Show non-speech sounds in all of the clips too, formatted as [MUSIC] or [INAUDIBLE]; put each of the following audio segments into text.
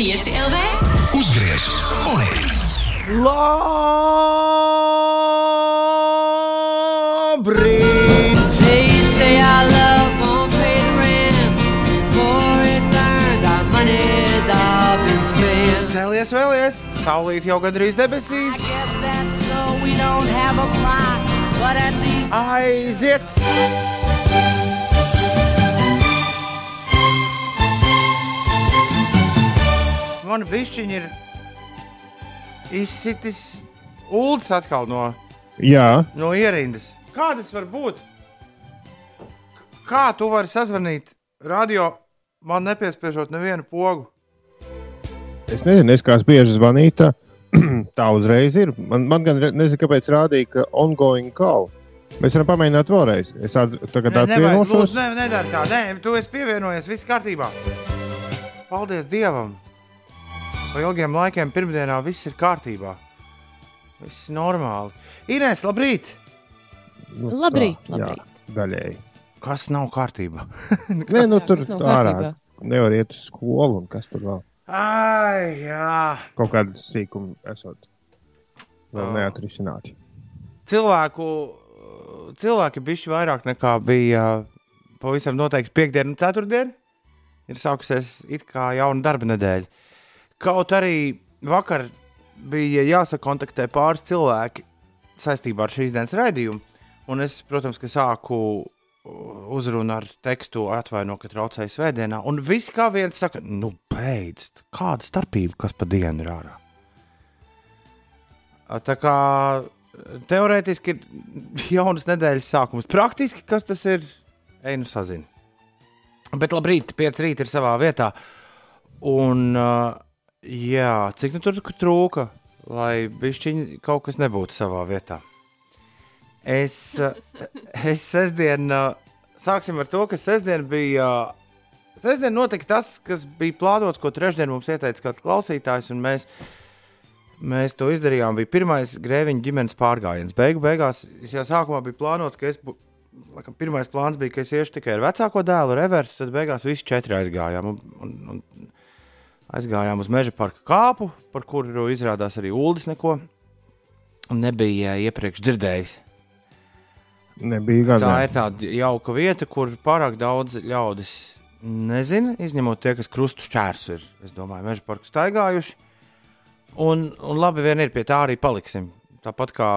5 LV. Uzgriez un ej! Labrīt! They say our love won't pay the rent for it's earned. Our money's all been spent. Cēlies vēlies! Saulīt jau gandrīz debesīs! So we Man bišķiņi ir izsitis ULDS atkal no, Jā, no ierindas. Kā tas var būt? Kā tu vari sazvanīt radio, man nepiespiežot nevienu pogu? es nezinu, es kā bieži zvanīju, [CLEARS THROAT] tā, uzreiz ir. Man, man gan nezinu, kāpēc rādīja, ka ongoing call. Mēs varam pamēģināt vēlreiz. Es tagad Nē, nevajag, atvienošos. ne, nedara tā. Nē, tu esi pievienojies, viss kārtībā. Paldies Dievam! Pa ilgiem laikiem pirmdienā viss ir kārtībā. Viss ir normāli. Inês, labrīt! Nu, Labrīt, tā, jā, labrīt. Daļēji. Kas nav kārtībā? [LAUGHS] Nē, nu Jā, tur ārā nevar iet uz skolu un kas tur vēl. Ai, jā. Kaut kādas sīkumi esot vēl Oh. neatrisināti. Cilvēku, cilvēki bišķi vairāk nekā bija pavisam noteikti piekdiena un ceturtdiena. Ir sākusies it kā jauna darba nedēļa. Kaut arī vakar bija jāsakontaktē pāris cilvēki saistībā ar šīs dienas raidījumu. Un es, protams, sāku uzrunu ar tekstu atvaino, ka traucēju svētdienā. Un viss kā viens saka, nu beidz, kāda starpība, kas pa dienu ir ārā. Tā kā teorētiski ir [LAUGHS] jaunas nedēļas sākums. Praktiski, kas tas ir, ej nu sazini. Bet labrīt, 5 rīt ir savā vietā. Un, uh, jā, cik nu tur trūka, lai bišķiņi kaut kas nebūtu savā vietā. Es, uh, es sestdien, uh, sāksim ar to, ka sestdien bija. Sestdien notika tas, kas bija plānots, ko trešdien mums ieteica kāds klausītājs, un mēs Mēs to izdarījām. Bija pirmais grēviņa ģimenes pārgājiens. Beigu beigās, jau sākumā biju plānots, ka es, laikam, pirmais plāns bija, ka es iešu tikai ar vecāko dēlu, ar Evertu. Tad beigās visi četri aizgājām. Un, un, un aizgājām uz meža parka kāpu, par kuru izrādās arī Uldis neko nebija iepriekš dzirdējis. Nebija. Tā ir tāda jauka vieta, kur pārāk daudz ļaudis nezina, izņemot tie, kas krustu šķērs ir. Es domāju, meža parku staigājuši. Un, un labi, vien ir pie tā arī paliksim. Tāpat kā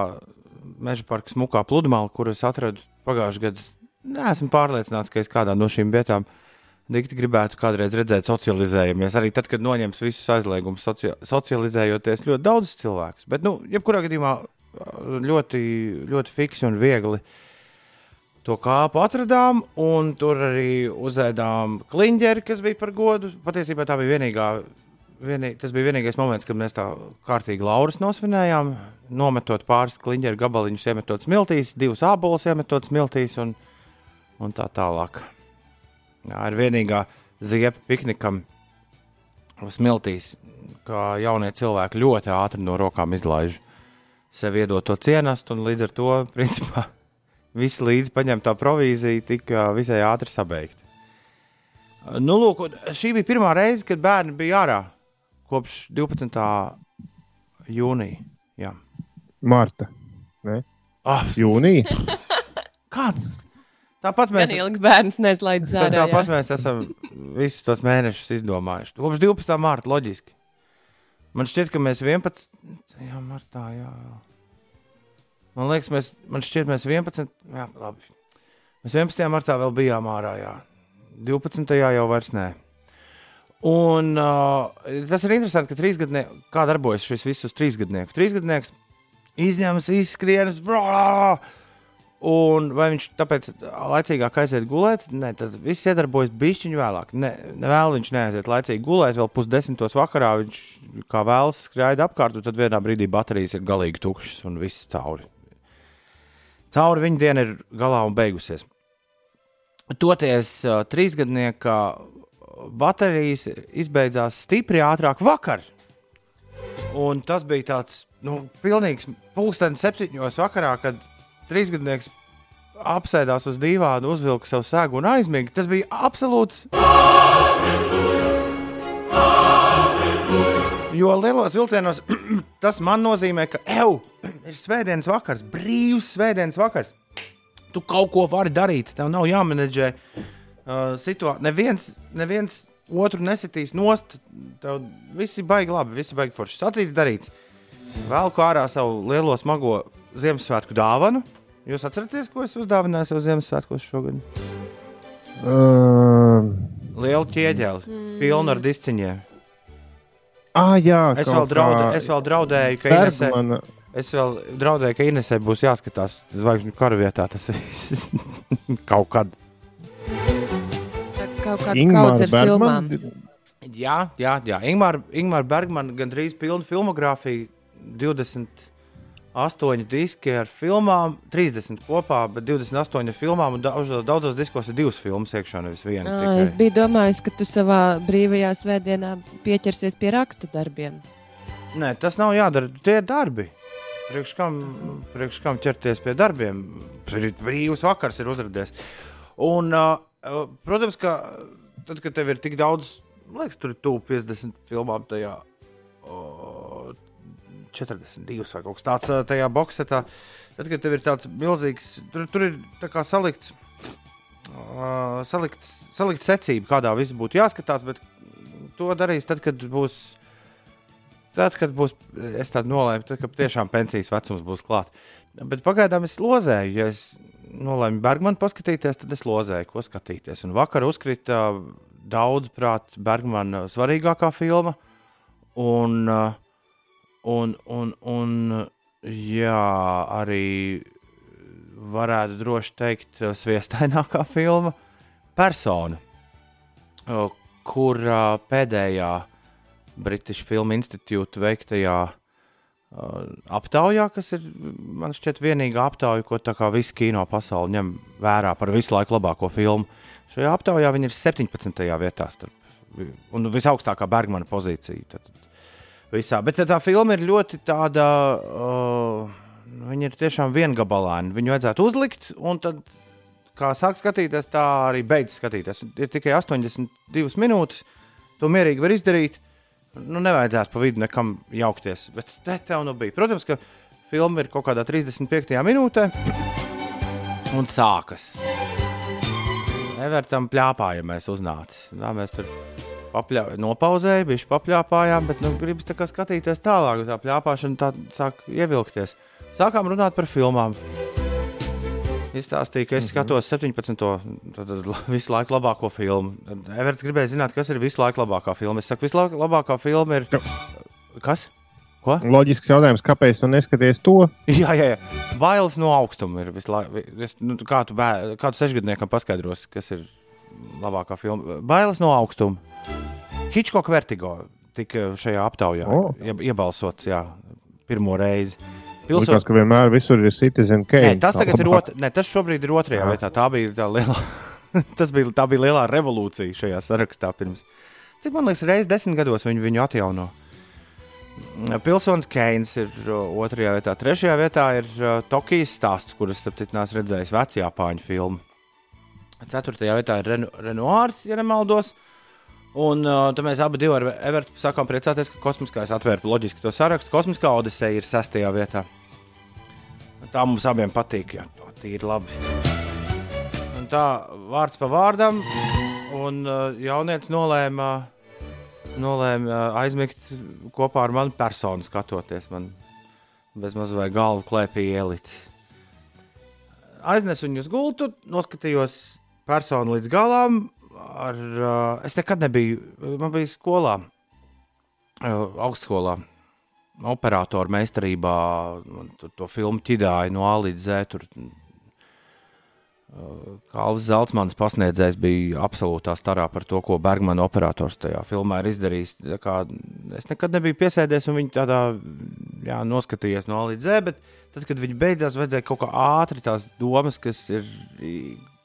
meža parka smukā pludmale, kuras atradu pagājušajā gadā. Nesmu pārliecināts, ka es kādā no šīm vietām dikti gribētu kādreiz redzēt, socializējamies. Arī tad, kad noņems visus aizliegumus, socia socializējoties ļoti daudz cilvēku. Bet, nu, jebkurā gadījumā ļoti, ļoti fiksi un viegli to kāpu atradām, tur arī uzēdām kliņģeri, kas bija par godu. Patiesībā tā bija vienīgā. Vienī, tas bija vienīgais moments, kad mēs tā kārtīgi laurus nosvinējām, nometot pāris kliņģeru gabaliņus, iemetot smiltīs, divus ābolus iemetot smiltīs un, un tā tālāk. Ir vienīgā ziepa piknikam smiltīs, kā jaunie cilvēki ļoti ātri no rokām izlaiž sev iedot to cienastu, un līdz ar to, principā, [LAUGHS] visi līdzi paņemtā provīzija tika visai ātri sabeigta. Nu, lūk, šī bija pirmā reize, kad bērni bija ārā kopš 12. jūnija. Jā. Marta. Ne? Ah, Jūnija. [LAUGHS] kāds? Tāpat mēs, ilgi bērns neizlaidz tā, tāpat mēs esam visus tos mēnešus izdomājuši. Kopš 12. mārta loģiski. Man šķiet, ka mēs 11. Jā, martā, jā. Man liekas, mēs, man šķiet, mēs 11. Jā, labi. Mēs 11. martā vēl bijām ārā, jā. 12. jau vairs nē. Un uh, tas ir interesanti, ka trīsgadnieks, kā darbojas šis visus trīsgadnieku. Trīsgadnieks izņemas, izskrienas, brālā. Un vai viņš tāpēc laicīgāk aiziet gulēt? Nē, tad viss iedarbojas bišķiņu vēlāk. Ne, ne vēl viņš neaiziet laicīgi gulēt, vēl pusdesmitos vakarā viņš kā vēlas skraida apkārt, un tad vienā brīdī baterijas ir galīgi tukšas un viss cauri. Cauri viņa diena ir galā un beigusies. Toties trīsgadnieka baterijas izbeidzās stipri ātrāk vakar. Un tas bija tāds nu, pilnīgs pulkstenis septiņos vakarā, kad trīsgadnieks apsēdās uz dīvāna, uzvilka savu sēgu un aizmiga. Tas bija absolūts. Jo lielos vilcienos [CLEARS THROAT] tas man nozīmē, ka eju, [CLEARS THROAT] ir svētdienas vakars, brīvs svētdienas vakars. Tu kaut ko vari darīt, tev nav jāmenedžē uh, situācija. Neviens, neviens otru nesitīs nost, tev viss ir baigi labi, viss ir baigi forši. Sacīts, darīts. Velku ārā savu lielo smago Ziemassvētku dāvanu. Jūs atceraties, ko es uzdāvināju sev Ziemassvētkos šogad? Uh, Lielu ķieģeli, mm. pilnu ar disciņiem. ah, jā, Es vēl, draudē, kā es vēl draudēju, ka Inesē, es vēl draudēju, ka Inesē būs jāskatās zvaigžņu kara vietā. Tas viss [LAUGHS] kaut kad. Kaut kāda kaudze ar filmām. Jā, jā, jā. Ingūna Ingmāra Bergmana gandrīz pilna filmogrāfija, 28 diski ar filmām, 30 kopā, bet 28 ar filmām. un Daudzos, diskos ir divas filmas iekšā, nevis viena. Tikai. Es biju domājis, ka tu savā brīvajā svētdienā pieķersies pie rakstu darbiem. Nē, tas nav jādara. Tie ir darbi. Priekš kam, priekš kam ķerties pie darbiem? Brī- Brīvs vakars ir uzrādījies. Un, uh, protams, ka tad, kad tev ir tik daudz, liekas, tur ir tuvu 50 filmām tajā. Uh, 42 vai kaut kas tāds tajā boxetā. Tad, kad tev ir tāds milzīgs, tur, tur ir salikts, uh, salikts, salikts secība, kādā viss būtu jāskatās, bet to darīs tad, kad būs Tad, kad būs, es tādu nolēmu, tad, kad tiešām pensijas vecums būs klāts. Bet pagaidām es lozēju, ja es nolēmu Bergmanu paskatīties, tad es lozēju, ko skatīties. Un vakar uzkrita daudz prāt Bergmana svarīgākā filma. Un, uh, un, un, un jā, arī varētu droši teikt, uh, sviestainākā filma Persona, uh, kur pēdējā British Film Institute veiktajā uh, aptaujā, kas ir man šķiet vienīgā aptauja, ko tā kā visa kino pasaule ņem vērā par visu laiku labāko filmu. Šajā aptaujā viņi ir 17. vietā starp un visaugstākā Bergmana pozīcija. Tad, visā. Bet tā filma ir ļoti tāda, uh, viņa ir tiešām viengabalaina. Viņu vajadzētu uzlikt, un tad, kā sāk skatīties, tā arī beidz skatīties. Ir tikai 82 minūtes, to mierīgi var izdarīt. Nu, nevajadzētu pa vidu nekam jaukties. Bet te tev nu bija. Protams, ka filma ir kaut kādā 35. minūtē un sākas. Evertam plāpājamies uznācis. Tā mēs tur papļā... nopauzējām, bija papļāpājām, bet nu, gribas tā skatīties tālāk. Tā plāpāšana tā sāk ievilkties. Sākām runāt par filmām. Izstāstīja, ka es skatos 17. Tad, tad, visu laiku labāko filmu. Everts gribēja zināt, kas ir visu laiku labākā filma. Es saku, visu laiku labākā filma ir. Kas? Ko? Loģisks jautājums, kāpēc tu neskaties to? [LAUGHS] Jā, jā, jā. Bailes no augstuma ir. Es, nu, kā tu, bē, kā tu sešgadniekam paskaidrosi, kas ir labākā filma? Bailes no augstuma. Hitchcock Vertigo tika šajā aptaujā oh. iebalsots jā, pirmo reizi. Pilsot... ka vienmēr visur ir Citizen Kane. Nē, tas tagad ir otrs. Tas šobrīd ir otrajā Jā. vietā. Tā bija tā lielā. [LAUGHS] tas bija, tā bija lielā revolūcija šajā sarakstā pirms. Cik man liekas, reizes desmit gados viņi viņu atjauno. Pilsonis Keins ir uh, otrajā vietā. Trešajā vietā ir uh, Tokijas stāsts, kuras, starp citu, neesmu redzējis vecajā pāņu filmu. Ceturtajā vietā ir Reno, Renoirs, ja nemaldos. Un uh, tad mēs abi ar Evertu sakām priecāties, ka kosmiskais atvēra loģiski to sarakstu. Kosmiskā Odiseja ir sestajā vietā. Tā mums abiem patīk. Jā, to tīri labi. Un tā vārds pa vārdam, un uh, jaunietis nolēma, nolēma uh, aizmigt kopā ar mani personu, skatoties man bez maz vai galvu klēpī ielikt. Aiznesu viņu uz gultu, noskatījos personu līdz galam. Ar, es nekad nebiju, man bija skolā, augstskolā, operatoru meistarībā, to, to filmu ķidāja no A līdz Z. Tur, Kalvis Zeltsmans pasniedzējs bija absolūtā starā par to, ko Bergmana operators tajā filmā ir izdarījis. Es nekad nebiju piesēdies un viņu tādā jā, noskatījies no līdz Z, bet tad, kad viņi beidzās, vajadzēja kaut kā ātri tās domas, kas ir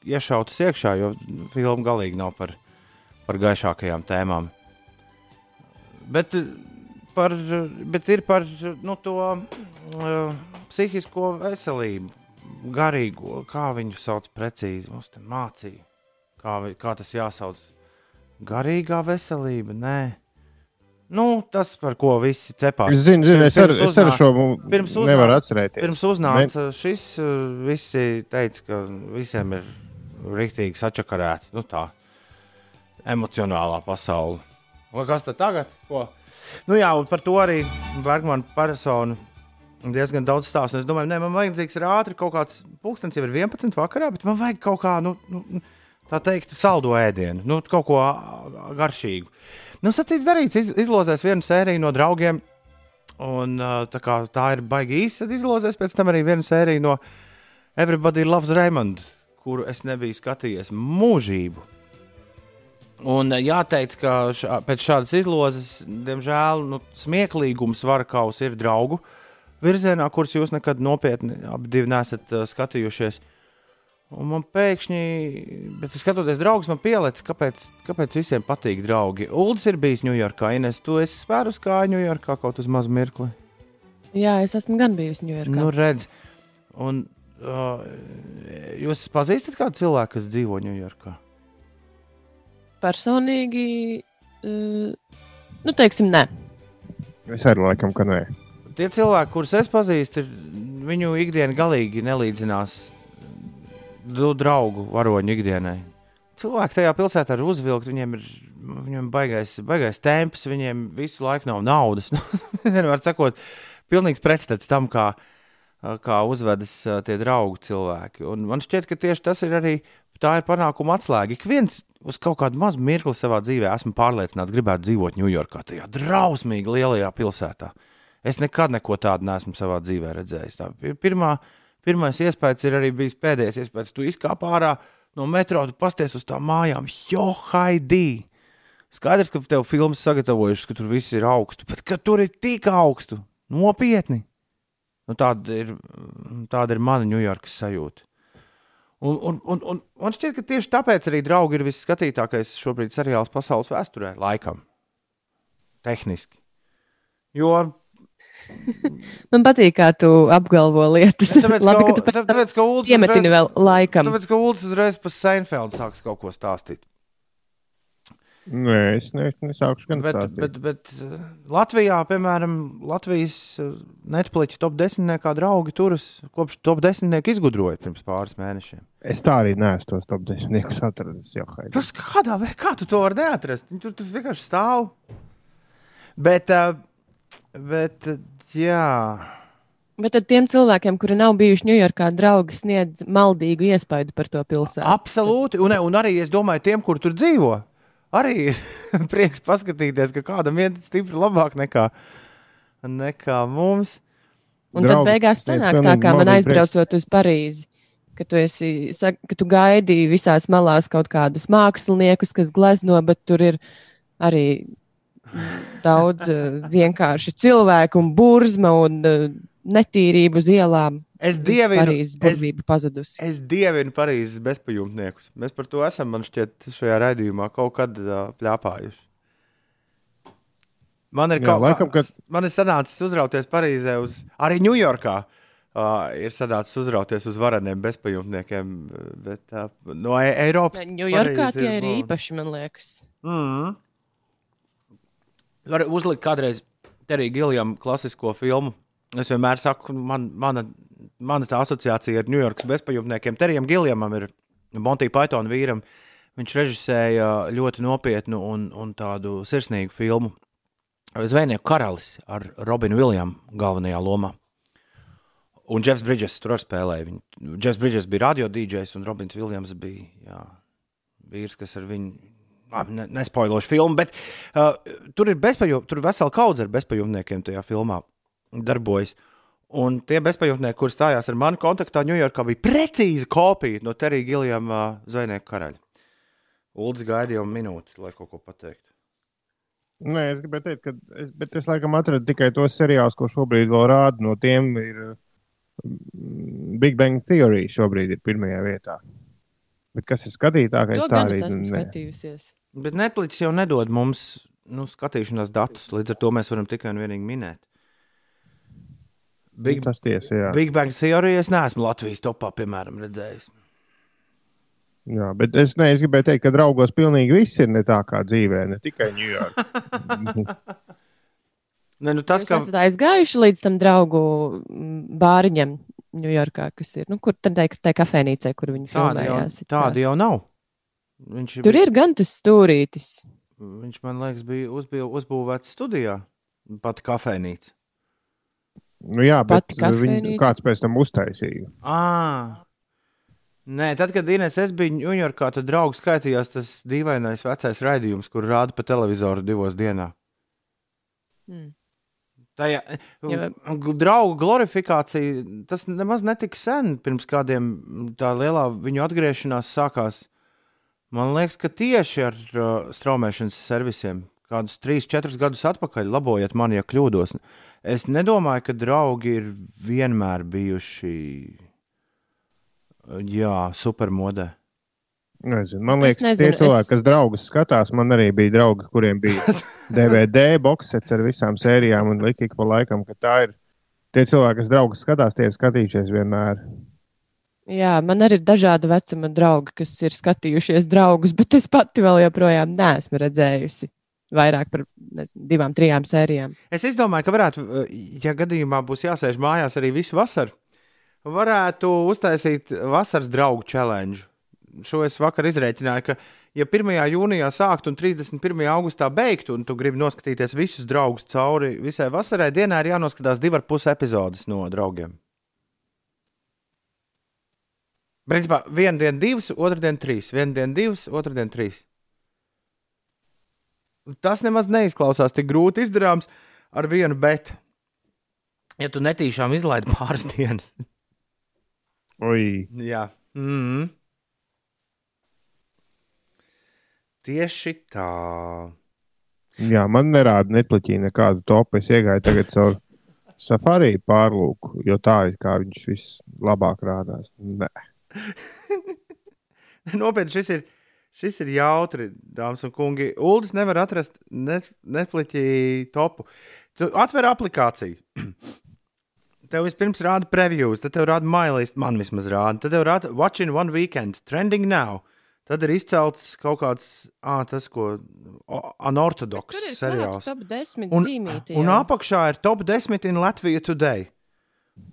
iešautas iekšā, jo filma galīgi nav par, par gaišākajām tēmām. Bet, eh, par, bet ir par nu, to uh, psihisko veselību, garīgo, kā viņu sauc precīzi. Mums te mācīja, kā, kā tas jāsauc. Garīgā veselība, nē. Nu, tas, par ko visi cepās. Es zinu, zinu es, ar, Pirms es ar šo pirms uznāk- nevaru atcerēties. Pirms uznāca šis, uh, visi teica, ka visiem ir rīktīgi sačakarēti. Nu, tā emocionālā pasaule. Vai kas tad tagad? Ko? Nu, jā, un par to arī Bergmana persona diezgan daudz stāsta. un Es domāju, ne, man vajadzīgs ir ātri kaut kāds pulkstenis, jau ir 11 vakarā, bet man vajag kaut kā, nu, nu tā teikt, saldo ēdienu, nu, kaut ko garšīgu. Nu, sacīts, darīts, iz, izlozēs vienu sēriju no draugiem. Un, tā, kā tā ir baigi īsta, tad izlozēs pēc tam arī vienu sēriju no Everybody Loves Raymond, kuru es nebiju skatījies mūžību. Un ā, jāteic, ka šā, pēc šādas izlozes, diemžēl, nu, smieklīgums varakaus ir draugu virzienā, kurus jūs nekad nopietni abi divi nesat uh, skatījušies. Un man pēkšņi, bet skatoties, draugs man pielicis, kāpēc, kāpēc visiem patīk draugi. Uldis ir bijis Ņujorkā, Ines, tu esi spērus kā Ņujorkā kaut uz mazu mirkli. Jā, es esmu gan bijusi Ņujorkā. Nu, redz, un uh, jūs pazīstat kādu cilvēku, kas dzīvo Ņujorkā? Personīgi, uh, nu, teiksim, nē. Es arī laikam, ka nē. Tie cilvēki, kurus es pazīstu, viņu ikdiena galīgi nelīdzinās du- draugu varoņu ikdienai. Cilvēki tajā pilsētā ir uzvilkti, viņiem ir viņiem baigais, baigais temps, viņiem visu laiku nav naudas. [LAUGHS] Vienmēr sakot, pilnīgs pretstats tam, kā, kā uzvedas tie draugi cilvēki. Un man šķiet, ka tieši tas ir arī tā ir panākuma atslēga. Ik viens uz kaut kādu mazu mirkli savā dzīvē esmu pārliecināts, gribētu dzīvot Ņujorkā, tajā drausmīgi lielajā pilsētā. Es nekad neko tādu neesmu savā dzīvē redzējis. Tā ir pirmā, pirmais iespējas ir arī bijis pēdējais iespējas. Tu izkāp ārā no metro, tu pasties uz tām mājām, jo haidī! Skaidrs, ka tev filmas sagatavojušas, ka tur viss ir augstu, bet ka tur ir tik augstu, nopietni. Nu, tāda, ir, tāda ir mana Ņujorkas sajūta. Un, un, un, un man šķiet, ka tieši tāpēc arī draugi ir visskatītākais šobrīd seriāls pasaules vēsturē, laikam. Tehniski. Jo [LAUGHS] Man patīk, kā tu apgalvo lietas. tāpēc, [LAUGHS] Labi, ka ka, tu pēc tāpēc, ka piemetini uzreiz- vēl laikam. Tāpēc, ka Ulas uzreiz par Seinfeldu sāks kaut ko stāstīt. Nē, es ne, nesākušu gan Bet, bet, bet uh, Latvijā, piemēram, Latvijas uh, Netflix top 10. draugi turas kopš top 10. izgudroja pirms pāris mēnešiem. Es tā arī neesmu tos top 10 atradis. Tas, kādā veidā kā tu to vari neatrast? Viņi Tur, tur vienkārši stāv. Bet, uh, bet jā. Bet tad tiem cilvēkiem, kuri nav bijuši Ņujorkā, draugi sniedz maldīgu iespaidu par to pilsētu. Absolūti. Un, un arī es domāju, tiem, kur tur dzīvo, arī [LAUGHS] prieks paskatīties, ka kādam iet stipri labāk nekā, nekā mums. Un tad Draugi beigās sniedz sanāk tā, kā man aizbraucot uz Parīzi. Ka tu, esi, ka tu gaidīji visās malās kaut kādus māksliniekus, kas glezno, bet tur ir arī daudz eh, vienkārši cilvēku un burzma un eh, netīrību uz ielām. Es dievinu, Parīzes es, burvība pazudusi. es dievinu Parīzes bezpajumtniekus. Mēs par to esam, man šķiet, šajā raidījumā kaut kad uh, pļāpājuši. Man ir Jā, kaut laikam, kas, man ir sanācis uzrauties Parīzē, uz, arī Ņujorkā. Uh, ir sanācis uzrauties uz vareniem bezpajumtniekiem, bet uh, no E- Eiropas. Ņujorkā tie ir nu, īpaši, man liekas. Mm. Var uzlikt kādreiz Terija Giljam klasisko filmu. Es vienmēr saku, man, mana, mana tā asociācija ar Ņujorkas bezpajumtniekiem. Terijam Giljamam ir Monty Python vīram. Viņš režisēja ļoti nopietnu un, un tādu sirsnīgu filmu. Zvejnieku karalis ar Robinu Viljamu galvenajā lomā. Un Jeffs Bridges tur spēlēja. Viņu. Jeffs Bridges bija radio DJs un Robins Viljams bija jā, vīrs, kas ar viņu. Ne, nespoilošu filmu, bet uh, tur ir bezpajumtnieki, tur ir vesela kaudze ar bezpajumtniekiem tajā filmā darbojas. Un tie bezpajumtnieki, kuriem stājās ar mani kontaktā Ņujorkā, bija precīzi kopija no Terija Giljama uh, zvejnieku karaļa. Uldis gaidīja jau minūti, lai kaut ko pateiktu. Nē, es gribēju teikt, ka es, bet es laikam atradu tikai tos seriālus, ko šobrīd vēl rāda. No tiem ir mm, Big Bang Theory šobrīd ir pirmajā vietā. Bet kas ir skatītākais? To tā arī es esmu ne. skatījusies. Bet Netflix jau nedod mums nu, skatīšanās datus, līdz ar to mēs varam tikai un vienīgi minēt. Big, Tas tiesa, jā. Big Bang Theory es neesmu Latvijas topā, piemēram, redzējis. Jā, bet es, ne, es gribēju teikt, ka draugos pilnīgi viss ir ne tā kā dzīvē, ne tikai Ņujorkā. [LAUGHS] Ne, nu tas, Jūs ka esat aizgājuši līdz tam draugu mm, bāriņam Ņujorkā, kas ir, nu, kur tad tai, tai kafejnīcē, kur viņi tāda jau, filmējās. it kā. tāda jau nav. Viņš, Tur ir gan tas stūrītis. viņš man liekas, bija uzbūvēts studijā, pat kafejnīca. Nu, jā, bet Pati viņu kafejnīca. kāds pēc tam uztaisīja. À. Nē, tad, kad Inês es biju Ņujorkā, tad draugs skaitījās tas dīvainais vecais raidījums, kur rāda pa televizoru divos dienā. Mm. Tajā, Jā, Gl- Draugu glorifikācija, tas nemaz netika sen, pirms kādiem tā lielā viņu atgriešanās sākās. Man liekas, ka tieši ar uh, straumēšanas servisiem, kādus 3, 4 gadus atpakaļ, labojiet mani, ja kļūdos. Es nedomāju, ka draugi ir vienmēr bijuši jā, supermodē. Nezinu, man liekas, nezinu, tie cilvēki, es- kas draugus skatās, man arī bija draugi, kuriem bija [LAUGHS] DVD boxets ar visām sērijām un lika ik pa laikam, ka tā ir. Tie cilvēki, kas draugus skatās, tie ir skatījušies vienmēr. Jā, man arī ir dažādi vecuma draugi, kas ir skatījušies draugus, bet es pati vēl joprojām neesmu redzējusi vairāk par nezinu, divām, trijām sērijām. Es izdomāju, ka varētu, uh, ja gadījumā būs jāsēž mājās arī visu vasaru, varētu uztaisīt vasaras draugu challenge. Šo es vakar izrēķināju, ka, ja 1. jūnijā sākt un 31. augustā beigt, un tu gribi noskatīties visus draugus cauri visai vasarai, dienā ir jānoskatās divas puses epizodes no draugiem. Principā, viena diena, divas, otra diena, trīs. Viena diena, divas, otra diena, trīs. Tas nemaz neizklausās tik grūti izdarāms ar vienu, bet, ja tu netīšām izlaidi [LAUGHS] pāris dienas, Oi, jā, mm. tieši tā. jā, man nerāda neplaķī nekādu topu. Es iegāju tagad caur safari pārlūku, jo tā ir kā viņš vislabāk rādās. Nē. [LAUGHS] Nopietni, šis ir, šis ir jautri, dāmas un kungi. Uldis nevar atrast net, Netflix topu. Tu atver aplikāciju. [CLEARS THROAT] Tev vispirms rāda previews, tad tev rāda mailīst, man vismaz rāda. Tad tev rāda Watching One Weekend, Trending Now. Tad ir izcelts kaut kāds, ah, tas, ko anortodoks seriāls. klāts top 10 Un, zīmīti. un apakšā ir top 10 in Latvija today.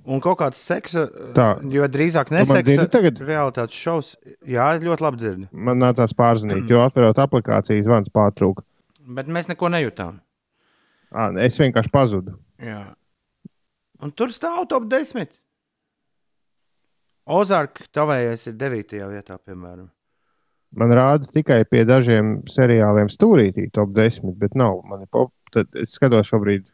Un kaut kāds seksa, Tā. jo drīzāk neseksa dzirdi tagad? realitātes šovs. Jā, ļoti labi dzirdi. Man nācās pārzvanīt, jo atverot aplikāciju, zvans pārtrūka. Bet mēs neko nejūtām. Ā, Es vienkārši pazudu. Jā. Un tur stāv top 10. Ozarka tavējais ir 9. vietā, piemēram. Man rāda tikai pie dažiem seriāliem stūrītī top 10, bet nav. Man ir pop, tad es skatos šobrīd.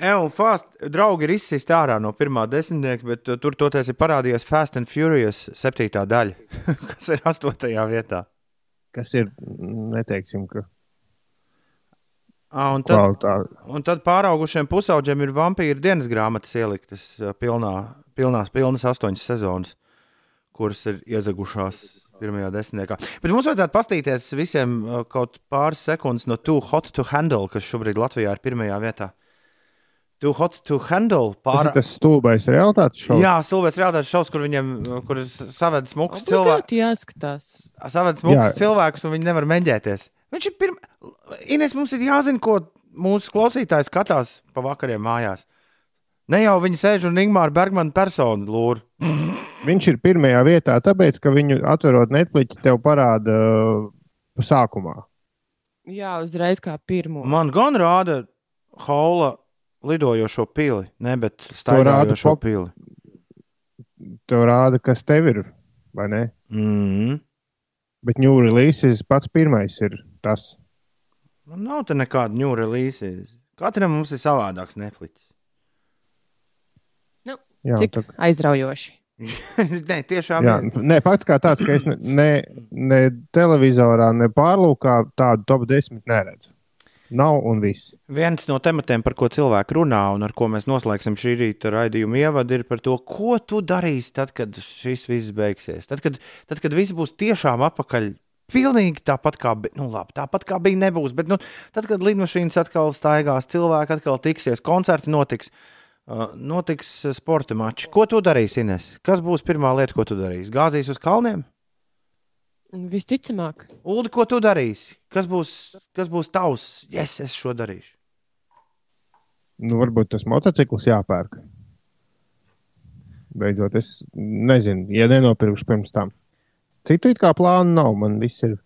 E, un Fast, draugi ir izsist ārā no pirmā desmitnieka, bet uh, tur toties ir parādījies Fast and Furious septītā daļa, [LAUGHS] kas ir astotajā vietā. Kas ir, neteiksim, ka À, un, tad, un tad pāraugušiem pusauģiem ir vampīru dienas grāmatas ieliktas uh, pilnā, pilnās, pilnas astoņas sezonas, kuras ir iezagušās pirmajā desmitniekā. Bet mums vajadzētu pastīties visiem uh, kaut pāris sekundes no Too Hot to Handle, kas šobrīd Latvijā ir pirmajā vietā. Too Hot to Handle Tas pār... ir tas stulbais realitātes šovs. Jā, stulbēs realitātes šovs, kur viņam, kur saved smukus cilvēkus. Jāskatās. Saved smukus Jā. cilvēkus, un viņi nevar meņģēties. Viņš ir pirmais. Ines, mums ir jāzina, ko mūsu klausītājs skatās pa vakariem mājās. Ne jau viņi sēž un Ingūna Bergmana personu lūr. [LAUGHS] Viņš ir pirmajā vietā, tāpēc, ka viņu atverot Netflix, tev parāda uh, sākumā. Jā, uzreiz kā pirmo. Man gan rāda Haula lidojošo pili, ne, bet staigājošo pop- pili. Tev rāda, kas tev ir, vai ne? Mm. Bet ņūri līsis pats pirmais ir tas. Man nav te nekāda ņūra līsīs. Katram mums ir savādāks Netflix. Jā, Cik tā, aizraujoši. [LAUGHS] Nē, tiešām jā, ir. nē, fakts kā tāds, ka es ne, ne, ne televizorā, ne pārlūkā tādu top 10 neredzu. Nav un viss. Viens no tematiem, par ko cilvēki runā un ar ko mēs noslēgsim šī rīta raidījuma ievadu, ir par to, ko tu darīsi tad, kad šis viss beigsies. Tad, kad, tad, kad viss būs tiešām atpakaļ. Pilnīgi tāpat kā, nu, labi, tāpat kā bija, nebūs. Bet, nu, tad, kad lidmašīnas atkal staigās, cilvēki atkal tiksies, koncerti notiks, uh, notiks sporta mači. Ko tu darīsi, Ines? Kas būs pirmā lieta, ko tu darīsi? Gāzīs uz kalniem? Visticamāk, Ulu, ko tu darīsi? Kas būs, kas būs tavs? Yes, es šo darīšu. Nu, varbūt tas motocikls jāpērk. Beidzot, es nezinu, ja nenopirkšu pirms tam. Citu it kā plānu nav. Man viss ir.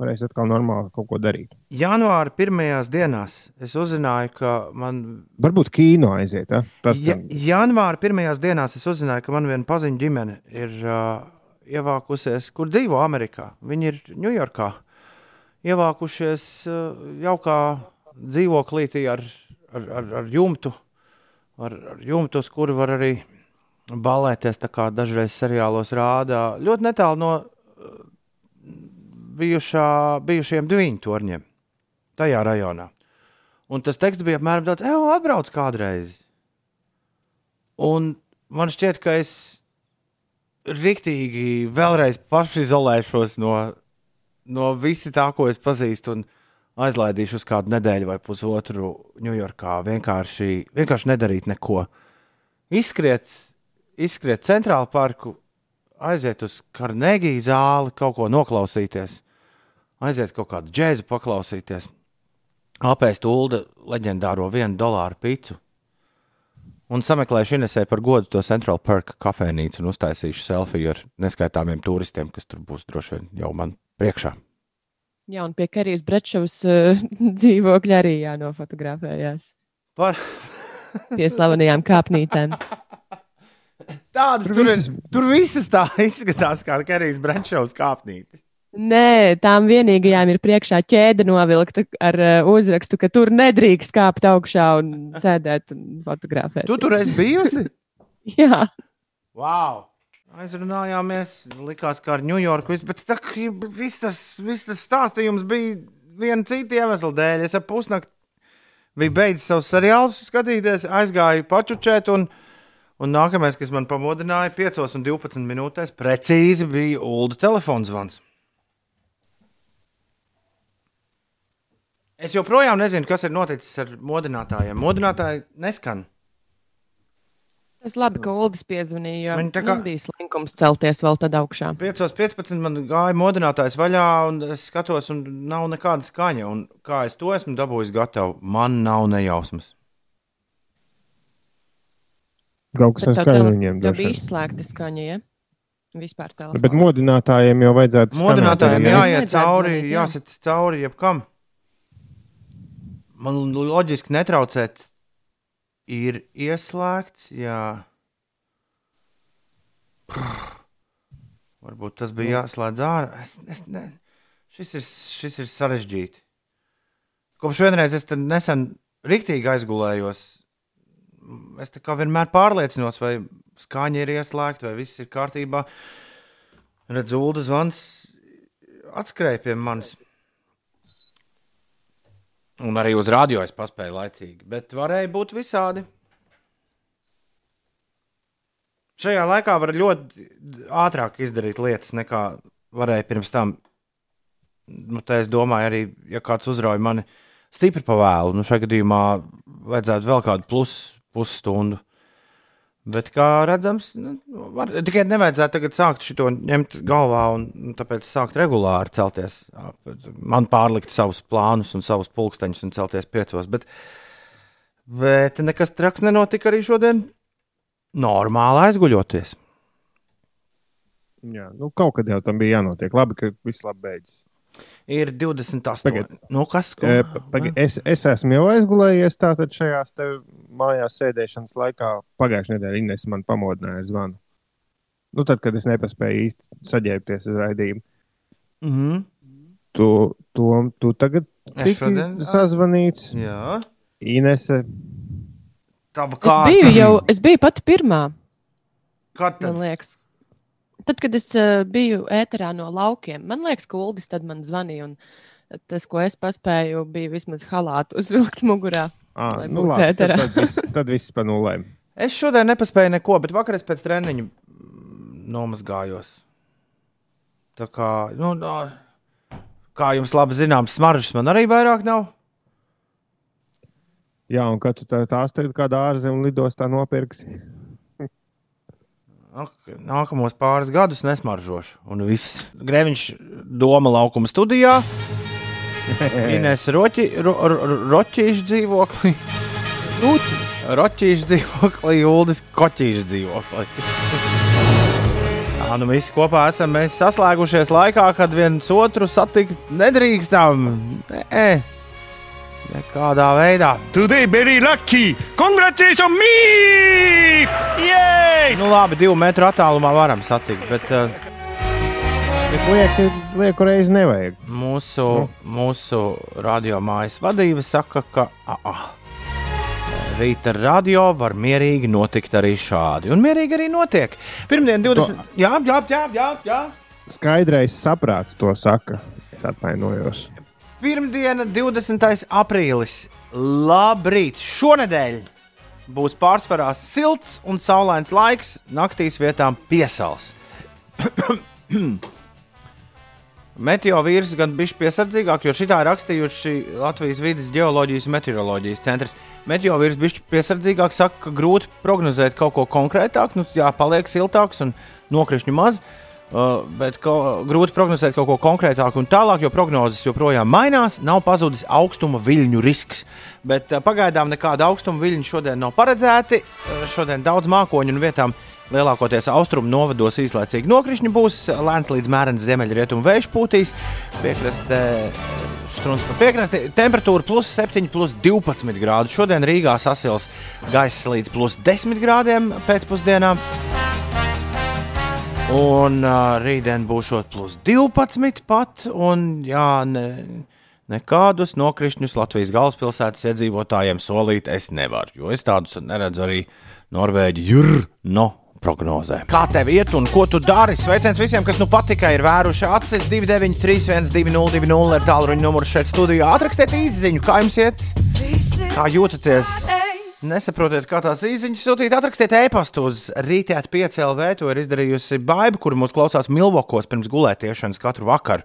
Varēs atkal normāli kaut ko darīt. Janvāra pirmajās dienās es uzzināju, ka man. Varbūt kino aiziet. Ja? Tas Ja, gan- janvāra pirmajās dienās es uzzināju, ka man viena paziņa ģimene ir uh, ievākusies, kur dzīvo Amerikā. Viņi ir Ņujorkā. Ievākušies uh, jaukā dzīvoklītī ar, ar, ar, ar jumtu, ar, ar jumtu, uz kuru var arī balēties, kā dažreiz seriālos rādā. Ļoti netālu no uh, bijušā, bijušiem diviņu torņiem tajā rajonā. Un tas teksts bija apmēram tāds, ej, atbrauc kādreiz. Un man šķiet, ka es rīktīgi vēlreiz pašizolēšos no, no visa tā, ko es pazīstu, un aizlaidīšu uz kādu nedēļu vai pusotru Ņujorkā. Vienkārši, vienkārši nedarīt neko. Izskriet, izskriet centrālu parku, aiziet uz Carnegie zāli, kaut ko noklausīties, aiziet kaut kādu džēzu paklausīties, apēst ULDA leģendāro vienu dolāru picu. Un sameklēšu Inesē par godu to Central Park kafejnīcu un uztaisīšu selfiju ar neskaitāmiem turistiem, kas tur būs droši vien jau man priekšā. jā, un pie Karijas Brečovas uh, [LAUGHS] dzīvokļa arī jānofotografējās Par... pie slavenajām kāpnītēm. Tādas Tur tur, tur, visas- tur visas tā izskatās kā Kerijas Brečovs kāpnīte. Nē, tām vienīgajām ir priekšā ķēde novilkta ar uh, uzrakstu, ka tur nedrīkst kāpt augšā un sēdēt un fotografēt. Tu tur esi bijusi? [LAUGHS] Jā, Wow! Aizrunājāmies, likās, kā ar Ņujorku, viss, bet tā, viss tas, viss tas stāstījums bija viena cita iemesla dēļ. Es ap pusnakti biju beidzis savus seriālus skatīties, aizgāju pačučēt, un, un nākamais, kas man pamodināja, 5 un 12 minūtēs, precīzi bija Ulu telefons zvans. Es joprojām nezinu, kas ir noticis ar modinātājiem. Modinātāji neskan. tas labi, ka Uldis piezvanīja, jo Viņi tā tā kā- kā... bija slinkums celties vēl tad augšā. 5.15. man gāja modinātājs vaļā, un es skatos, un nav nekāda skaņa. Un kā es to esmu dabūjis gatavu, man nav nejausmas. Kaut kas tāds tev- viņiem Tev droši bija izslēgta skaņa, ja? Vispār tā. Nu, Bet modinātājiem jau vajadzētu. Modinātājiem arī, jāiet cauri, zvanīt, jā. jāsit cauri jebkam. Man loģiski netraucēt, ir ieslēgts. Jā. Varbūt tas bija jāslēdz ārā. Es, es, ne. šis, ir, šis ir sarežģīti. Kopš vienreiz es nesen riktīgi aizgulējos. Es kā vienmēr pārliecinos, vai skaņa ir ieslēgta, vai viss ir kārtībā. Redzu, Ulu zvans atskrēja pie manis. Un arī uz rādio es paspēju laicīgi, bet varēja būt visādi. Šajā laikā var ļoti ātrāk izdarīt lietas, nekā varēja pirms tam. Nu, tā es domāju, arī, ja kāds uzrauja mani stipri pa vēlu, nu, šajā gadījumā vajadzētu vēl kādu plus, pusstundu. Bet, kā redzams, nu, var, tikai nevajadzētu tagad sākt šo ņemt galvā un tāpēc sākt regulāri celties. Man pārlikt savus plānus un savus pulksteņus un celties piecos. Bet, bet nekas traks nenotika arī šodien. Normāli aizguļoties. Jā, nu, kaut kad jau tam bija jānotiek. Labi, ka viss labi beidzas. Ir 28. Pagad. Nu, kas? Ko? E, paga- Es, es esmu jau aizgulējies tātad šajās mājās sēdēšanas laikā. Pagājušajā nedēļā Inês man pamodināja ar zvanu. Nu, tad, kad es nepaspēju īsti saģērbties uz raidījumu, Mm -hmm. tu, tu, tu tagad Es tiki šodien. sazvanīts. Jā, Inese, Es kā. biju jau, es biju pati pirmā, Kad tad? man liekas. Tad, kad es uh, biju ēterā no laukiem, man liekas, ka Uldis tad man zvanīja. Un tas, ko es paspēju, bija vismaz halātu uzvilkt [LAUGHS] mugurā. À, nu, labi, tad, tad, viss, tad viss pa nulēm. Es šodien nepaspēju neko, bet vakar es pēc treniņa nomazgājos. Tā kā, nu, no, kā jums labi zināms, smaržas man arī vairāk nav. Jā, un kad tu tā, tās te kādā ārzemju lidostā nopirksi, [LAUGHS] nākamos pāris gadus nesmaržošu. Un viss. Grēviņš doma laukuma studijā. [LAUGHS] Ines Roķi, ro, ro, Roķīša dzīvoklī. Roķīša dzīvoklī, Uldis Koķīša dzīvoklī. Jā, nu visi kopā esam mēs saslēgušies laikā, kad viens otru satikt nedrīkstam. Nē, nekādā veidā. Today very lucky! Congratulations me! Yay! Nu labi, divu metru attālumā varam satikt, bet uh, Bet lieku, lieku reizi nevajag. mūsu, mūsu radio mājas vadība saka, ka a, a, rīta radio var mierīgi notikt arī šādi. Un mierīgi arī notiek. Pirmdien 20. Jā, jā, jā, jā, jā. Skaidrais saprāts to saka. Es atvainojos. Pirmdiena, 20. aprīlis. Labrīt! Šonadēļ būs pārsvarā silts un saulains laiks, naktīs vietām piesals. [CLEARS THROAT] Meteo vīrs gan bija piesardzīgāk, jo šitā rakstījuši Latvijas vidas geoloģijas un meteoroloģijas centrs. Meteo vīrs bija piesardzīgāk, saka, ka grūti prognozēt kaut ko konkrētāku, nu, jā, paliek siltāks un nokrišņu maz. Uh, bet ko, grūti prognozēt kaut ko konkrētāku un tālāk, jo prognozes joprojām mainās. Nav pazudis augstuma viļņu risks. Bet uh, pagaidām nekāda augstuma viļņa šodien nav paredzēti. Uh, šodien daudz mākoņu un vietām lielākoties austrumu novados īslaicīgi nokrišņi būs. Lēns līdz mērens ziemeļrietumu vējš pūtīs. Piekrastē strūns pa piekrasti. Temperatūra plus 7, plus 12 grādu. Šodien Rīgā sasils gaiss līdz plus 10 grādiem pēcpusdienā. Un uh, rītdien būs plus 12 pat, un jā, ne, nekādus nokrišņus Latvijas galvaspilsētas iedzīvotājiem solīt es nevaru, jo es tādus neredzu arī Norvēģi Jurno prognozē. Kā tev iet un ko tu dari? Sveiciens visiem, kas nu patika, ir vēruši acis 293, 202, ir tālruņa numurs šeit studijā. Atrakstiet īsiņu, kā jums iet, kā jūtaties. Nesaprotiet, kā tās īsiņas sūtīt, atrakstiet e-pastu uz rītēt 5 LV. To ir izdarījusi Baiba, kur mūs klausās Milvokos pirms gulētiešanas katru vakaru.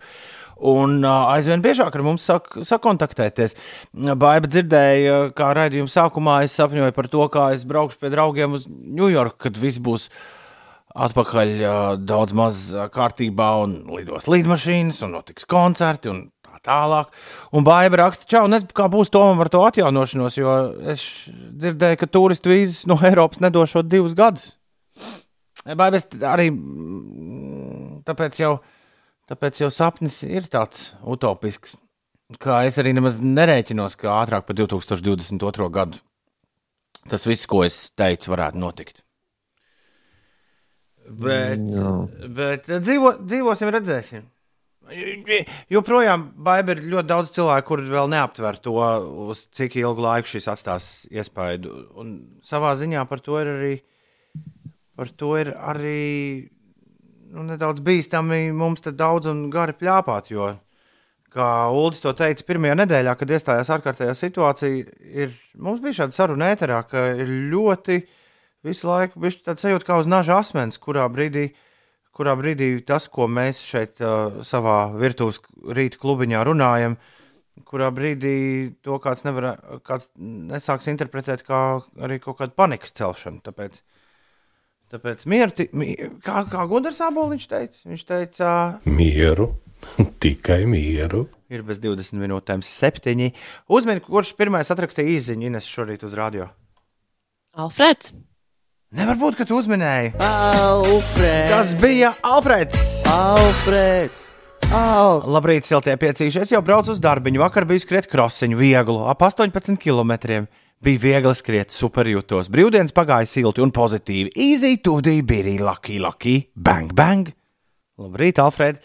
Un uh, aizvien biežāk ar mums sak, sakontaktēties. Baiba dzirdēja, kā raidījuma sākumā es sapņoju par to, kā es braukšu pie draugiem uz Ņujorku, kad viss būs atpakaļ uh, daudz maz uh, kārtībā un lidos lidmašīnas un notiks koncerti un tā tālāk. Un Baiba raksta, čau, nezinu, kā būs tomam ar to atjaunošanos, jo es dzirdēju, ka turistu vīzes no Eiropas nedošot divus gadus. Es arī mm, tāpēc jau, tāpēc jau sapnis ir tāds utopisks. Kā es arī nemaz nerēķinos, ka ātrāk par 2022. gadu tas viss, ko es teicu, varētu notikt. Bet, Jā. bet dzīvo, dzīvosim, redzēsim. Joprojām ir ļoti daudz cilvēku, kuriem vēl neaptver to, uz cik ilgu laiku šis atstās iespaidu. Un savā ziņā par to ir arī, par to ir arī nu, nedaudz bīstami mums te daudz un gari plāpāt. Jo, kā Uldis to teica, pirmajā nedēļā, kad iestājās ārkārtējā situācija, ir, mums bija šāda saruna ēterā, ka ir ļoti visu laiku bija tāds sajūta kā uz naža asmens, kurā brīdī kurā brīdī tas, ko mēs šeit uh, savā virtuves rīta klubiņā runājam, kurā brīdī to kāds, nevar, kāds nesāks interpretēt kā arī kaut kādu panikas celšanu. Tāpēc, tāpēc mieru, mi, kā, kā Gunārs Aboliņš teica, viņš teica, Mieru, [LAUGHS] tikai mieru. ir bez 20 minūtēm septiņi. Uzmini, kurš pirmais atrakstīja īziņu Ines šorīt uz radio. Alfreds. Nevar būt, ka tu uzminēji. Alfreds! Tas bija Alfreds! Alfreds! Al... Labrīt, siltie piecīši. Es jau braucu uz darbu. Vakar biju skriet krosiņu, vieglu, ap 18 km. Bija viegli skriet, super jūtos. Brīvdienas pagāja silti un pozitīvi. Easy, tuvdī, bija lucky, lucky, bang, bang. Labrīt, Alfred.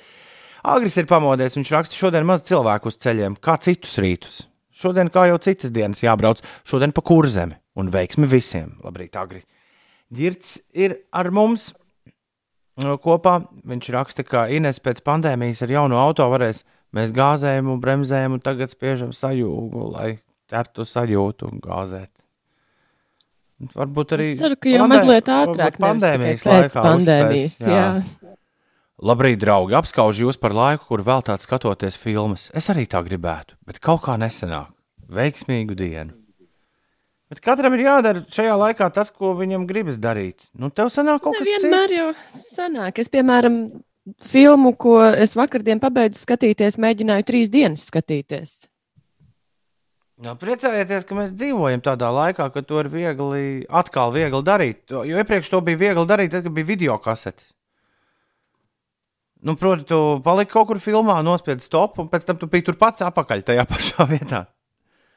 Agris ir pamodies, viņš raksta šodien maz cilvēku uz ceļiem, kā citus rītus. Šodien, kā jau citas dienas, jābrauc šodien pa kurzemi un veiksmi visiem. Labrīt, Agri. Girts ir ar mums uh, kopā. Viņš raksta, ka Ines pēc pandēmijas ar jaunu auto varēs. Mēs gāzējam un bremzējam, un tagad spiežam sajūgu, lai ķertu sajūtu un gāzēt. Varbūt arī. Es ceru, ka jau mazliet ātrāk, nevis pandēmijas tikai pēc laikā pandēmijas. uzspēs, Jā. Labrīt, draugi! Apskaužu jūs par laiku, kur veltāt skatoties filmas. Es arī tā gribētu, bet kaut kā nesenāk. Veiksmīgu dienu! Bet katram ir jādara šajā laikā tas, ko viņam gribas darīt. Nu, tev sanāk kaut kas Vienmēr cits. jau sanāk. Es, piemēram, filmu, ko es vakardien pabeidzu skatīties, mēģināju trīs dienas skatīties. Jā, priecājieties, ka mēs dzīvojam tādā laikā, kad to ir viegli, atkal viegli darīt. Jo iepriekš to bija viegli darīt, tad, bija video kasete. Nu, proti, tu paliki kaut kur filmā, nospiedi stop, un pēc tam tu biji turpat apakaļ tajā pašā vietā.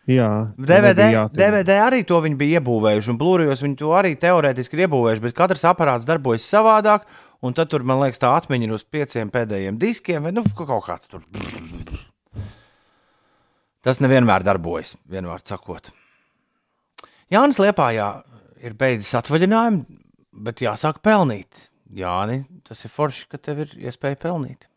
Jā, DVD. DVD arī to viņi bija iebūvējuši, un Blu-rayos viņi to arī teorētiski ir iebūvējuši, bet katrs aparāts darbojas savādāk, un tad tur, man liekas, tā atmiņa ir uz pieciem pēdējiem diskiem, vai nu, kaut kāds tur. Tas nevienmēr darbojas, vienmēr sakot. Jānis Liepājā ir beidzis atvaļinājumu, bet jāsāk pelnīt. Jāni, tas ir forši, ka tev ir iespēja pelnīt.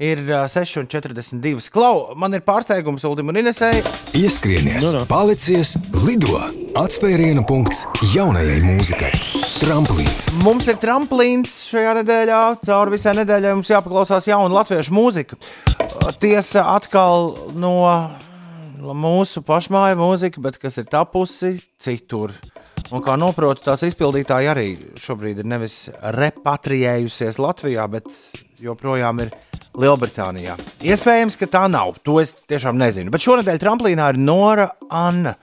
Ir uh, 6,42. Klau, man ir pārsteigums Ulim un Inesai. Ieskrienies, Nu, nu. palicies, lido! Atspēriena punkts jaunajai mūzikai. Tramplīns. Mums ir tramplīns šajā nedēļā. Cauri visai nedēļai mums jāpaklausās jauna latviešu mūzika. Tiesa atkal no mūsu pašmāju mūzika, bet kas ir tapusi citur. Un kā noprotu, tās izpildītāji arī šobrīd ir nevis repatriējusies Latvijā, bet joprojām ir Lielbritānijā. Iespējams, ka tā nav. To es tiešām nezinu. Bet šonadēļ tramplīnā ir Nora Anna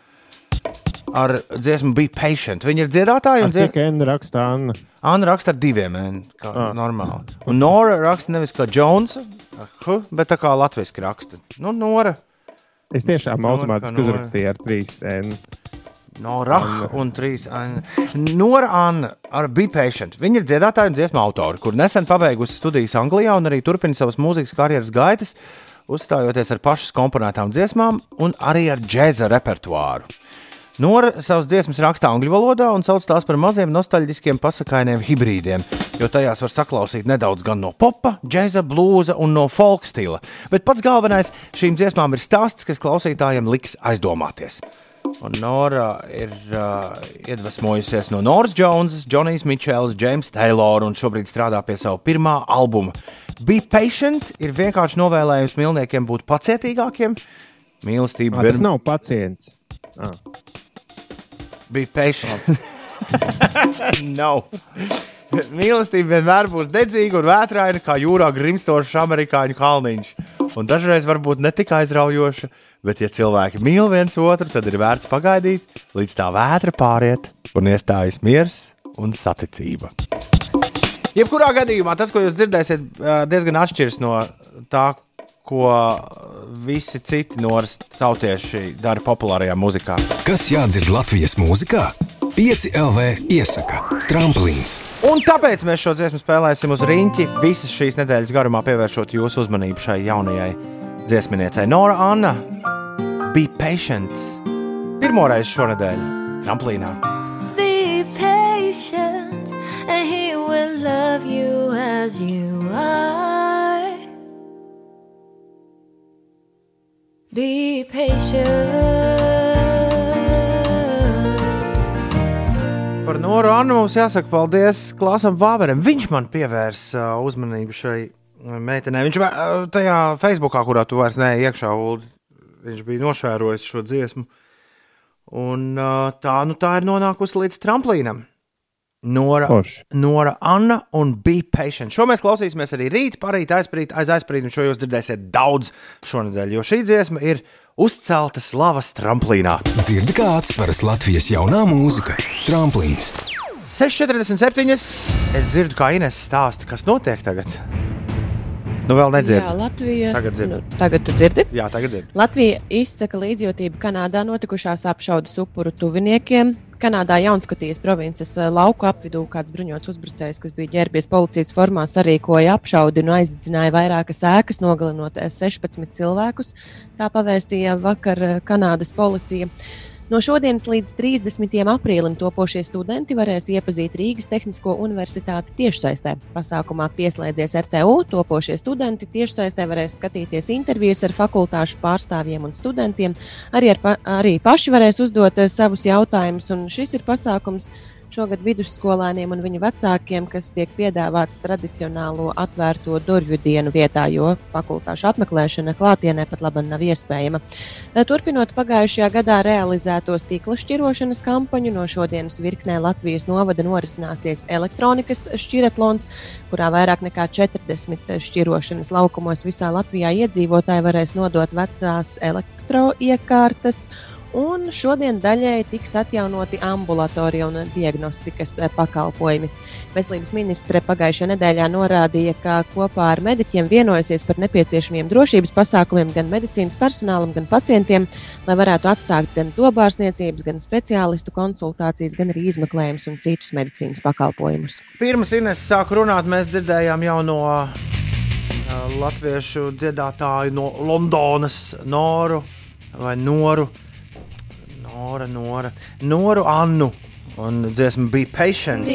ar dziesmu Be Patient. Viņa ir dziedātāja un Ar Cik dziedātāja. N raksta Anna? Anna raksta ar diviem N, kā Ah. normāli. Un Nora raksta nevis kā Jones, ar H, bet tā kā latviešu raksta. Nu, Nora, Es tiešām Nora, automātiski uzrakstīju ar 3 N. Nora un trīs Anna. Nora Anna ar Be Patient. Viņa ir dziedātāja un dziesmu autora, kur nesen pabeigusi studijas Anglijā un arī turpina savas mūzikas karjeras gaitas, uzstājoties ar pašas komponētām dziesmām un arī ar džēza repertuāru. Nora savas dziesmas raksta angļu valodā un sauc tās par maziem nostalģiskiem pasakainiem hibrīdiem, jo tajās var saklausīt nedaudz gan no popa, džēza, blūza un no folk stila. Bet pats galvenais šīm dziesmām ir stāsts, kas klausītājiem liks aizdomāties. Un Nora ir uh, iedvesmojusies no Noras Jonesas, Džonijas Mičels, James Taylor un šobrīd strādā pie sava pirmā albuma. Be patient ir vienkārši novēlējums mīlniekiem būt pacietīgākiem. Mīlestība Ah, tas nav pacients. Ah. Be patient. [LAUGHS] Nav. Mīlestība vienmēr būs dedzīga un vētraina, kā jūrā grimstošs amerikāņu kalniņš. Un dažreiz varbūt ne tik aizraujoša, bet, ja cilvēki mīl viens otru, tad ir vērts pagaidīt, līdz tā vētra pāriet un iestājas miers un saticība. Jebkurā gadījumā tas, ko jūs dzirdēsiet, ā, diezgan atšķiras no tā, ko visi citi noras tautieši dara populārajā mūzikā. Kas jādzird Latvijas mūzikā? 5 LV iesaka Tramplīns. Un tāpēc mēs šo dziesmu spēlēsim uz rīņķi visas šīs nedēļas garumā, pievēršot jūsu uzmanību šai jaunajai dziesminiecei. Nora Anna, Be Patient. Pirmoreiz šonadēļ tramplīnā. Be patient, and he will love you as you are. Be patient. Par Noru Annu mums jāsaka paldies Klasam Vāveram. Viņš man pievērsa uh, uzmanību šai uh, meitenei. Viņš uh, tajā Facebookā, kurā tu vairs neej iekšā, Uld, viņš bija nošērojis šo dziesmu. Un tā, nu, tā ir nonākusi līdz tramplīnam. Nora, Forši. Nora Anna un Be Patient. Šo mēs klausīsimies arī rīt, parīt, aizprīt, aiz aizprīt, un šo jūs dzirdēsiet daudz šonadēļ, jo šī dziesma ir uzcelta slavas tramplīnā. Dzirdi kā atspēras Latvijas jaunā mūzika. Tramplīns. 6,47. Es dzirdu, kā Ines stāsta, kas notiek tagad. Nu, vēl Jā, nedzirdu. Latvija. Tagad dzirdu. Nu, tagad tu dzirdi? Jā, tagad dzirdu. Latvija izsaka līdzjūtību Kanādā notikušās apšaudas upuru tuviniekiem. Kanādā Jaunskatijas provinces eh, lauku apvidū kāds bruņots uzbrucējs, kas bija ģērbies policijas formā, sarīkoja apšaudi un aizdedzināja vairākas ēkas, nogalinot eh, 16 cilvēkus. Tā pavēstīja vakar eh, Kanādas policija. No šodienas līdz 30. aprīlim topošie studenti varēs iepazīt Rīgas Tehnisko universitāti tiešsaistē. Pasākumā pieslēdzies RTU. Topošie studenti tiešsaistē varēs skatīties intervijas ar fakultāšu pārstāvjiem un studentiem. Arī, ar, pa, arī paši varēs uzdot eh, savus jautājumus. un Šis ir pasākums, šogad vidusskolēniem un viņu vecākiem, kas tiek piedāvāts tradicionālo atvērto durvju dienu vietā, jo fakultāšu apmeklēšana klātienē pat labi nav iespējama. Eh, Turpinot pagājušajā gadā realizētos tīkla šķirošanas kampaņu, no šodienas virknē Latvijas novada norisināsies elektronikas šķiratlons, kurā vairāk nekā 40 šķirošanas laukumos visā Latvijā iedzīvotāji varēs nodot vecās elektroiekārtas. Un šodien daļēji tiks atjaunoti ambulatorija un diagnostikas eh, pakalpojumi. Veselības ministre pagājušajā nedēļā norādīja, ka kopā ar mediķiem vienojusies par nepieciešamiem drošības pasākumiem gan medicīnas personālam, gan pacientiem, lai varētu atsākt gan zobārstniecības, gan speciālistu konsultācijas, gan arī izmeklējumus un citus medicīnas pakalpojumus. Pirms Ines sāk runāt, mēs dzirdējām jau no uh, latviešu dziedātāju no Londonas, Noru vai Noru. Nora, Nora, Noru Annu un dziesmu Be Patient.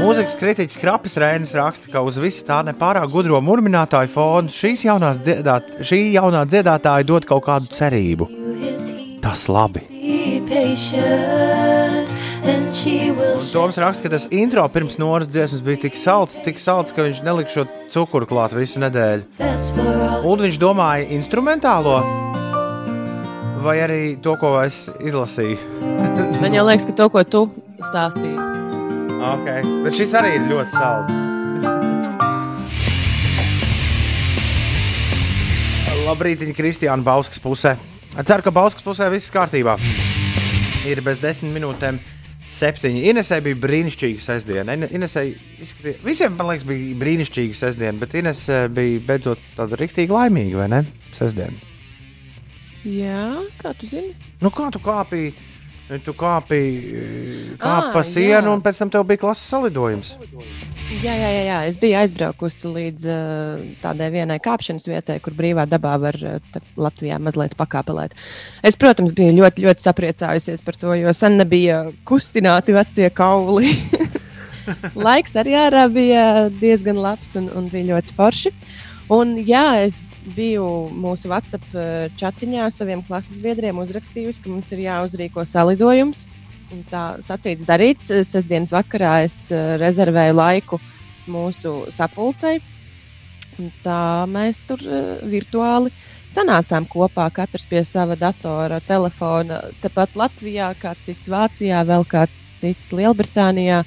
Mūzikas kritiķis Krapis Rēnis raksta, ka uz visu tā nepārāk gudro murminātāju fonu dziedāt, šī jaunā dziedātāja dod kaut kādu cerību. Tas labi. Will Toms raksta, ka tas intro pirms Noras dziesmas bija tik salds, tik salds, ka viņš nelika šo cukuru klāt visu nedēļu. Un viņš domāja instrumentālo vai arī to, ko es izlasīju. [LAUGHS] Man jau liekas, ka to, ko tu stāstīji, Okay. Bet šis arī ir ļoti salds. [LAUGHS] Labrīt, Kristiāna Bauskas pusē. Ceru, ka Bauskas pusē viss kārtībā. Ir bez desmit minūtēm. Septiņi. Inesē bija brīnišķīga sestdiena. Ine- Inesē izskatīja, visiem, man liekas, bija brīnišķīga sestdiena, bet Inesē bija beidzot tāda rīktīgi laimīga, vai ne? Sestdiena. Jā, kā tu zini? Nu, kā tu kāpīji? Tu kāpīji kāp Ā, pa sienu, jā. un pēc tam tev bija klases salidojums. Jā, jā, jā, jā. Es biju aizbraukusi līdz uh, tādai vienai kāpšanas vietai, kur brīvā dabā var uh, Latvijā mazliet pakāpelēt. Es, protams, biju ļoti, ļoti sapriecājusies par to, jo sen nebija kustināti vecie kauli. [LAUGHS] Laiks arī ārā bija diezgan labs un, un bija ļoti forši. Un, jā, es biju mūsu WhatsApp uh, chatiņā saviem klases biedriem uzrakstījusi, ka mums ir jāuzrīko salidojums. Tā sacīts, darīts. Sestdienas vakarā es eh, rezervēju laiku mūsu sapulcei. Tā mēs tur eh, virtuāli sanācām kopā, katrs pie sava datora, telefona. Tepat Latvijā, kāds cits Vācijā, vēl kāds cits Lielbritānijā.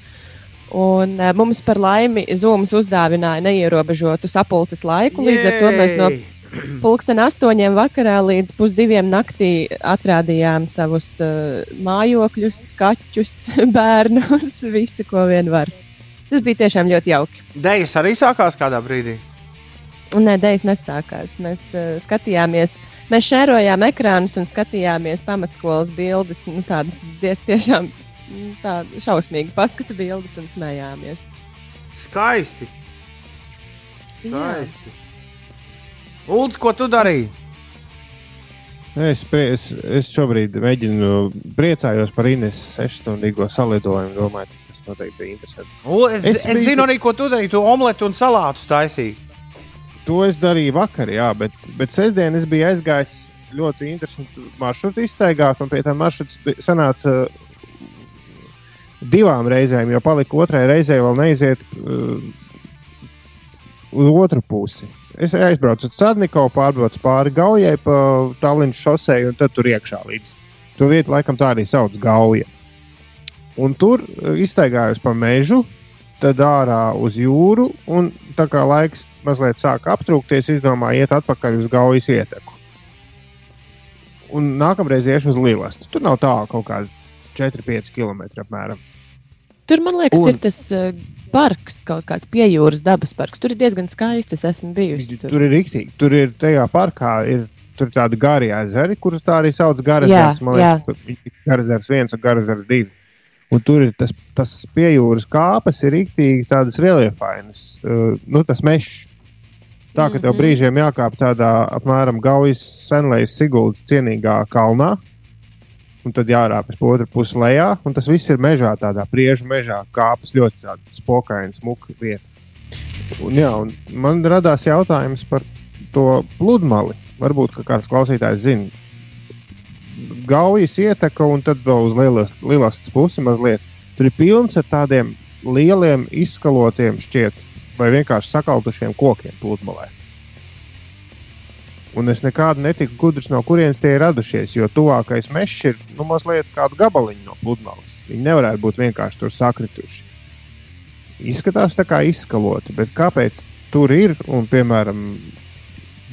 Un eh, mums par laimi Zooms uzdāvināja neierobežotu sapulces laiku. Līdz ar to mēs no! [CLEARS THROAT] Pulksten astoņiem vakarā līdz pusdiviem naktī atrādījām savus uh, mājokļus, kaķus, [LAUGHS] bērnus, [LAUGHS] visu, ko vien var. Tas bija tiešām ļoti jauki. Dejas arī sākās kādā brīdī. Nē, dēļas nesākās. Mēs uh, skatījāmies, mēs šērojām ekrānus un skatījāmies pamatskolas bildes. Nu, tādas die, tiešām tā, šausmīgi paskatu bildes un smējāmies. Skaisti. Skaisti. Ulds, ko tu darīji? Es, es, es šobrīd mēģinu priecājos par Ines sešstundīgo salidojumu. Domāju, cik tas noteikti bija interesanti. Ul, es, es, Es biju- zinu arī, ko tu darīji. Tu omletu un salātu taisīji. To es darīju vakar, jā, bet, bet sestdien es biju aizgājis ļoti interesantu maršrutu iztaigāt, un pie tā maršruts bi- sanāca divām reizēm, jo palika otrai reizei vēl neiziet uh, uz otru pusi. Es aizbraucu uz Cēlnikovu, pārbraucu pāri Gaujai pa Tallinas šosei, un tad tur iekšā līdz to vietu, laikam tā arī sauc Gauja. Un tur uh, iztaigājos pa mežu, tad ārā uz jūru, un tā kā laiks mazliet sāka aptrūkties, izdomāju iet atpakaļ uz Gaujas ieteku. Un nākamreiz iešu uz Lielastu. Tur nav tālu kaut kādi 4-5 km apmēram. Tur, man liekas, Un- ir tas uh, parks, kaut kāds pie jūras dabas parks. Tur ir diezgan skaisti. Es esmu bijusi. Tur ir rīktīgi. Tur ir tajā parkā ir tur tādi gari ezeri, kurus tā arī sauc par Jā, garezers. Garezers viens un garezers divi. Un tur ir tas, tas piejūras kāpes, ir rīktīgi tādas reliefainas, uh, nu tas mežs. Tā ka tev Mhm. brīžiem jākāp tādā apmēram Gaujas senlējas Siguldas cienīgā kalnā. Un tad jārāpjas pa otru pusi lejā. Un tas viss ir mežā, tādā priežu mežā. Kāpes ļoti tāda spokaina, smuka vieta. Un, jā, un man radās jautājums par to pludmali. Varbūt kāds klausītājs zina. gaujas ieteka, un tad vēl uz lielas pusi mazliet. Tur ir pilns ar tādiem lieliem, izskalotiem šķiet, vai vienkārši sakaltušiem kokiem pludmalē. Un es nekādu netiku gudrs, no kurienes tie ir radušies, jo tuvākais mežs ir nu, mazliet kādu gabaliņu no pludmales. Viņi nevarētu būt vienkārši tur sakrituši. Izskatās tā kā izskaloti, bet kāpēc tur ir un, piemēram,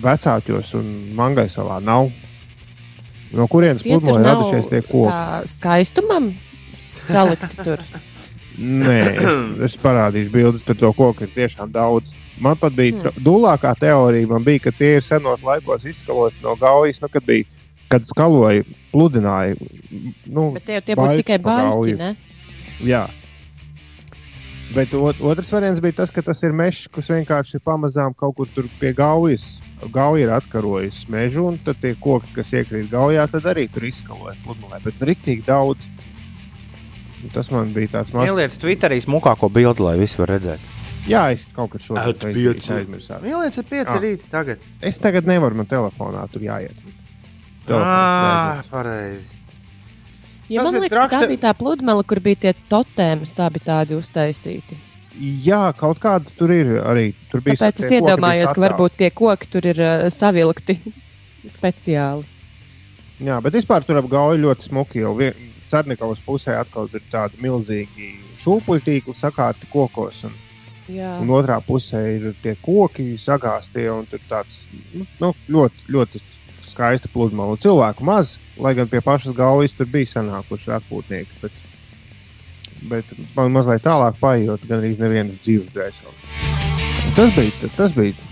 vecākos un mangaisalā nav? No kurienes nav radušies tie koki? skaistumam salikti tur. Nē, es, es parādīšu bildes par to koku. Ir tiešām daudz. Man pat bija Hmm. dūlākā teorija, man bija, ka tie ir senos laikos izskaloti no gaujas, nu, kad bija, kad skaloja, pludināja. Nu, Bet tie, tie būtu tikai baļķi, ne? Jā. Bet ot, otrs variants bija tas, ka tas ir mežs, kas vienkārši pamazām kaut kur tur pie gaujas. Gauja ir atkarojis mežu, un tad tie koki, kas iekrīt gaujā, tad arī tur izskaloja pludmalē. Bet rīktīgi daudz. Un Tas man bija tāds mazs. Ieliec Twitterī smukāko bildi, lai visi var redzēt. Jā, es kaut kad šo pieci. Ieliec ar pieci rīti tagad. Es tagad nevaru man telefonā tur jāiet. Ah, jāiet. pareizi. Ja Tas man liekas, ka tā bija tā pludmale, kur bija tie totēmas, tā bija tādi uztaisīti. Jā, kaut kāda tur ir arī. Tur bija Tāpēc es iedomājos, ka varbūt tie koki tur ir uh, savilkti [LAUGHS] speciāli. Jā, bet vispār tur ap gauju ļoti smuki. Jau vien- Cernikavas pusē atkal ir tādi milzīgi šūpuļu tīkli sakārti kokos. Un, Jā. un otrā pusē ir tie koki sagāztie. un Tur tāds nu, nu, ļoti, ļoti skaista pludmale. Un Cilvēku maz, lai gan pie pašas gaujas tur bija sanākuši atpūtnieki. Bet, bet man mazliet tālāk paiet, gan arī nevienas dzīves dvēseles. Tas bija, tas bija.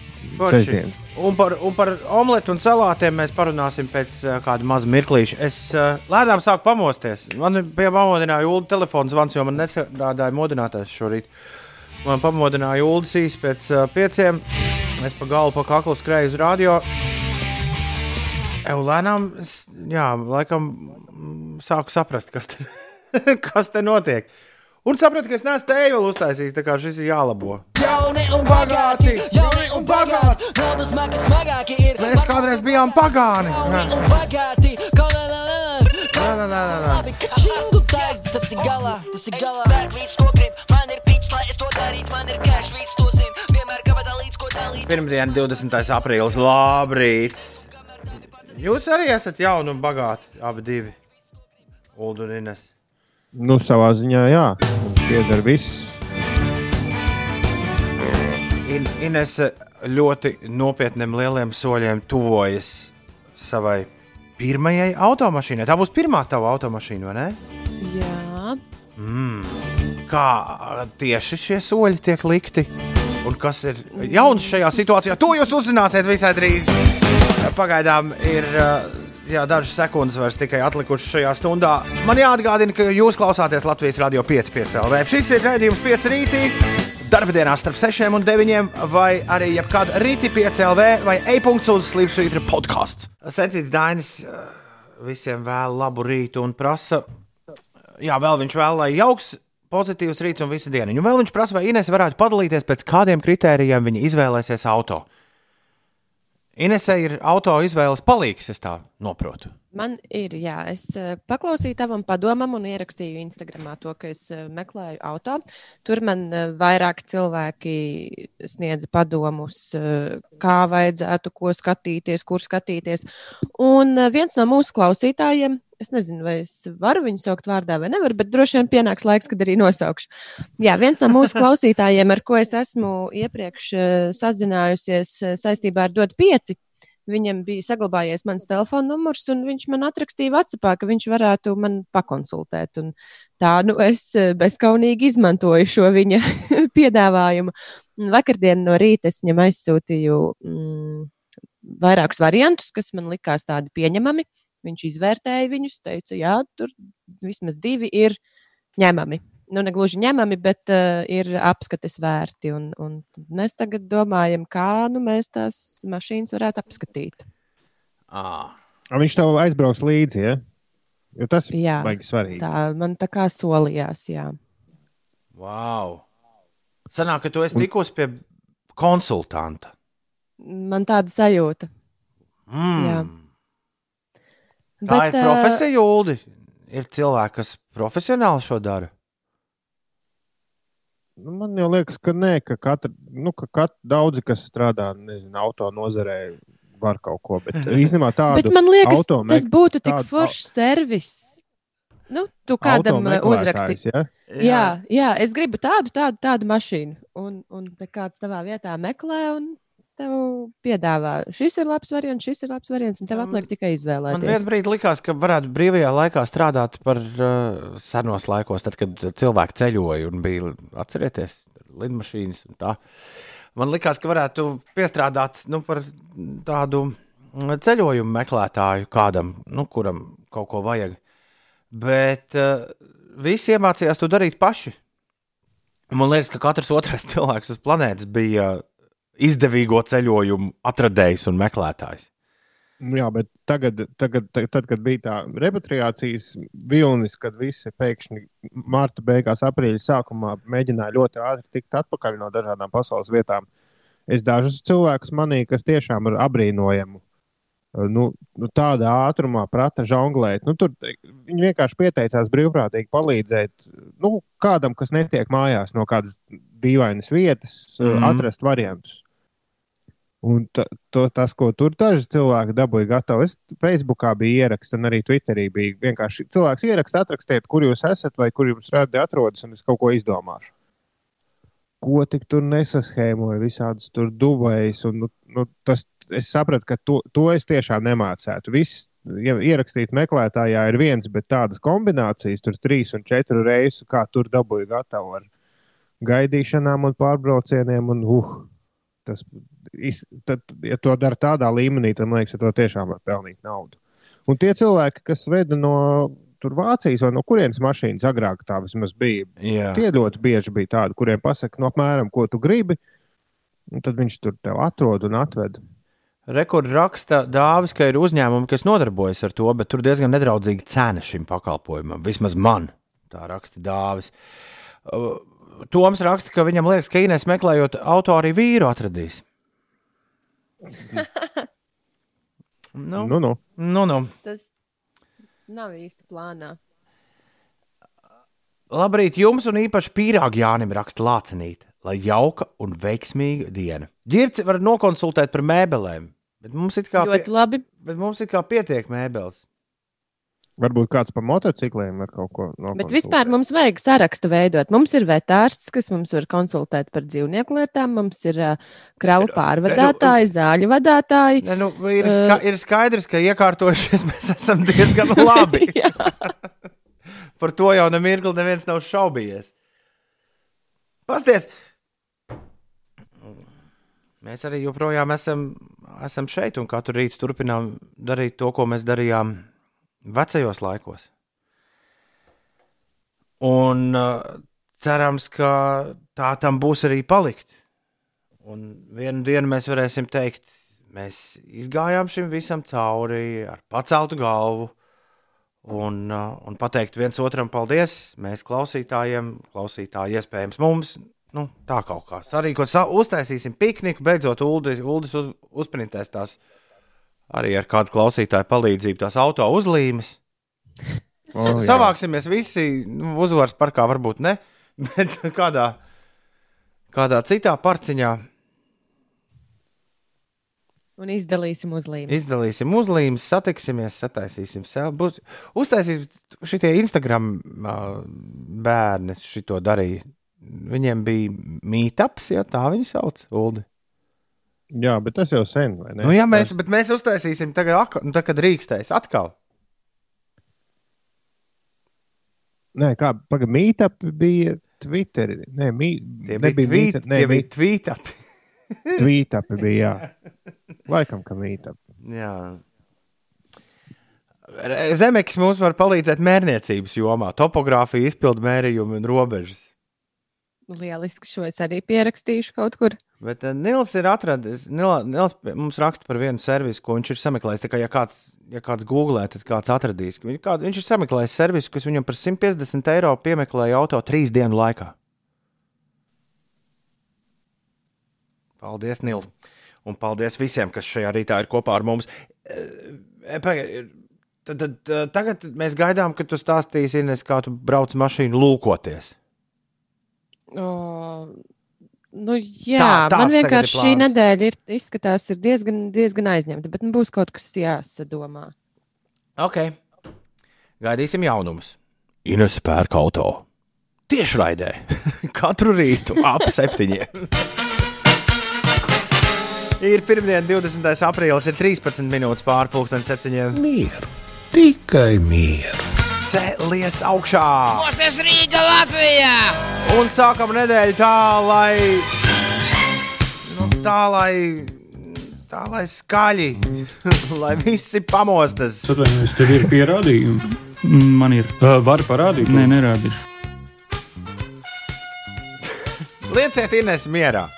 Un par, un par omletu un salātiem mēs parunāsim pēc uh, kāda maza mirklīša. Es uh, lēnām sāku pamosties. Man bija pamodināja Ulu telefons zvans, jo man nestrādāja modinātājs šorīt. Man pamodināja Ulu īsi pēc uh, pieciem. Es pa galu, pa kaklu skrēju uz radio. Lēnām, es, jā, laikam mm, sāku saprast, kas te, [LAUGHS] kas te notiek. Un sapratu, ka es neesmu vēl uztaisījis, tā kā šis ir jālabo. Jauni un bagāti, jauni un bagāti, naudas maka smagāki ir. Mēs kādreiz bijām pagāni. Jauni un bagāti, kaut kā Nā, nā, nā, nā, nā. labi, ka čingu tag, tas ir galā, tas ir galā. Pērk visu, ko grib, man ir pīķis, lai es to darītu, man ir cash, visu to zinu, vienmēr kabatā līdz ko dalīt. Pirmdiena, 20. aprīlis. Labrīt! Jūs arī esat jauni un bagāti, abi divi. Ines. Nu, savā ziņā, jā, mums pieder viss. In, Ines ļoti nopietniem lieliem soļiem tuvojas savai pirmajai automašīnai. Tā būs pirmā tava automašīna, vai ne? Jā. Mm. Kā tieši šie soļi tiek likti? Un kas ir jauns šajā situācijā? To jūs uzzināsiet visai drīz. Pagaidām ir uh, jā, dažas sekundes vairs tikai atlikušas šajā stundā. Man jāatgādina, ka jūs klausāties Latvijas Rādio 5,5 LV. Šis ir raidījums 5 rītī. Darba dienā starp 6 un 9, vai arī jebkāda rīta 5 LV vai e-punkts uz Slimsvītra podkāsts. Sensīts Dainis uh, visiem vēl labu rītu un prasa, jā, vēl viņš vēl, lai jauks, pozitīvs rīts un visa diena. Un vēl viņš prasa, vai Ines varētu padalīties pēc kādiem kritērijiem viņa izvēlēsies auto. Inesē ir auto izvēles palīgs, es tā noprotu. Man ir, jā, es eh, paklausīju tavam padomam un ierakstīju Instagramā to, ka es eh, meklēju auto. Tur man eh, vairāk cilvēki sniedza padomus, kā vajadzētu, ko skatīties, kur skatīties. Un viens no mūsu klausītājiem, es nezinu, vai es varu viņu saukt vārdā vai nevaru, bet droši vien pienāks laiks, kad arī nosaukšu. Jā, viens no mūsu [LAUGHS] klausītājiem, ar ko es esmu iepriekš eh, sazinājusies eh, saistībā ar DOT 5. Viņam bija saglabājies mans telefona numurs, un viņš man atrakstīja Vācijā, ka viņš varētu man pakonsultēt. Un tā nu es eh, bezskaunīgi izmantoju šo viņa [LAUGHS] piedāvājumu. Un Vakardien no rīta es viņam aizsūtīju mm, vairākus variantus, kas man likās tādi pieņemami. Viņš izvērtēja viņus, teica, jā, tur vismaz divi ir ņemami. Nu, ne gluži ņemami, bet uh, ir apskates vērti. Un, un mēs tagad domājam, kā nu, mēs tās mašīnas varētu apskatīt. Ah. A, Viņš tev aizbrauks līdzi, ja? jo tas ir Jā, baigi svarīgi. tā man tā kā solījās. Jā. Wow! Sanāk, ka tu esi tikusi pie konsultanta. Man tāda sajūta. Mm. Jā. Tā Bet, ir profesija, Juldi. Ir cilvēki, kas profesionāli šo dara. Nu, man liekas, ka nē, ka, katra, nu, ka kat, daudzi, kas strādā nezinu, auto nozarē, var kaut ko. Bet [LAUGHS] īstenībā tādu Bet man liekas, tas būtu tik foršs servis. Nu, tu kādam uzraksti. Ja? Jā, jā, es gribu tādu, tādu, tādu mašīnu. Un, un kāds tavā vietā meklē, un tev piedāvā, šis ir labs variants, šis ir labs variants, un tev atliek tikai Man izvēlēties. vienā brīdī likās, ka varētu brīvajā laikā strādāt par uh, senos laikos, tad, kad cilvēki ceļoja un bija, atcerieties, lidmašīnas un tā. Man likās, ka varētu piestrādāt nu, par tādu mm, ceļojumu meklētāju kādam, nu, kuram kaut ko vajag. Bet uh, visi iemācījās to darīt paši. Man liekas, ka katrs otrais [LAUGHS] cilvēks uz planētas bija izdevīgo ceļojumu atradējs un meklētājs. Nu Jā, bet tagad, tagad, tad, kad bija tā repatriācijas vilnis, kad visi pēkšņi marta beigās, aprīļa sākumā mēģināja ļoti ātri tikt atpakaļ no dažādām pasaules vietām, es dažus cilvēkus manīju, kas tiešām ir abrīnojamu. Nu, nu, tādā ātrumā prata žonglēt. Nu, tur viņi vienkārši pieteicās brīvprātīgi palīdzēt nu, kādam, kas netiek mājās no kādas dīvainas vietas, mm. -hmm. atrast variantus. Un to, tas, ko tur daži cilvēki dabūja gatavu, es Facebookā biju ierakstījis, un arī Twitterī bija vienkārši cilvēks ierakstīt, atrakstiet, kur jūs esat vai kur jums radi atrodas, un es kaut ko izdomāšu. Ko tik tur nesaschēmoja, visādas tur duvējas, un nu, nu, tas, es sapratu, ka to, to es tiešām nemācētu. Viss ja ierakstīt meklētājā ir viens, bet tādas kombinācijas, tur trīs un četru reisu, kā tur dabūja gatavu ar gaidīšanām un pārbraucieniem, un uh, tas, tad, ja to dara tādā līmenī, tad man liekas, ka to tiešām var pelnīt naudu. Un tie cilvēki, kas veda no Vācijas vai no kurienes mašīnas agrāk tā vismaz bija, Jā. tie ļoti bieži bija tādi, kuriem pasaka, no apmēram, ko tu gribi, un tad viņš tur tev atrod un atved. Rekords raksta Dāvis, ka ir uzņēmumi, kas nodarbojas ar to, bet tur diezgan nedraudzīga cena šim pakalpojumam. Vismaz man tā raksta Dāvis. Uh, Toms raksta, ka viņam liekas, ka Inês meklējot auto arī vīru atradīs. [LAUGHS] Nu, Nu, nu. nu, nu. Tas nav īsti plānā. Labrīt jums un īpaši pīrāgu Jānim raksta Lācenīt, lai jauka un veiksmīga diena. Girci var nokonsultēt par mēbelēm, bet mums ir kā, Ļoti labi. bet mums ir kā pietiek mēbeles. Varbūt kāds par motocikliem var kaut ko no. Bet vispār mums vajag sarakstu veidot. Mums ir vetārsts, kas mums var konsultēt par dzīvnieku lietām, mums ir uh, kravu pārvadātāji, zāļu vadītāji. Ne, nu, ir, ska ir skaidrs, ka iekārtojušies [LAUGHS] mēs esam diezgan [LAUGHS] labi. [LAUGHS] Par to jau nemirkli neviens nav šaubījies. Pasties! Mēs arī joprojām esam, esam šeit un katru rītu turpinām darīt to, ko mēs darījām vecajos laikos. Un uh, cerams, ka tā tam būs arī palikt. Un vienu dienu mēs varēsim teikt, mēs izgājām šim visam cauri ar paceltu galvu un, uh, un pateikt viens otram paldies. Mēs klausītājiem, klausītāji iespējams mums. Nu, tā kaut kā sarīkot, sa- uztaisīsim pikniku, beidzot, Uldi, Uldis uz, uzprintēs tās arī ar kādu klausītāju palīdzību, tās auto uzlīmes. Oh, jā. Savāksimies visi, nu, uzvaras parkā varbūt ne, [LAUGHS] bet kādā, kādā citā parciņā Un izdalīsim uzlīmi. izdalīsim uzlīmes, satiksimies, sataisīsim sev. Būs, uztaisīsim šitie Instagram ā, bērni šito darīja. Viņiem bija mītaps, ja tā viņi sauc, Uldi. Jā, bet tas jau sen, vai ne? Nu, ja mēs, Tas- bet mēs uztaisīsim tagad, nu, tā, kad rīkstēs atkal. Nē, kā pagaidi, mītap bija Twitter. Nē, mī, Tie bija nebija nē, tie bija tvītapi. Tvītapi [LAUGHS] bija, jā. Laikam, ka mītap. Jā. Zemekis mums var palīdzēt mērniecības jomā, topogrāfija, izpildu mērījumi un robežas. Lieliski šo es arī pierakstīšu kaut kur. Bet uh, Nils ir atradis, Nil- Nils pie- mums raksta par vienu servisu, ko viņš ir sameklējis. Tā kā, ja kāds, ja kāds googlē, tad kāds atradīs. ka Viņš, kād, viņš ir sameklējis servisu, kas viņam par 150 eiro piemeklēja auto trīs dienu laikā. Paldies, Nil! Un paldies visiem, kas šajā rītā ir kopā ar mums. Eh, paga- Tad, tad, uh, tagad mēs gaidām, ka tu stāstīsi, Ines, kā tu brauc mašīnu lūkoties. O, nu, jā, Tā- man vienkārši šī nedēļa ir, izskatās, ir diezgan, diezgan aizņemta, bet nu, būs kaut kas jāsadomā. Ok. Gaidīsim jaunumus. Ines pērk auto. Tieši raidē. [LAUGHS] Katru rītu ap septiņiem. Ir pirmdiena, 20. aprīlis, ir 13 minūtes pārpusdienas septiņiem. Mieru, tikai mieru. Cēlies augšā! Mūsu Rīga Latvijā! Un sākam nedēļu tā, lai. Nu, tā, lai. Tā, lai skaļi, [LAUGHS] lai visi pamostas. Atvainojos, tev ir pierādījumi. Man ir. Uh, var parādīt? Nē, nerādīšu. [LAUGHS] Lieciet Ines mierā.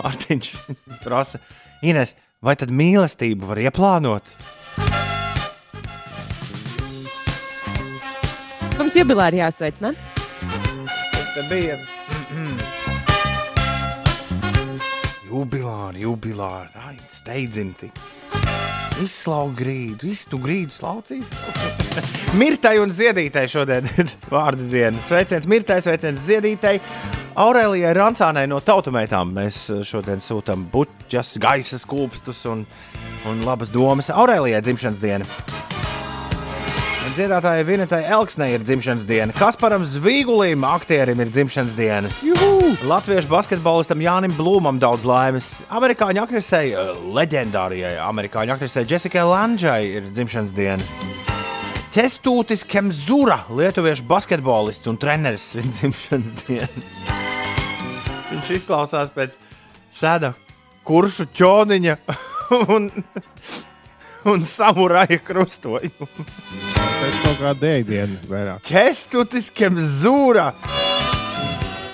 Mārtiņš prasa, Ines, vai tad mīlestību var ieplānot? Mums jubilāri jāsveic, ne? Te bija. Jubilāri, jubilāri, ai, steidzinti. Izslaukt grīdu, iztu grīdu slaucīs. [LAUGHS] Mirtai un ziedītai šodien ir [LAUGHS] vārdu diena. Sveiciens Mirtai, sveiciens ziedītai. Aurēlijai Rancānai no tautumētām mēs šodien sūtām buļķas, gaisa skūpstus un, un labas domas. Aurēlijai dzimšanas diena. Dziedātājai Vinetai Elksnei ir dzimšanas diena, Kasparam Zvīgulim, aktierim, ir dzimšanas diena. Juhu! Latviešu basketbolistam Jānim Blūmam daudz laimes. Amerikāņu aktrisei, eh, leģendārajai amerikāņu aktrisei Jessikai Lanžai ir dzimšanas diena. Testūtis Kemzura, lietuviešu basketbolists un treneris, ir dzimšanas diena. Viņš izklausās pēc sēda kuršu ķoniņa un, un samuraja krustojuma. Pēc kaut kāda ēdiena vairāk. Čestutis Kemzūra.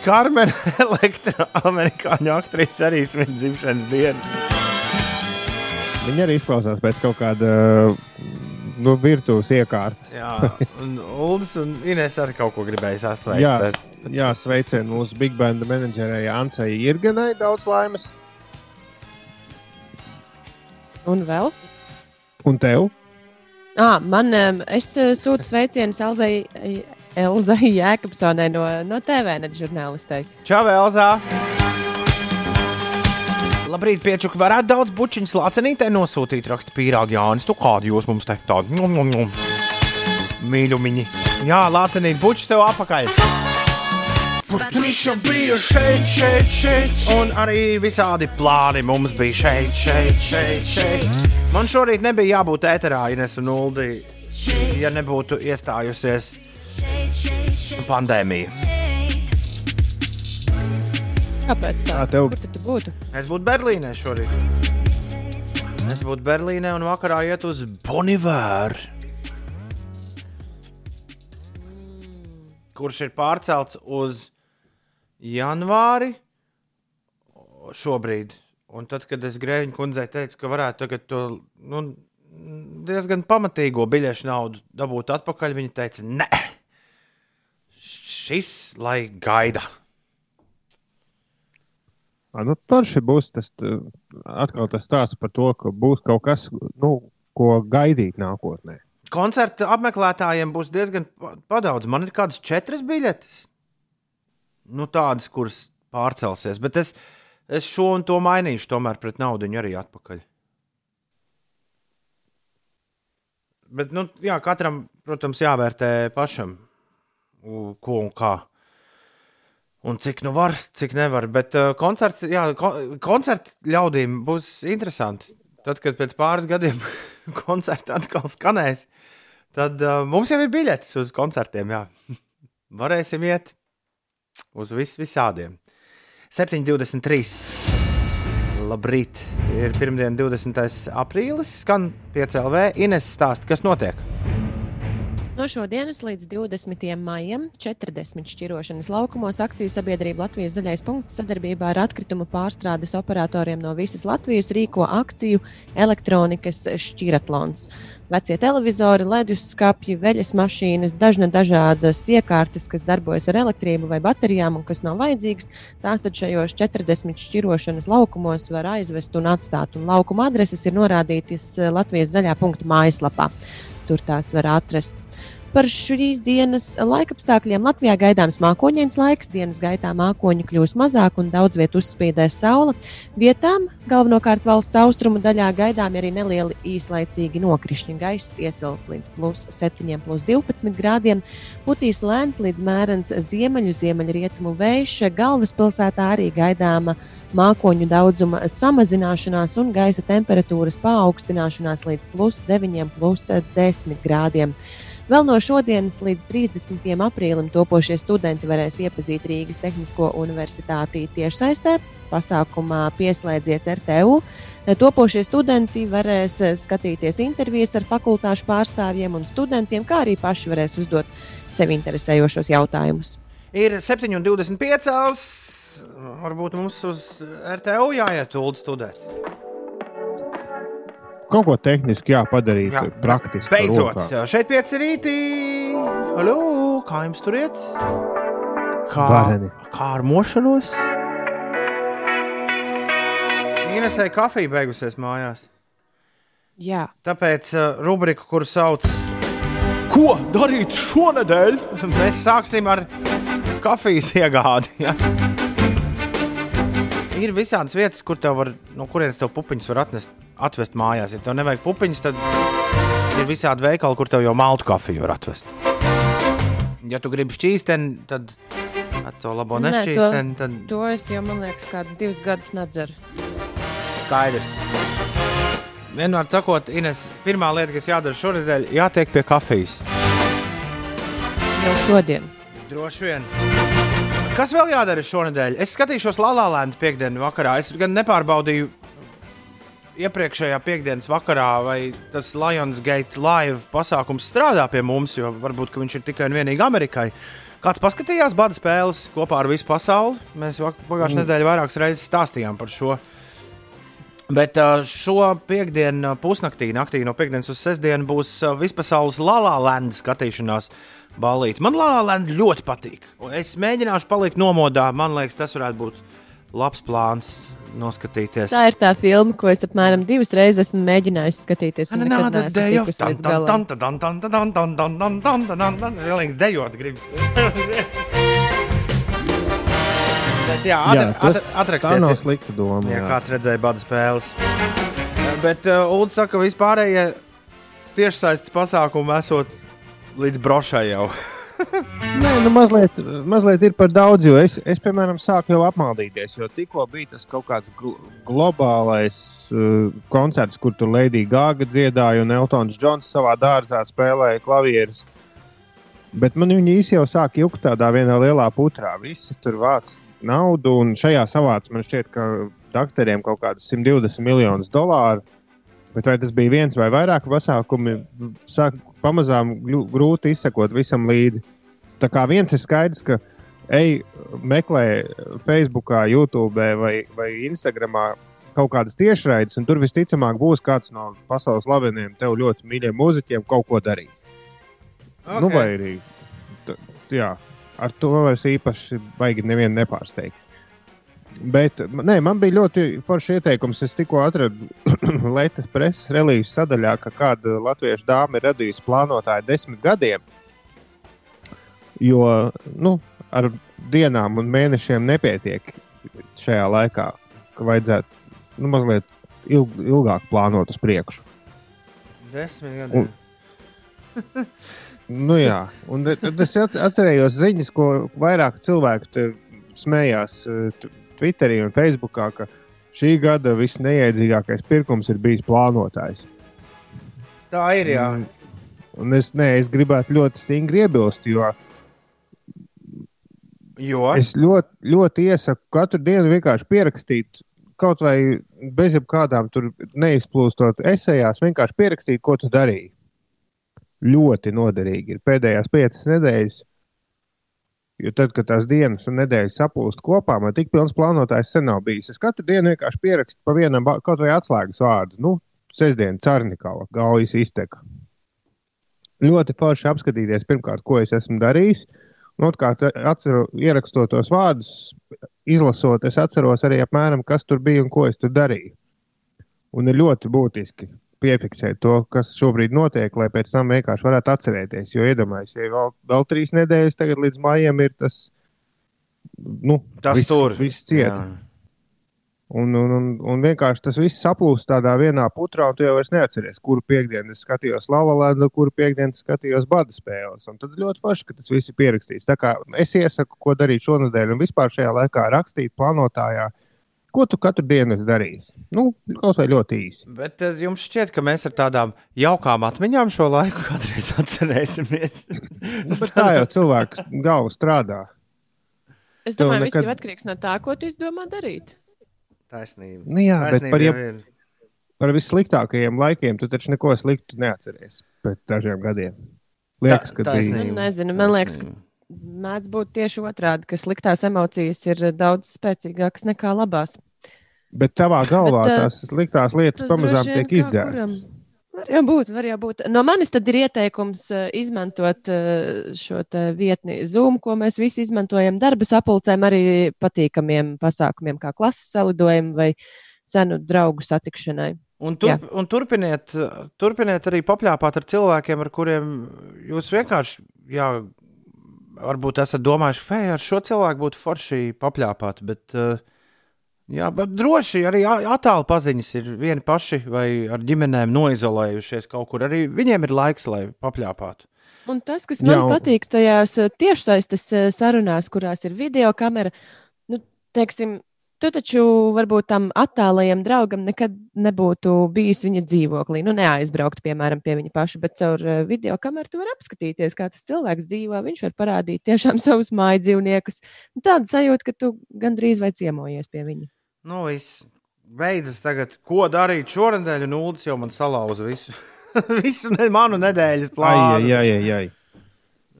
Karmena [LAUGHS] Elektra, amerikāņu aktrise, arī svin dzimšanas dienu. Viņa arī izklausās pēc kaut kāda nu, virtuves iekārtas. Jā, un Ulas un Ines arī kaut ko gribēja sasveikt. Jā, bet- jā sveicien mūsu Big Band menedžerai Ancei Irganai. Daudz laimes. Un vēl? Un tev? À, man, es uh, sūtu sveicienus Elzai, Elzai Jēkabsonai no, no TVNet žurnālistei. Čau, Elzā! Labrīt, piečuk, varētu daudz bučiņu slācenītē nosūtīt, raksta pīrāgi Jānis. Tu kādu jūs mums te tādu mīļumiņi? Jā, lācenīt, bučs tev apakaļ! Patriša bija šeit, šeit, šeit, un arī visādi plāni mums bija šeit, šeit, šeit, šeit. Man šorīt nebija jābūt ēterā, Ines un Uldi, ja nebūtu iestājusies pandēmija. Kāpēc tā? Tā tev- Kur tu būtu? Es būtu Berlīnē šorīt. Es būtu Berlīnē un vakarā iet uz Bonivēru. Kurš ir pārcelts uz janvāri šobrīd. Un tad, kad es Grēviņa kundzei teicu, ka varētu tagad to nu, diezgan pamatīgo biļešu naudu dabūt atpakaļ, viņa teica, nē, šis lai gaida. À, nu, Parši būs tas atkal tas stāsts par to, ka būs kaut kas, nu, ko gaidīt nākotnē. koncerta apmeklētājiem būs diezgan pa- padaudz. Man ir kādas četras biļetes. Nu, tādas, kuras pārcelsies. Bet es, es šo un to mainīšu, tomēr pret naudu arī atpakaļ. Bet, nu, jā, katram, protams, jāvērtē pašam, ko un kā. Un cik nu var, cik nevar. Bet uh, koncerts, jā, ko, koncerts ļaudīm būs interesanti. Tad, kad pēc pāris gadiem [LAUGHS] koncerts atkal skanēs, tad uh, mums jau ir biļetes uz koncertiem. Jā. [LAUGHS] Varēsim iet uz vis visādiem. 7,23. Labrīt! Ir pirmdiena, 20. aprīlis. Skan 5LV. Ines stāsta, kas notiek. No šodienas līdz 20. maijam 40 šķirošanas laukumos akciju sabiedrība Latvijas zaļais punkts sadarbībā ar atkritumu pārstrādes operatoriem no visas Latvijas rīko akciju elektronikas šķiratlons. Vecie televizori, leduskapji, veļas mašīnas, dažna dažādas iekārtas, kas darbojas ar elektrību vai baterijām un kas nav vajadzīgas, tās tad šajos 40 šķirošanas laukumos var aizvest un atstāt. Un laukuma adreses ir norādītas Latvijas zaļā punkta mājaslapā. Tur tās var atrast. Par šīs dienas laikapstākļiem Latvijā gaidāms mākoņdienas laiks. Dienas gaitā mākoņu kļūs mazāk un daudz vietā uzspīdēs saule. Vietām, galvenokārt valsts austrumu daļā, gaidām arī nelieli īslaicīgi nokrišņi. Gaiss iesils līdz plus 7, plus 12 grādiem. Putīs lēns līdz mērens ziemeļu, ziemeļrietumu vējš. Galvaspilsētā arī gaidāma mākoņu daudzuma samazināšanās un gaisa temperatūras paaugstināšanās līdz plus 9, plus 10 grādiem. Vēl no šodienas līdz 30. aprīlim topošie studenti varēs iepazīt Rīgas Tehnisko universitāti tiešsaistē. Pasākumā pieslēdzies RTU. Topošie studenti varēs skatīties intervijas ar fakultāšu pārstāvjiem un studentiem, kā arī paši varēs uzdot sev interesējošos jautājumus. Ir 7,25. Varbūt mums uz RTU jāiet ulu studēt. Kaut ko tehniski jāpadarīt, Jā. praktiski. Beidzot, rokā. šeit pieci rītī. Halo, kā jums tur iet? Kā, Vareni. kā ar mošanos? Inesai kafija beigusies mājās. Jā, Tāpēc uh, rubriku, kur sauc Ko darīt šonadēļ? [LAUGHS] Mēs sāksim ar kafijas iegādi. Ja? Ir visādas vietas, kur tev var, no kurienes tev pupiņas var atnest, atvest mājās. Ja tev nevajag pupiņas, tad ir visādi veikali, kur tev jau maltu kafiju var atvest. Ja tu gribi šķīsteni, tad to labo nešķīsteni, tad to es jau, man liekas, kādus divus gadus nedzeru. skaidrs. Vienmēr sakot, Ines, pirmā lieta, kas jādara šonadēļ, jātiek pie kafijas. Jau šodien. Droši vien. Kas vēl jādara šonadēļ? Es skatīšos Lalalēnu piekdienas vakarā. Es gan nepārbaudīju iepriekšējā piekdienas vakarā, vai tas Lionsgate live pasākums strādā pie mums, jo varbūt viņš ir tikai un vienīgi Amerikai. Kāds paskatījās bada spēles kopā ar visu pasauli? Mēs pagājušajā nedēļā vairākas reizes stāstījām par šo. Bet šo piekdienu pusnaktī, naktī no piekdienas uz sestdienu, būs vispasaules Lalalēna skatīšanās balīti. Man Lalalēna ļoti patīk. Es mēģināšu palikt nomodā. Man liekas, tas varētu būt labs plāns noskatīties. Tā ir tā filma, ko es apmēram divas reizes esmu mēģinājis skatīties. day of tikusi tan, līdz tan, galam. tan, tan, tan, tan, tan, tan, tan, tan, tan, tan, tan. Vienīgi dejot gribas. Bet jā, Jā, atra- tas- atrakstiet. Tā nav slikta doma. Ja jā. kāds redzēja bada spēles. Bet uh, Ulu saka, ka vispārējie tiešsaistes pasākumi esot līdz brošai jau. [LAUGHS] Nē, nu mazliet, mazliet ir par daudz, jo es, es piemēram, sāku jau apmaldīties. Jo tikko bija tas kaut kāds gl globālais uh, koncerts, kur tur Lady Gaga dziedāja un Eltons Džons savā dārzā spēlēja klavierus. Bet man viņi īsi jau sāk jukt tādā vienā lielā putrā. Visi tur vāc naudu, un šajā savāc man šķiet, ka doktoriem kaut kādas 120 miljonus dolāru. Bet vai tas bija viens vai vairāk pasākumi, sāk pamazām grūti izsekot visam līdzi. Tā kā viens ir skaidrs, ka ej, meklē Facebook, YouTube vai, vai Instagram kaut kādas tiešraides, un tur visticamāk būs kāds no pasaules slaveniem, tev ļoti mīļiem mūziķiem kaut ko darīt. Okay. Nu, vai arī jā, ar to vairs īpaši baigi nevienu nepārsteigs. Bet nē, man bija ļoti foršs ieteikums. Es tikko atradu [CLEARS THROAT] Latvijas preses relīzes sadaļā, ka kāda latviešu dāma ir radījusi plānotāju desmit gadiem. Jo nu, ar dienām un mēnešiem nepietiek šajā laikā, ka vajadzētu nu, mazliet ilg, ilgāk plānot uz priekšu. Desmit gadi. Nu, jā, un tad es at- atcerējos ziņas, ko vairāk cilvēku smējās eh, t- Twitterī un Facebookā, ka šī gada visneiedzīgākais pirkums ir bijis plānotājs. Tā ir. Jā. Un es, nē, es gribētu ļoti stingri iebilst, jo Jo es ļoti, ļoti iesaku katru dienu vienkārši pierakstīt. Kaut vai bez jebkādām tur neizplūstot esejās, vienkārši pierakstīt, ko tu darīji. ļoti noderīgi ir pēdējās piecas nedēļas. Jo tad, kad tās dienas un nedēļas saplūst kopā, man tik pilns plānotājs sen nav bijis. Es katru dienu vienkārši pierakstu pa vienam kaut vai atslēgas vārdu. Nu, sestdiena, Cārnikava, gaujas izteka. Ļoti forši apskatīties, pirmkārt, ko es esmu darījis. Un otrkārt, atceru, ierakstot tos vārdus, izlasot, es atceros arī apmēram, kas tur bija un ko es tur darīju. Un ir ļoti būtiski piefiksēt to, kas šobrīd notiek, lai pēc tam vienkārši varētu atcerēties. Jo iedomājieties, ja vēl, vēl trīs nedēļas tagad līdz maijam ir tas, nu, Tas viss, tur. viss ciet. Jā. Un, un, un, un vienkārši tas viss saplūst tādā vienā putrā, un tu jau vairs neatceries, kuru piekdienu es skatījos Lavalandu, kuru piekdienu es skatījos Bada spēles. Un tad ļoti forši, ka tas viss ir pierakstīts. Tā kā es iesaku, ko darīt šonadēļ, un vispār šajā laikā rakstīt plānotājā, ko tu katru dienu esi darījis. Nu, kaut vai ļoti īsi. Bet eh, jums šķiet, ka mēs ar tādām jaukām atmiņām šo laiku [LAUGHS] kādreiz atcerēsimies. Nu, bet tā jau cilvēks galva strādā. Es domāju, ka nekad... viss jau atkarīgs no tā, ko tu izdomā darīt. Taisnība. Nu, jā, bet Taisnība par, jau jeb, ir. par vissliktākajiem laikiem tu taču neko sliktu neatceries pēc dažiem gadiem. Liekas, ka Tā- bija. taisnība. Nu, nezinu, man liekas, ka mēdz būt tieši otrādi, ka sliktās emocijas ir daudz spēcīgākas nekā labās. Bet tavā galvā Bet, eh, tās sliktās lietas tas pamazām tiek izdzēstas. Var jau būt, var jau būt. No manis tad ir ieteikums eh, izmantot eh, šo te vietni Zoom, ko mēs visi izmantojam darba sapulcēm, arī patīkamiem pasākumiem, kā klases salidojumi vai senu draugu satikšanai. Un, turp, un turpiniet, turpiniet arī papļāpāt ar cilvēkiem, ar kuriem jūs vienkārši, jā, varbūt esat domājuši, ka ar šo cilvēku būtu forši papļāpāt. Bet, eh, jā, bet droši arī a- attālu paziņas ir vieni paši vai ar ģimenēm noizolējušies kaut kur. Arī viņiem ir laiks, lai papļāpātu. Un tas, kas man Jā, patīk tajās eh, tiešsaistes eh, sarunās, kurās ir video kamera, nu, teiksim, tu taču varbūt tam attālajam draugam nekad nebūtu bijis viņa dzīvoklī. Nu, neaizbraukt, piemēram, pie viņa paša, bet caur eh, video kameru tu vari apskatīties, kā tas cilvēks dzīvo. Viņš var parādīt tiešām [LAUGHS] savus mājas dzīvniekus. Tāda sajūta, ka tu gandrīz vai ciemojies pie viņa. Nu, viss beidzas tagad. Ko darīt šonadēļ? Un Ulas jau man salauza visu. [LAUGHS] visu ne, manu nedēļas plānu. ai, ai, ai, ai.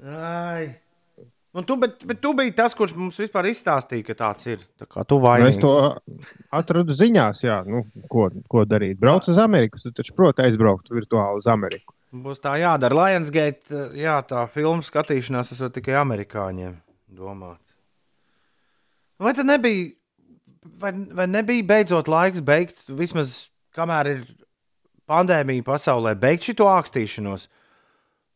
Ai. Un tu, bet, bet tu biji tas, kurš mums vispār izstāstīja, ka tāds ir. Tā kā tu vainīgs. Es to atradu ziņās, jā, nu, ko, ko darīt. Brauc uz Ameriku, tu taču proti aizbraukt virtuāli uz Ameriku. Būs tā jādara. Lionsgate, jā, tā filmu skatīšanās esot tikai amerikāņiem domāt. Vai tad nebija, vai, vai nebija beidzot laiks beigt, vismaz kamēr ir pandēmija pasaulē, beigt šo ākstīšanos?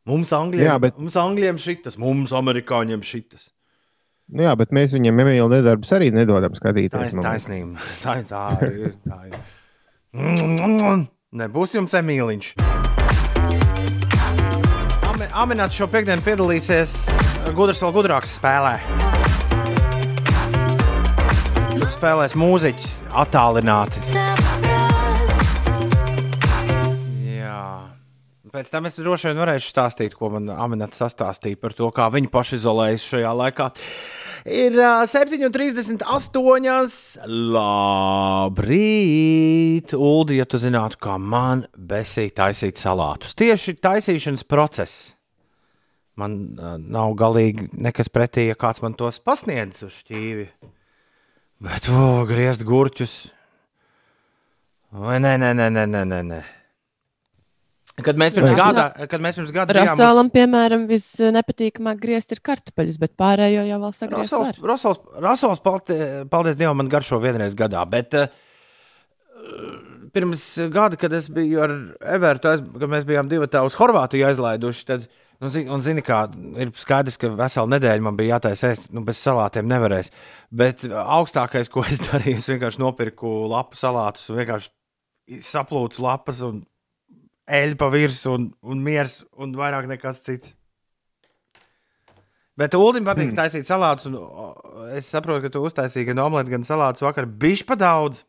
Mums, angļiem, Jā, bet- mums angļiem šitas, mums, amerikāņiem šitas. Nu, jā, bet mēs viņiem emīļu nedarbus arī nedodam Tā skatīties. ir liekas. taisnība. Tā ir tā ir. Tā ir. Nebūs jums emīliņš. Aminēts šo piekdienu piedalīsies gudrs vēl gudrāks spēlē. Spēlēs mūziķi attālināti. Pēc tam es droši vien varēšu stāstīt, ko man Aminēta sastāstīja par to, kā viņi paši izolējas šajā laikā. Ir uh, 7,38. Labrīt! Uldi, ja tu zinātu, kā man besīk taisīt salātus. Tieši taisīšanas process. Man uh, nav galīgi nekas pretī, ja kāds man tos pasniedz uz šķīvi. Bet, oh, griezt gurķus. Vai nē, nē, nē, nē, nē, nē. Kad mēs pirms gada, kad mēs pirms gada bijām uz- Rasālam, piemēram, visnepatīkamāk griezt ir kartupeļus, bet pārējo jau vēl sagriezt. Rasels, var. Rasels, Rasels paldies, paldies Dievam, man garšo vienreiz gadā. Bet uh, pirms gada, kad es biju ar Evertu, aiz, kad mēs bijām divi tā uz Horvātiju aizlaiduši, tad, nu, zini, un zini, kā ir skaidrs, ka veselu nedēļu man bija jātaisa ēst, nu, bez salātiem nevarēs. Bet augstākais, ko es darīju, es vienkārši nopirku lapu salātus un vienkārši saplūcu lapas un eļļu pa virsmu un, un miers un vairāk nekas cits. Bet Ulim patīk mm. taisīt salātus. Es saprotu, ka tu uztaisīji gan omletu, gan salātus vakar. Bišķi pa daudz.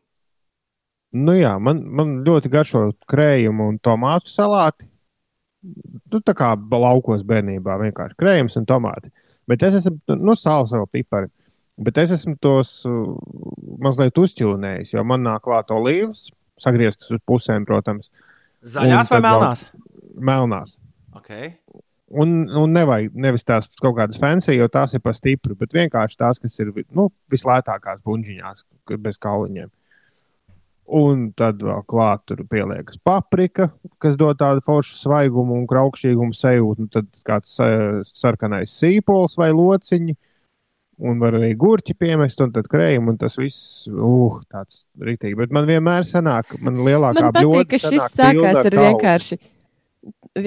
Nu, jā, man, man ļoti garšo krējumu un tomātu salāti. Nu, tā kā laukos bērnībā vienkārši krējums un tomāti. Bet es esmu, nu, sāls vēl pipari. Bet es esmu tos uh, mazliet uzķilnējis, jo man nāk klāt olīvas, sagrieztas uz pusēm, protams. Zaļās vai melnās? Melnās. Okay. Un, un nevajag nevis tās kaut kādas fancy, jo tās ir pa stipru, bet vienkārši tās, kas ir nu, vislētākās buļģiņās, bez kauliņiem. Un tad vēl klāt tur pieliekas paprika, kas dod tādu foršu svaigumu un kraukšķīgumu sajūtu. Un tad kāds eh, sarkanais sīpols vai lociņi. Un var arī gurķi piemest, un tad krējumu, un tas viss, uh, tāds rītīgi. Bet man vienmēr sanāk, man lielākā Man patīk, ka šis sākās ar kauliņu. vienkārši,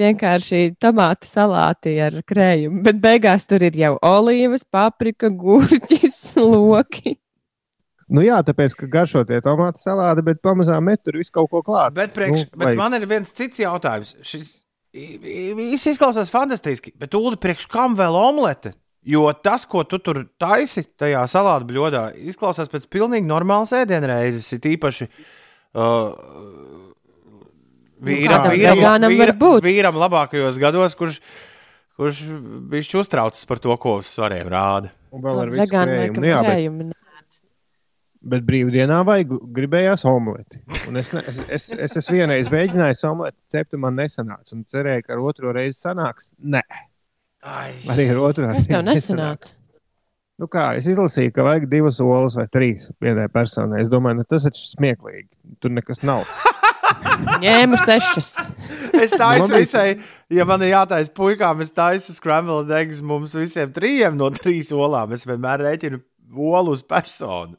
vienkārši tomātu salāti ar krējumu, bet beigās tur ir jau olīvas, paprika, gurķis, [LAUGHS] loki. Nu jā, tāpēc, ka garšo tie tomātu salāti, bet pamazām met tur visu kaut ko klāt. Bet, priekš, Nu, bet vai- man ir viens cits jautājums. Šis viss izklausās fantastiski, bet Ulu, priekš kam vēl omelete? Jo tas, ko tu tur taisi tajā salātu bļodā, izklausās pēc pilnīgi normālas ēdienreizes. Ir īpaši uh, vīram, kādam vīram, var vīram, būt. vīram labākajos gados, kurš, kurš bija uztraucis par to, ko uz svariem rāda. Un vēl ar visu krējumu. Nu, jā, bet, ne. bet brīvdienā vajag, gribējās omeleti. Un es, ne, es, es, es esmu vienreiz mēģinājis omeleti cept, un man nesanāca. Un cerēju, ka ar otro reizi sanāks. Nē, Ai, arī ar otro Kas tev reizi nesanāca? Nu kā, es izlasīju, ka vajag divas olas vai trīs vienai personai. Es domāju, nu, tas ir smieklīgi. Tur nekas nav. [LAUGHS] Ņēmu sešas. Es taisu visai, ja man ir jātaisa puikām, es taisu scrambled eggs mums visiem trijiem no trīs olām. Es vienmēr rēķinu olu uz personu.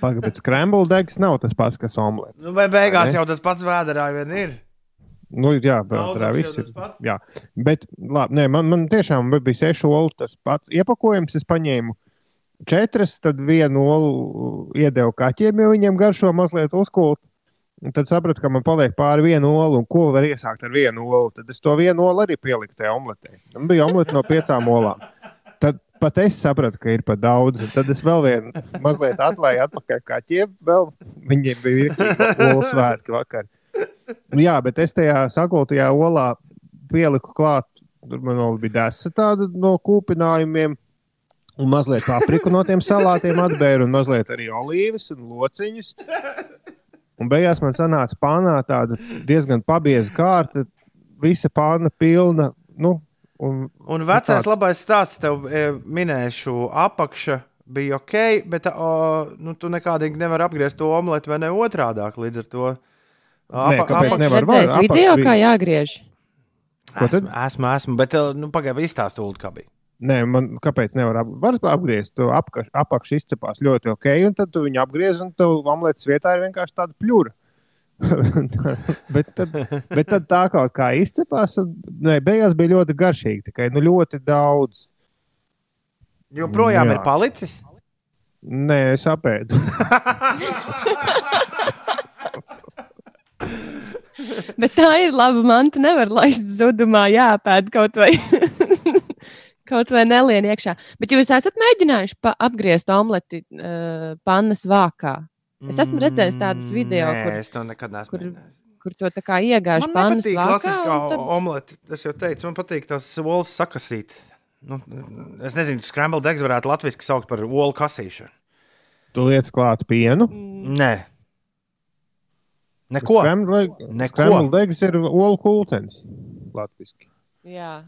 Pagaidām, bet scrambled eggs nav tas pats, kas omelets. Nu, vai beigās Vai jau tas pats vēderā vien ir? Nu, jā, jau viss ir. Jā, bet labi, nē, man, man tiešām bija sešu olu tas pats iepakojums. Es paņēmu četras, tad vienu olu iedevu kaķiem, jo viņiem garšo mazliet uzkult. Un tad sapratu, ka man paliek pāri vienu olu, un ko var iesākt ar vienu olu. Tad es to vienu olu arī pieliku tajā omletē. Man bija omelete no piecām olām. Tad pat es sapratu, ka ir par daudz. un Tad es vēl vienu mazliet atlaidu atpakaļ kaķiem. Vēl viņiem bija olu svētki vakar. Nu, jā, bet es tajā sakoltajā olā pieliku klāt. Tur man bija desa tāda no kūpinājumiem. Un mazliet papriku no tiem salātiem atbēru, un mazliet arī olīvas un lociņus. Un beigās man sanāca pānā tāda diezgan pabieza kārta, visa pāna pilna. Nu, un, Un vecais tāds- labais stāsts tev e, minēšu apakša. Bija ok, bet o, nu, tu nekādīgi nevari apgriezt to omleti vai ne otrādāk. Līdz ar to Nē, kāpēc apakš- nevar? Redzējis apakš video, bija- kā jāgriež. Ko tad? Esmu, esmu, esmu, bet e, nu, pagaidi, izstāst, Ulu, kā bija. Nē, man kāpēc nevar ap, var apgriezt? To apkaš, apakšu izcepās ļoti ok, un tad tu viņu apgriez, un tev omletes vietā ir vienkārši tāda pļura. [LAUGHS] bet, tad, bet tad tā kaut kā izcepās, un nē, beigās bija ļoti garšīgi. Tikai nu, ļoti daudz. Joprojām Jā. ir palicis. Nē, es apēdu. [LAUGHS] [LAUGHS] Bet tā ir laba manta. Nevar laist zudumā, jāpēd kaut vai. [LAUGHS] Kaut vai nelien iekšā. Bet jūs esat mēģinājuši apgriezt omleti uh, pannas vākā. Es esmu redzējis tādus video, Mm, Nē, kur, es to nekad neesmu. kur- mēģinājis. kur to tā kā iegāž Man pannas patīk vākā. klasiskā tad- omlete. Es jau teicu, man patīk tās olas sakasīt. Nu, es nezinu, scrambled eggs varētu latviešu saukt par olu kasīšanu. Tu liec klāt pienu. Nē, neko. Eggs ir olu kultens. Latviski. Jā.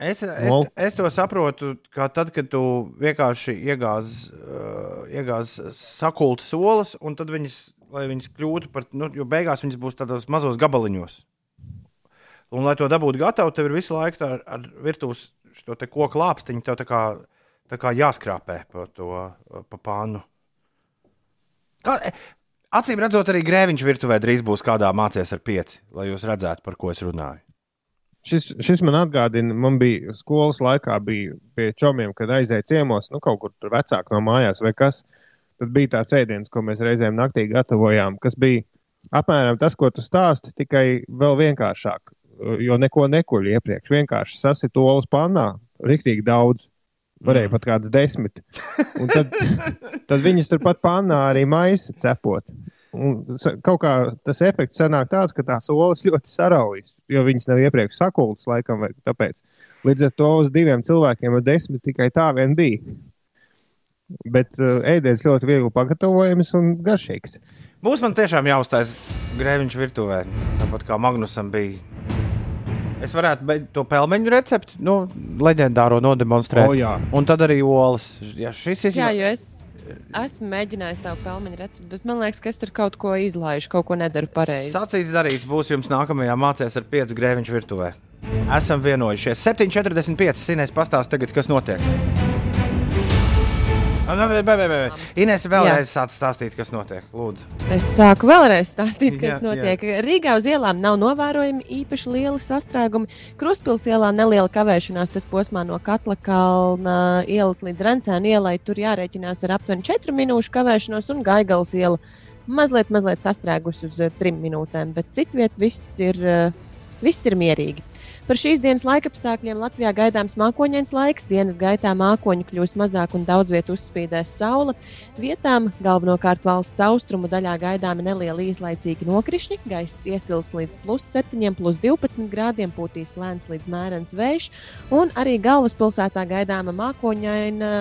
Es, es, es to saprotu, kā tad, kad tu vienkārši iegāzi uh, iegāz sakultas olas, un tad viņas, lai viņas kļūtu par, nu, jo beigās viņas būs tādos mazos gabaliņos. Un, lai to dabūtu gatavu, tev ir visu laiku tā ar, ar virtuves šo te koku lāpstiņu, tev tā kā, tā kā jāskrāpē pa to pa pānu. Kā, acīm redzot, arī grēviņš virtuvē drīz būs kādā mācīties ar pieci, lai jūs redzētu, par ko es runāju. Šis, šis man atgādina, man bija skolas laikā, bija pie čomiem, kad aizēja ciemos, nu, kaut kur tur vecāk no mājās vai kas. Tad bija tāds ēdiens, ko mēs reizēm naktī gatavojām, kas bija apmēram tas, ko tu stāsti, tikai vēl vienkāršāk. Jo neko nekuļ iepriekš. Vienkārši sasit olas pannā, rīktīgi daudz. Varēja pat kāds desmit. Un tad, [LAUGHS] tad viņas turpat pannā arī maisa cepot. Un kaut kā tas efekts sanāk tāds, ka tās olas ļoti saraujas, jo viņas nav iepriekš sakultas, laikam, vai tāpēc. Līdz ar to uz diviem cilvēkiem ar desmit tikai tā vien bija. Bet uh, ēdiens ļoti viegli pagatavojams un garšīgs. Būs man tiešām jāuztais grēviņš virtuvē. Tāpat kā Magnusam bija Es varētu beigt to pelmeņu recepti, nu, leģendāro nodemonstrēt. O, jā. Un tad arī olas. Ja šis ir Jā, jo es esmu mēģinājis tavu pelmeņu recepti, bet man liekas, ka es tur kaut ko izlaižu, kaut ko nedaru pareizi. Sacīts, darīts būs jums nākamajā mācījās ar 5 grēviņu virtuvē. Esam vienojušies. 7,45. Sinēs pastāst tagad, kas notiek. Ines vēlreiz sāc stāstīt, kas notiek. Lūdzu. Es sāku vēlreiz stāstīt, kas Jā, notiek. Rīgā uz ielām nav novērojami īpaši lieli sastrēgumi. Krustpils ielā neliela kavēšanās, tas posmā no Katla kalna ielas līdz Rencēna ielai. Tur jārēķinās ar aptuveni 4 minūšu kavēšanos, un Gaigals iela mazliet, mazliet sastrēgus uz 3 minūtēm, bet citviet viss ir, viss ir mierīgi. Par šīs dienas laikapstākļiem Latvijā gaidāms mākoņains laiks. Dienas gaitā mākoņu kļūs mazāk un daudz vietu uzspīdēs saule. Vietām galvenokārt valsts austrumu daļā gaidāmi nelieli īslaicīgi nokrišņi. Gaiss iesils līdz plus 7, plus 12 grādiem, pūtīs lēns līdz mērens vējš. Un arī galvaspilsētā gaidāma mākoņaina.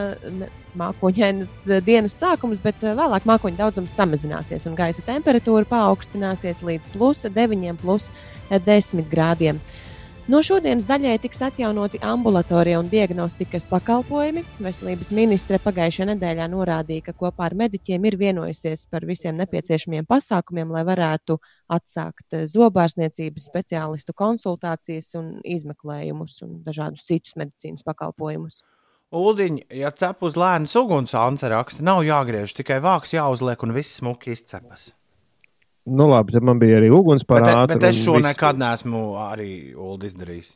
Mākoņainas dienas sākums, bet eh, vēlāk mākoņu daudzums samazināsies un gaisa temperatūra paaugstināsies līdz plus 9, plus 10 grādiem. No šodienas daļai tiks atjaunoti ambulatorie un diagnostikas pakalpojumi. Veselības ministre pagājušajā nedēļā norādīja, ka kopā ar mediķiem ir vienojusies par visiem nepieciešamiem pasākumiem, lai varētu atsākt eh, zobārstniecības speciālistu konsultācijas un izmeklējumus un dažādus citus medicīnas pakalpojumus. Uldiņ, ja cep uz lēnas uguns, Anse raksta, nav jāgriež, tikai vāks jāuzliek un viss smuki izcepas. Nu, labi, tad man bija arī uguns Bet, bet es šo nekad neesmu arī izdarījis.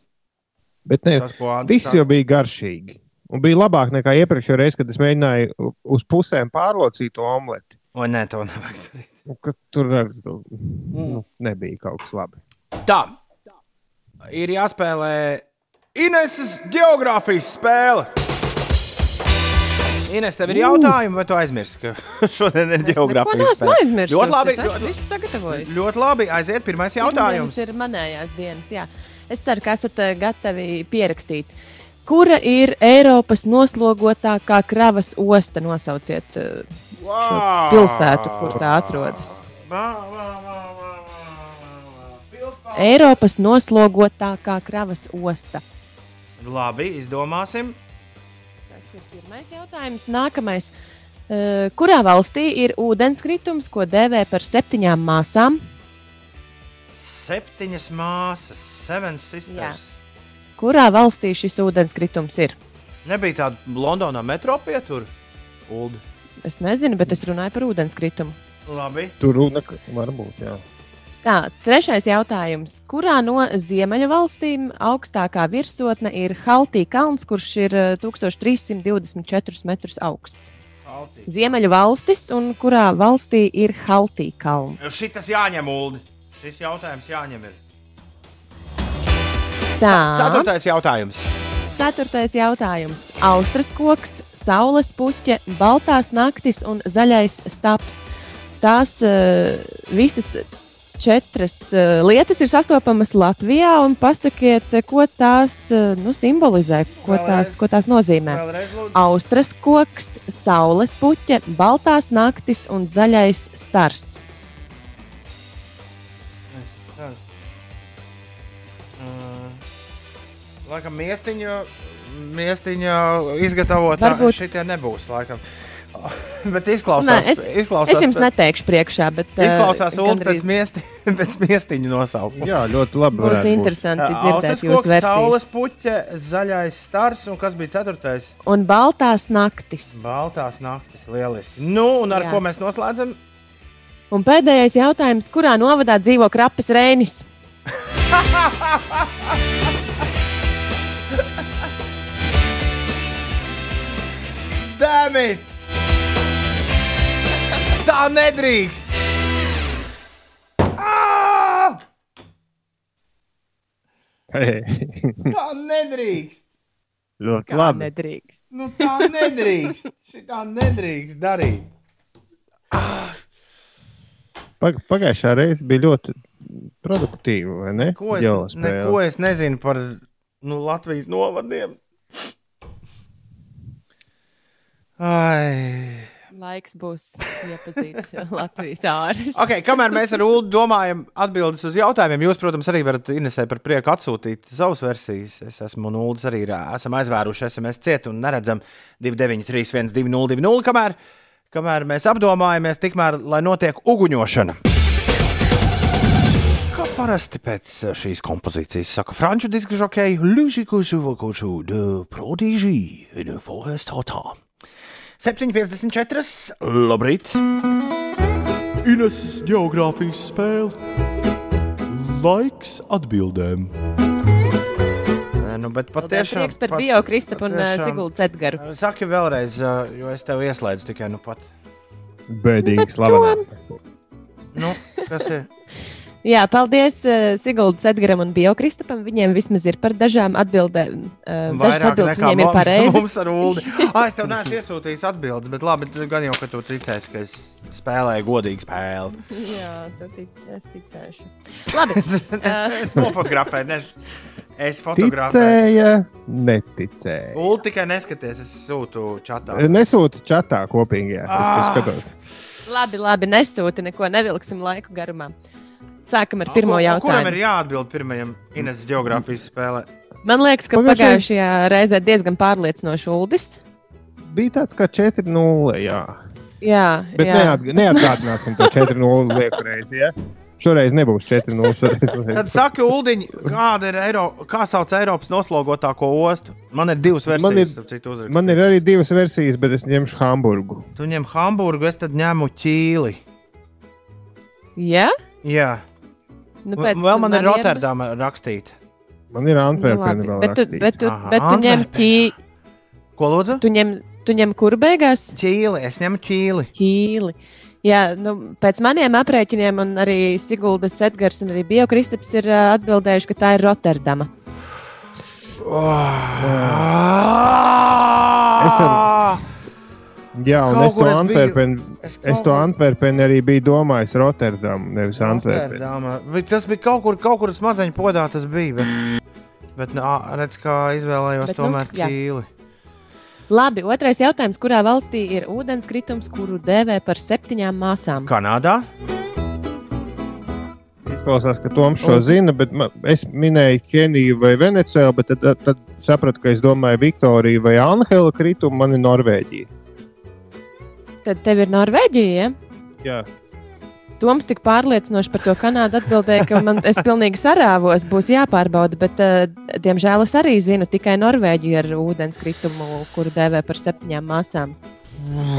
Bet Andris viss jau bija garšīgi. Un bija labāk nekā iepriekšējā reizē, kad es mēģināju uz pusēm pārlocīt to omleti. Vai nē, to nevajag darīt. Nu, Tur ar, nu, nebija kaut kas labi. Tā. Ir jāspēlē Ineses geogrāfijas spēle. Ines, tev ir jautājumi, vai tu aizmirsti, ka [LAUGHS] šodien ir Es neesmu spēle? aizmirsis. Ļoti labi. Es esmu visu sagatavojis. ļoti labi. Aiziet, pirmais jautājums. Pirmdienas ir manējās dienas. Jā. Es ceru, ka esat eh, gatavi pierakstīt. Kura ir Eiropas noslogotākā kravas osta? Nosauciet eh, šo pilsētu, kur tā atrodas. Eiropas noslogotākā kravas osta. Labi, izdomāsim. Tas ir pirmais jautājums. Nākamais. Eh, Kurā valstī ir ūdenskritums, ko dēvē par septiņām māsām? Septiņas māsas, Seven Sisters. Kurā valstī šis ūdenskritums ir? Nebija tāda Londonā metro pietur. Uldi. Es nezinu, bet es runāju par ūdenskritumu. Labi. Tur runa var būt. Jā. Tā, trešais jautājums. Kurā no ziemeļu valstīm augstākā virsotne ir Haltī kalns, kurš ir eh, 1324 metrus augsts? Ziemeļu valstis un kurā valstī ir Haltī kalns? Šitas jāņem, Uldi. Šis jautājums jāņem. Ir. Tā, Ceturtais jautājums. ceturtais jautājums. Austras koks, saules puķe, baltās naktis un zaļais staps. Tās uh, visas četras uh, lietas ir sastopamas Latvijā, un pasakiet, eh, ko tās uh, nu, simbolizē, ko Vēlreiz. tās, ko tās nozīmē. Vēlreiz. Austras koks, saules puķe, baltās naktis un zaļais stars. Laikam, miestiņa, miestiņa izgatavotā Varbūt- šitie nebūs. Laikam. [LAUGHS] Bet Nē, izklausās, es, izklausās, es jums neteikšu priekšā, bet eh, Izklausās Ulu [LAUGHS] pēc, miesti, pēc miestiņa nosaukuma. jā, ļoti labi. būs būt. interesanti Austras dzirdēt jūsu koks, saules puķe, zaļais stars un kas bija ceturtais? Un baltās naktis. Baltās naktis. Lieliski. Nu, un ar Jā. Ko mēs noslēdzam? Un pēdējais jautājums, kurā novadā dzīvo Krapes Rēnis? [LAUGHS] Dēmit! Tā nedrīkst! Ā! Tā nedrīkst! ļoti labi. nedrīkst. Nu, tā nedrīkst! Šitā nedrīkst darīt! Pag pagājušā reize bija ļoti produktīva, vai ne? Ko es, Geospēle. neko es nezinu par nu, Latvijas novadiem. Ai, Laiks būs [LAUGHS] iepazīt Latvijas ārus. Okay, kamēr mēs ar Ulu domājam atbildes uz jautājumiem, jūs, protams, arī varat Inesē par prieku atsūtīt savas versijas. Es esmu un Ulas arī esam aizvēruši SMS cietu un neredzam 293, 1202, kamēr, kamēr mēs apdomājamies, tikmēr, lai notiek uguņošana. Kā parasti pēc šīs kompozīcijas saka franču diska žokēji, Lužiku Žuvakoču de Prodigy in Forest Hotā. 7,54. Labrīt! Ines geogrāfijas spēle. Laiks atbildēm. Nu, bet patiešām. Prieks par Bio Kristapu un uh, Siguldu Cetgaru. Saki vēlreiz, ā, jo es tev ieslēdzu tikai nu pat. Bēdīgi slavenā. Nu, kas ir? Jā, paldies uh, Siguldu Cetgaram un Bio Kristapam. Viņiem vismaz ir par dažām atbildēm. Uh, dažas Vairāk atbildes nekā viņiem ir pareizas. Mums ar Ulu. [LAUGHS] Ah, es tev neesmu iesūtījis atbildes, bet labi, tu gan jau, ka tu ticēsi, ka es spēlēju godīgu spēli. [LAUGHS] Jā, tu tic, es ticēšu. Labi. [LAUGHS] es, es nofotografēju, ne, es fotografēju. Ticēja, neticēja. Ulu tikai neskaties, es sūtu čatā. Nesūta čatā kopīgajā. Es Ah. tur skatos. labi, labi, nesūti neko, nevilksim laiku garumā. Sākam ar pirmo Ku- Kuram jautājumu. ir jāatbild pirmajam Ines geogrāfijas spēlē? Man liekas, ka Pagājušais- pagājušajā reizē diezgan pārliecinoši Uldis. Bija tāds kā 4-0. Jā, Jā, bet jā. neatg neatgādināsim to 4-0 lieku reizi. Ja? Šoreiz nebūs 4-0. Šoreiz būs Tad saka, Uldiņ, kāda ir Eiro, kā sauc Eiropas noslogotāko ostu? Man ir divas Man ir- versijas, citu, uzrakstītas. Man ir arī divas versijas, bet es ņemšu Hamburgu. Tu ņem Hamburgu, es tad ņemu Ķīli. Jā? Jā, Nu, V- vēl man ir Rotterdama rakstīta. Man ir Nu, Antverpena labi, vēl. bet tu, bet tu, Aha, bet tu ņem Antverpena. ķī, Ko lūdzu? tu ņem, tu ņem kur beigās? Ķīli, es ņemu Ķīli. Ķīli. Jā, nu, pēc maniem aprēķiniem, un arī Siguldas Edgars un arī Biokristaps ir ā, atbildējuši, ka tā ir Rotterdama. Es ar- Jā, un es to es biju- Antverpenu. Es, Es to Antverpenu arī biju domājis Rotterdamu, nevis. Bet Tas bija kaut kur, kaut kur smadzeņu podā, tas bija. Bet, bet nā, redz, kā izvēlējos Bet, nu, tomēr jā. Ķīli. Labi, otrais jautājums. Kurā valstī ir ūdenskritums, kuru dēvē par septiņām māsām? Kanādā? Izklausās, ka Toms šo zina, bet ma- es minēju Keniju vai Venecijā, bet tad, tad, tad sapratu, ka es domāju Viktoriju vai Anhela kritumu, man ir Norvēģija. Tad tev ir Norvēģija. Ja? Jā, Toms tik pārliecinoši par to Kanādu atbildēja, ka man es pilnīgi sarāvos, būs jāpārbauda. Bet, uh, diemžēl, es arī zinu tikai Norvēģiju ar ūdenskritumu, kuru dēvē par septiņām māsām.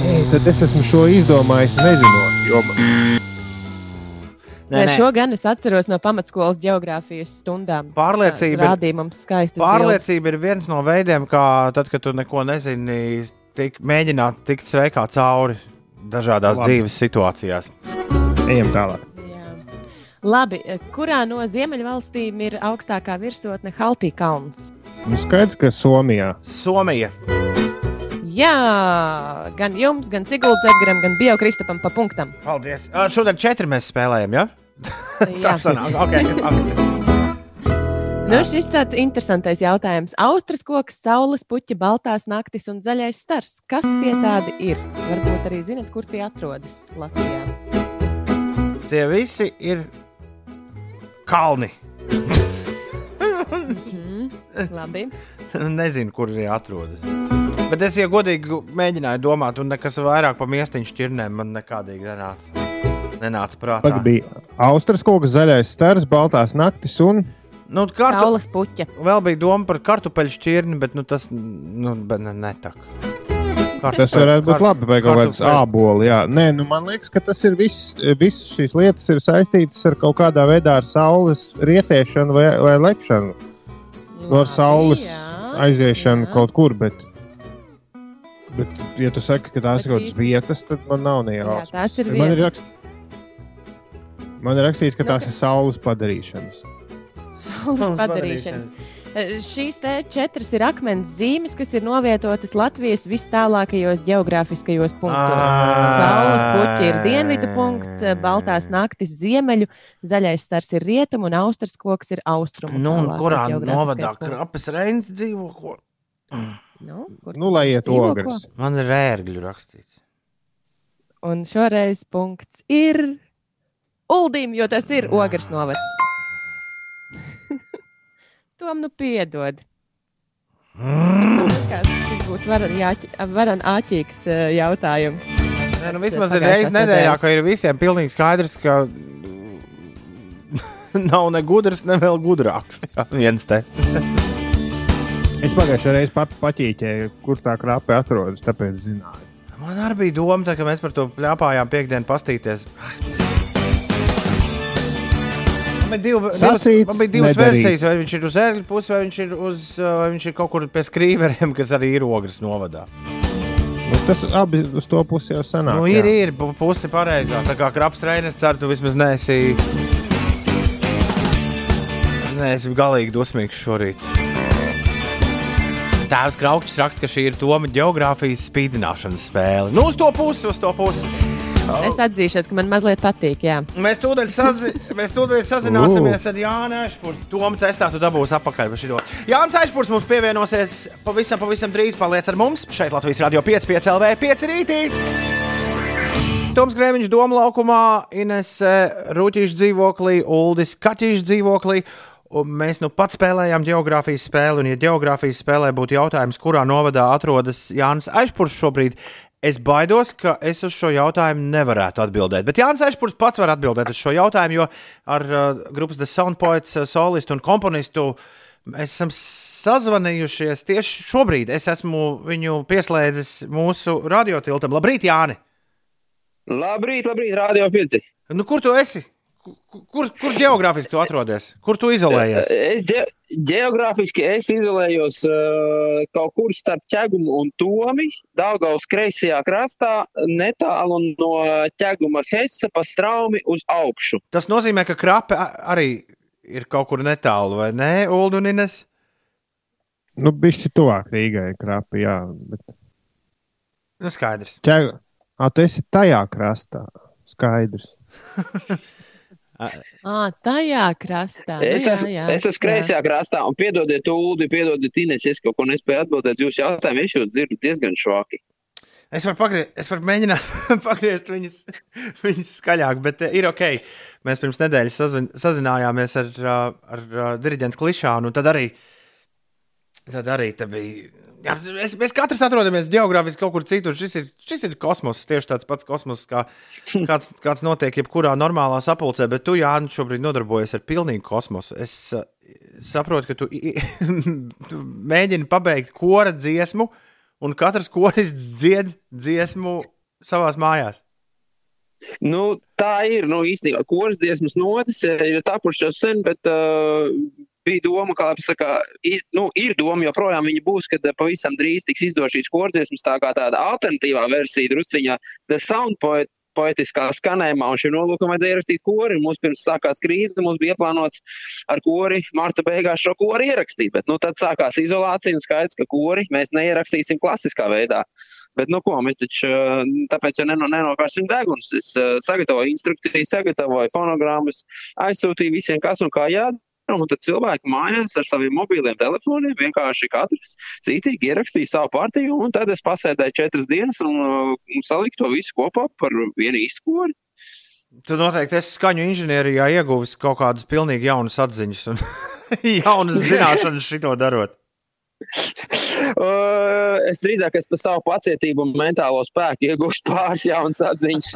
Ei, tad es esmu šo izdomājis nezinot, jo man Nē, nē. Šo gan es atceros no pamatskolas geogrāfijas stundām. Pārliecība ir- Pārliecība ir viens no veidiem, kā tad, kad tu neko nezini, tik, mēģināt tikt sveikā cauri dažādās Labi. dzīves situācijās. ejam tālāk. Jā. Labi, kurā no ziemeļvalstīm ir augstākā virsotne Haltī kalns? Nu, skaidrs, ka Somijā. Somija. Jā, gan jums, gan Siguldas Edgaram, gan Biokristapam pa punktam. Paldies. Šodien četri mēs spēlējam, ja? Jā. [LAUGHS] Tā sanāk. Okay, okay. Nu, šis tāds interesants jautājums. Austras koks, saules puķa, baltās naktis un zaļais stars. Kas tie tādi ir? Varbūt arī zinat, kur tie atrodas Latvijā. Tie visi ir kalni. Mhm. Labi. [LAUGHS] Nezinu, kur tie atrodas. Bet es, ja godīgi mēģināju domāt, un nekas vairāk par miestiņu šķirnēm man nekādīgi nenāca, nenāca prātā. Tad bija Austrijas koks, zaļais stars, baltās naktis un Nu, kartu... Saules puķa. Vēl bija doma par kartupeļu šķirni, bet nu, tas nu, bet ne, ne tā. tas varētu būt labi. Vai kaut kāds āboli. Jā, nē, nu man liekas, ka tas ir viss. Visas šīs lietas ir saistītas ar kaut kādā veidā ar saules rietēšanu vai, vai lekšanu. No ar saules aiziešanu kaut kur. Bet, bet, ja tu saki, ka tās Bet ir kaut kādas vietas, tad man nav Jā, nejausmas. Man ir, rakst, man ir rakstīts, ka tās ir saules padarīšanas. Saules padarīšanas. Eh, Šīs te četras ir akmens zīmes, kas ir novietotas Latvijas vis tālākajos geogrāfiskajos punktos. Ā. Saules puķi ir dienvidu punkts, baltās naktis ziemeļu, zaļais stars ir rietumu un austras koks ir austrumu. Nu, kurā novadā krapes reins dzīvo? Ko? Nu, kur Nu, lai iet ogres. Man ir ērgļu rakstīts. Un šoreiz punkts ir Uldim, jo tas ir ogres novads. Tom nu piedod. Man liekas, šis būs varan, āķīgs eh, jautājums. Nē, nu, vismaz ir reizes nedēļā, ka ir visiem pilnīgi skaidrs, ka [LAUGHS] nav ne gudrs, ne vēl gudrāks. Jā, viens te. Es pagājušajā reizē pat paķīķēju, kur tā krāpe atrodas, tāpēc zināju. Man arī bija doma, tā, ka mēs par to plāpājām piekdienu pastīties. Man bija, div, divas, Sacīts, man bija divas nedarīts. versijas, vai viņš ir uz ērgļu puses, vai viņš ir, uz, uh, vai viņš ir kaut kur pie skrīveriem, kas arī ir ogres novadā. Nu, tas abi uz to pusi jau sanāk. Nu, ir, jā. ir pu- pusi pareizā. Tā kā kraps Reinas cer, tu vismaz neesi. Neesi galīgi dusmīgs šorīt. Tēvs Kraukšs raksta, ka šī ir Toma geogrāfijas spīdzināšanas spēle. Nu, uz to pusi, uz to pusi. Es atzīšos, ka man mazliet patīk. Jā. Mēs tūdaļ, sazi mēs tūdaļ [LAUGHS] sazināsimies ar Jānu Ešpūru. Tomu testā tu dabūsi apakaļ par šo. Jānis Ešpūrs mums pievienosies pavisam, pavisam drīz. Paliec ar mums šeit Latvijas Radio 5, 5 LV, 5 rītī. Toms Grēviņš Doma laukumā, Ines Rūtīša dzīvoklī, Uldis Kaķīša dzīvoklī. Un mēs nu pat spēlējām geogrāfijas spēli, un, ja geogrāfijas spēlē būtu jautājums, kurā novadā atrodas Jānis Aišpurs šobrīd, es baidos, ka es uz šo jautājumu nevarētu atbildēt. Bet Jānis Aišpurs pats var atbildēt uz šo jautājumu, jo ar uh, grupas The Sound Poets uh, solistu un komponistu mēs esam sazvanījušies tieši šobrīd. Es esmu viņu pieslēdzis mūsu radiotiltam. Labrīt, Jāni! Labrīt, labrīt, Rādio 5. Nu, kur tu esi? Kur, kur, kur geogrāfiski tu atrodies? Kur tu izolējies? Es ge geogrāfiski es izolējos uh, kaut kur starp ķegumu un tomi, Daugaus kreisajā krastā, netālu no ķeguma Hesa pa straumi uz augšu. Tas nozīmē, ka krape arī ir kaut kur netālu, vai ne, Ulu un Ines? Nu, bišķi tuvāk Rīgai krāpī, jā. Bet... Nu, skaidrs. Ķeg... A, tu esi tajā krastā. Skaidrs. [LAUGHS] À, tajā krastā. Nu, Es jā, esmu, jā, es esmu kreisajā krastā, un piedodiet, Ulu, piedodiet, Ines, es kaut ko nespēju atbildēt uz jūsu jautājumu, es jūs dzirdu diezgan šoki. Es varu, pagrie... es varu mēģināt [LAUGHS] pagriezt viņus, viņus skaļāk, bet uh, ir ok. Mēs pirms nedēļas sazin... sazinājāmies ar, ar uh, diriģentu klišānu, un tad arī, tad arī bija. Jā, mēs, mēs katrs atrodamies geogrāfiski kaut kur citur. Šis ir, šis ir kosmos, tieši tāds pats kosmos, kā [LAUGHS] kāds, kāds notiek jebkurā normālā sapulcē. Bet tu, Jānis, šobrīd nodarbojies ar pilnīgu kosmosu. Es uh, saprotu, ka tu, [LAUGHS] tu mēģini pabeigt kora dziesmu, un katrs koris dzied dziesmu savā mājās. Nu, tā ir. Nu, īstenībā, kuras dziesmas notis eh, ir tapušas jau sen, bet uh, bija doma, kā pasaka, iz, nu, ir doma, joprojām viņa būs, kad eh, pavisam drīz tiks izdot šīs kordziesmas tā kā tāda alternatīvā versija, drusciņā, The Sound Poet. Poetiskā skanējumā, un šim nolūkam vajadzēja ierakstīt kori. Mums pirms sākās krīze, mums bija ieplānots ar kori marta beigās šo kori ierakstīt, bet nu, tad sākās izolācija un skaidrs, ka kori mēs neierakstīsim klasiskā veidā. Bet, nu, ko mēs taču uh, tāpēc jau neno, nenopērsim degunus. Es uh, sagatavoju instrukcijas, sagatavoju fonogrammas, aizsūtīju visiem, kas un kā jādara. Un tad cilvēki mājās ar saviem mobiliem telefoniem vienkārši katrs cītīgi ierakstīja savu partiju, un tad es pasēdēju četras dienas un, uh, un saliku to visu kopā par vienu īstu kori. Tu noteikti esi skaņu inženierijā ieguvis kaut kādas pilnīgi jaunas atziņas un [LAUGHS] jaunas zināšanas šito darot. [LAUGHS] Uh, es drīzāk es par savu pacietību un mentālo spēku iegūstu pāris jaunas atziņas.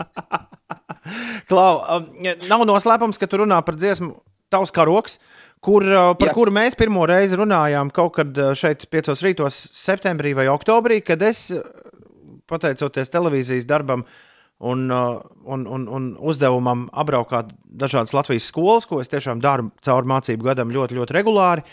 [LAUGHS] Klau, um, nav noslēpums, ka tu runā par dziesmu Tavs karoks, kur, uh, par Jā. kuru mēs pirmo reizi runājām kaut kad uh, šeit, 5 rītos, septembrī vai oktobrī, kad es, uh, pateicoties televīzijas darbam un, uh, un, un, un uzdevumam apbraukāt dažādas Latvijas skolas, ko es tiešām daru cauri mācību gadam ļoti, ļoti regulāri,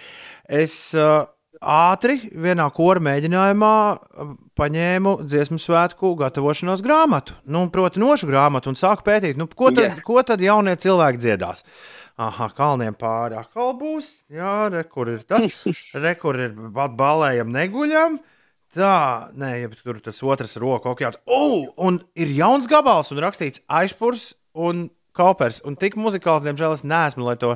es uh, ātri vienā kora mēģinājumā uh, paņēmu dziesmu svētku gatavošanos grāmatu, nu, proti, nošu grāmatu, un sāku pētīt, nu, ko, tad, Jā. ko tad jaunie cilvēki dziedās. Aha, kalniem pāri atkal būs. Jā, re, kur ir tas? [LAUGHS] Re, kur ir ba- balējam, neguļam. Tā, nē, ja tur tas otrs roka okeāns. Oh, un ir jauns gabals un rakstīts aizpurs un kaupers. Un tik muzikāls, diemžēl, es neesmu, lai to,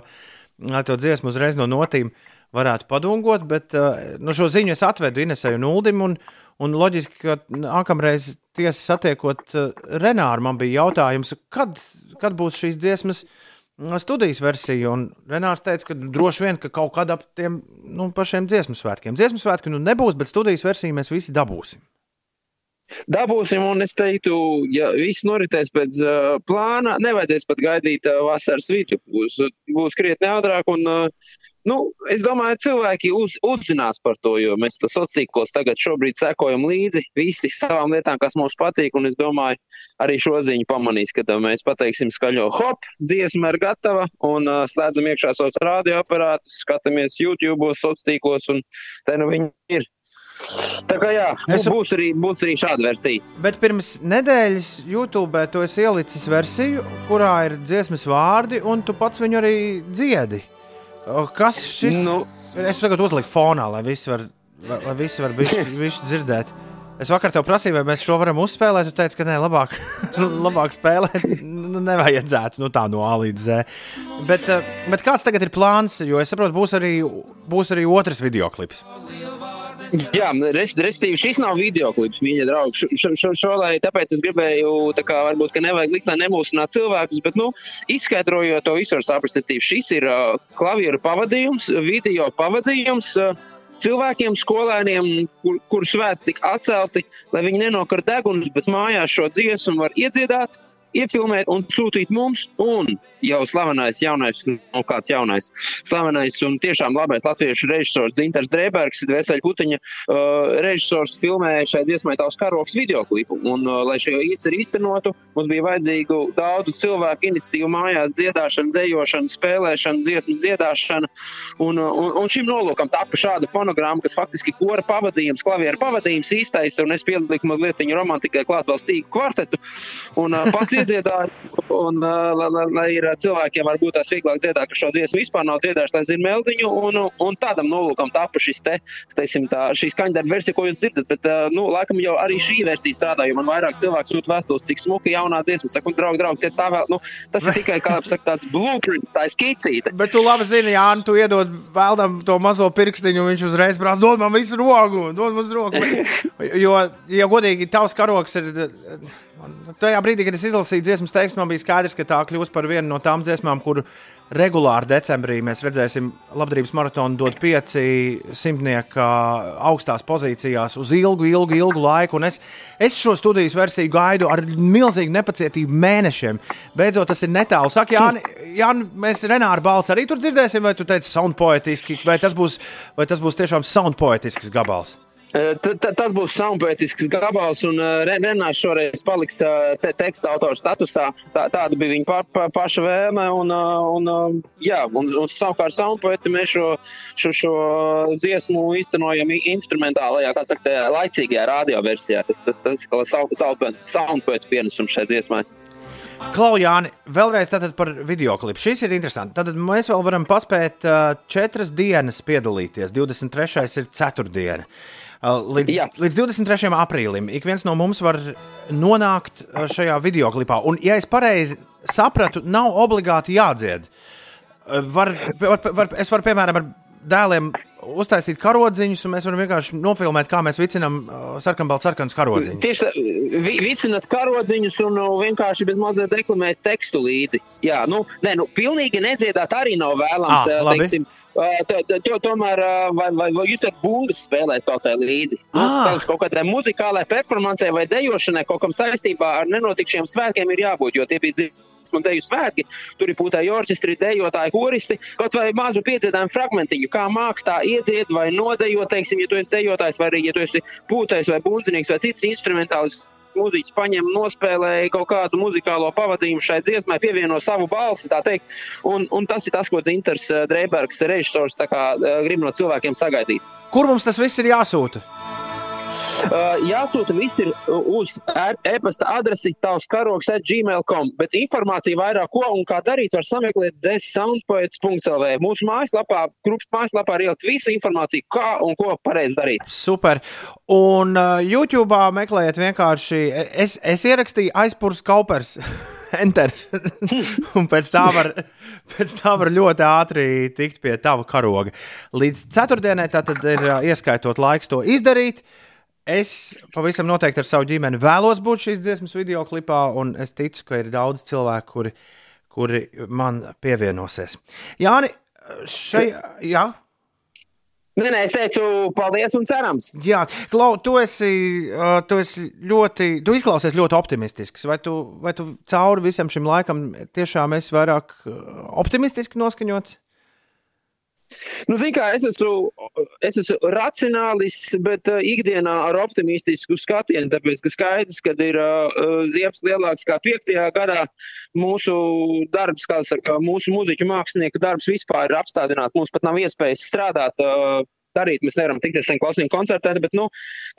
lai to dziesmu uzreiz no notīm varētu padungot, bet uh, nu, šo ziņu es atvedu Inesai un Uldim. Un, un loģiski, ka nākamreiz tiesa satiekot uh, Renāru, man bija jautājums, kad, kad būs šīs dziesmas uh, studijas versija. Un Renārs teica, ka droši vien ka kaut kad ap tiem nu, pašiem dziesmu svētkiem. Dziesmu svētki nu nebūs, bet studijas versiju mēs visi dabūsim. Dabūsim, un es teiktu, ja viss noritēs pēc uh, plāna, nevajadzēs pat gaidīt uh, vasaras vidū. Būs, būs krietni ātrāk, un uh, nu, es domāju, cilvēki uz, uzzinās par to, jo mēs tas sociālos tagad šobrīd sekojam līdzi visi savām lietām, kas mums patīk, un es domāju, arī šo ziņu pamanīs, kad mēs pateiksim skaļo hop, dziesma ir gatava, un uh, slēdzam iekšā savus radioaparātus, skatāmies YouTube, sociālos un te nu viņi ir. Tā kā jā, es... būs, arī, būs arī šāda versija. Bet pirms nedēļas YouTube tu esi ielicis versiju, kurā ir dziesmas vārdi, un tu pats viņu arī dziedi. Kas šis? Nu. Es tagad uzliku fonā, lai visi var, lai lai visi var bišķi, [LAUGHS] bišķi dzirdēt. Es vakar te prasīju, vai mēs šo varam uzspēlēt. Tu teici, ka nē, labāk, [LAUGHS] labāk spēlēt. Nu, nevajadzētu nu, tā no A līdz Z. Bet, eh, bet kāds tagad ir plāns? Jo es saprotu, būs arī, būs arī otrs video klips. [LAUGHS] Jā, res- respektīvi, šis nav video klips, mīļie draugi. Šo, šo, šo, lai, tāpēc es gribēju, tā kā varbūt, ka nevajag likt, lai nemūsinātu cilvēkus, bet, nu, izskaidrojot to visu, var saprast, respektīvi, šis ir uh, klavieru pavadījums, video pavadījums. Uh, Cilvēkiem, skolēniem, kur, kur svētki tika atcelti, lai viņi nenokar degunus, bet mājās šo dziesmu var iedziedāt, iefilmēt un sūtīt mums. Un jau slavenais, jaunais, nu kāds jaunais, slavenais un tiešām labais latviešu režisors Zintars Drēbergs, Veseļa Putiņa uh, režisors filmēja šai dziesmai tavs karoks videoklipu. Un, uh, lai šo īceru īstenotu, mums bija vajadzīgu daudzu cilvēku iniciatīvu mājās, dziedāšana, dejošana, spēlēšana, dziesmas dziedāšana. Un, uh, un, un šim nolūkam tapa šāda fonogramma, kas faktiski kora pavadījums, klavieru pavadījums īstais, un es pieliku mazliet romantikai klāt vēl stīgu kvartetu. Un uh, pats iedziedāju, un lai, lai, lai ir cilvēkiem varbūt tās vieglāk dziedāt, ka šo dziesmu vispār nav dziedājuši, lai zina meldiņu, un, un tādam nolūkam tapa šis te, teiksim, tā, šī skaņdarba versija, ko jūs dzirdat, bet, nu, laikam jau arī šī versija strādā, jo man vairāk cilvēku sūta vēstules, cik smuka jaunā dziesma, saku, draugi, draugi, tie tā vēl, nu, tas ir tikai, kā saka, tāds blueprint, tā ir skicīte. Bet tu labi zini, Jā, tu iedod vēldam to mazo pirkstiņu, un viņš uzreiz prasa, dod man visu rogu, dod man visu rogu. [LAUGHS] Jo, ja godīgi, tavs karoks ir. Tajā brīdī, kad es izlasīju dziesmu tekstu, man bija skaidrs, ka tā kļūs par vienu no tām dziesmām, kuru regulāri decembrī mēs redzēsim labdarības maratonu dot pieci simtnieki augstās pozīcijās uz ilgu, ilgu, ilgu laiku. Un es, es šo studijas versiju gaidu ar milzīgu nepacietību mēnešiem. Beidzot, tas ir netālu. Saka, Jāni, Jāni mēs Renāru balsi arī tur dzirdēsim, vai tu teici soundpoetiski, vai tas būs, vai tas būs tiešām soundpoetisks gabals. T- t- Tas būs soundpoetisks gabals, un Re- Renārs šoreiz paliks te teksta autora statusā. Tā, tāda bija viņa pa, pa, paša vēlme. Un, un, jā, un, un savukārt soundpoeti mēs šo, šo, šo dziesmu īstenojam instrumentālajā, kā saka, tajā laicīgajā radioversijā. Tas tas tas ir soundpoetu pienesums šai dziesmai. Klau, Jāni, vēlreiz par video klipu. Šis ir interesants. Tad mēs vēl varam paspēt uh, četras dienas piedalīties. 23. ir ceturtdiena. Uh, līdz, Jā. līdz 23. aprīlim ik viens no mums var nonākt šajā video klipā. Un, ja es pareizi sapratu, nav obligāti jādzied. Var, var, var, es varu, piemēram, ar dēliem uztaisīt karodziņus, un mēs varam vienkārši nofilmēt, kā mēs vicinām uh, sarkanbalts sarkanus karodziņus. Tieši vi, vicināt karodziņus un uh, vienkārši bez mazliet deklamēt tekstu līdzi. Jā, nu, nē, nu, pilnīgi nedziedāt arī nav vēlams. Ah, ā, labi. teiksim, to, to, to, tomēr, vai, vai, vai jūs varat bungas spēlēt kaut kā līdzi? Nu, Ah. kaut kādai muzikālai performancei vai dejošanai kaut kam saistībā ar nenotikšiem svētkiem ir jābūt, jo tie bija dzīvi. Un te ir svētki, tur ir pūtēji orķestri, dejotāji, koristi. Kaut vai mazu piedziedājumu fragmentiņu, kā māk tā iedziet vai nodejot, teiksim, ja tu esi dejotājs, vai arī, ja tu esi pūtējs vai bundzinieks vai cits instrumentālis mūziķis paņem, nospēlēja kaut kādu muzikālo pavadījumu šai dziesmai, pievieno savu balsi. Un, un tas ir tas, ko Dzintars eh, Dreibergs, režisors, kā eh, grib no cilvēkiem sagaidīt. Kur mums tas viss ir jāsūta? Uh, jāsūta viss ir uz e- e-pasta adresi tavs karoks at gmail.com, bet informāciju vairāk ko un kā darīt var sameklēt desoundpoets.lv. Mūsu mājaslapā, grupas mājaslapā ir ielikt visu informāciju, kā un ko pareizi darīt. Super. Un uh, YouTube meklējiet vienkārši. Es, es ierakstīju aizpūrs kaupers. [LAUGHS] enter. [LAUGHS] un pēc tā, var, pēc tā var ļoti ātri tikt pie tava karoga. Līdz ceturtdienai tad ir ieskaitot laiks to izdarīt. Es pavisam noteikti ar savu ģimeni vēlos būt šīs dziesmas video klipā, un es ticu, ka ir daudz cilvēku, kuri, kuri man pievienosies. Jāni, šajā. Jā? Nē, nē, es teicu, paldies un cerams. Jā, Klau, tu esi, tu esi ļoti, tu izklausies ļoti optimistisks. Vai tu, vai tu cauri visam šim laikam tiešām esi vairāk optimistiski noskaņots? Nu, kā, es esmu, es esmu racionālists, bet uh, ikdienā ar optimistisku skatienu, tāpēc, ka skaidrs, ka ir uh, ziepes lielāks kā piektajā gadā. Mūsu darbs, kā saka, mūsu mūziķu mākslinieku darbs vispār ir apstādināts. Mums pat nav iespējas strādāt. Uh, darīt. Mēs nevaram tikt šeit klausīt koncertēt, bet, nu,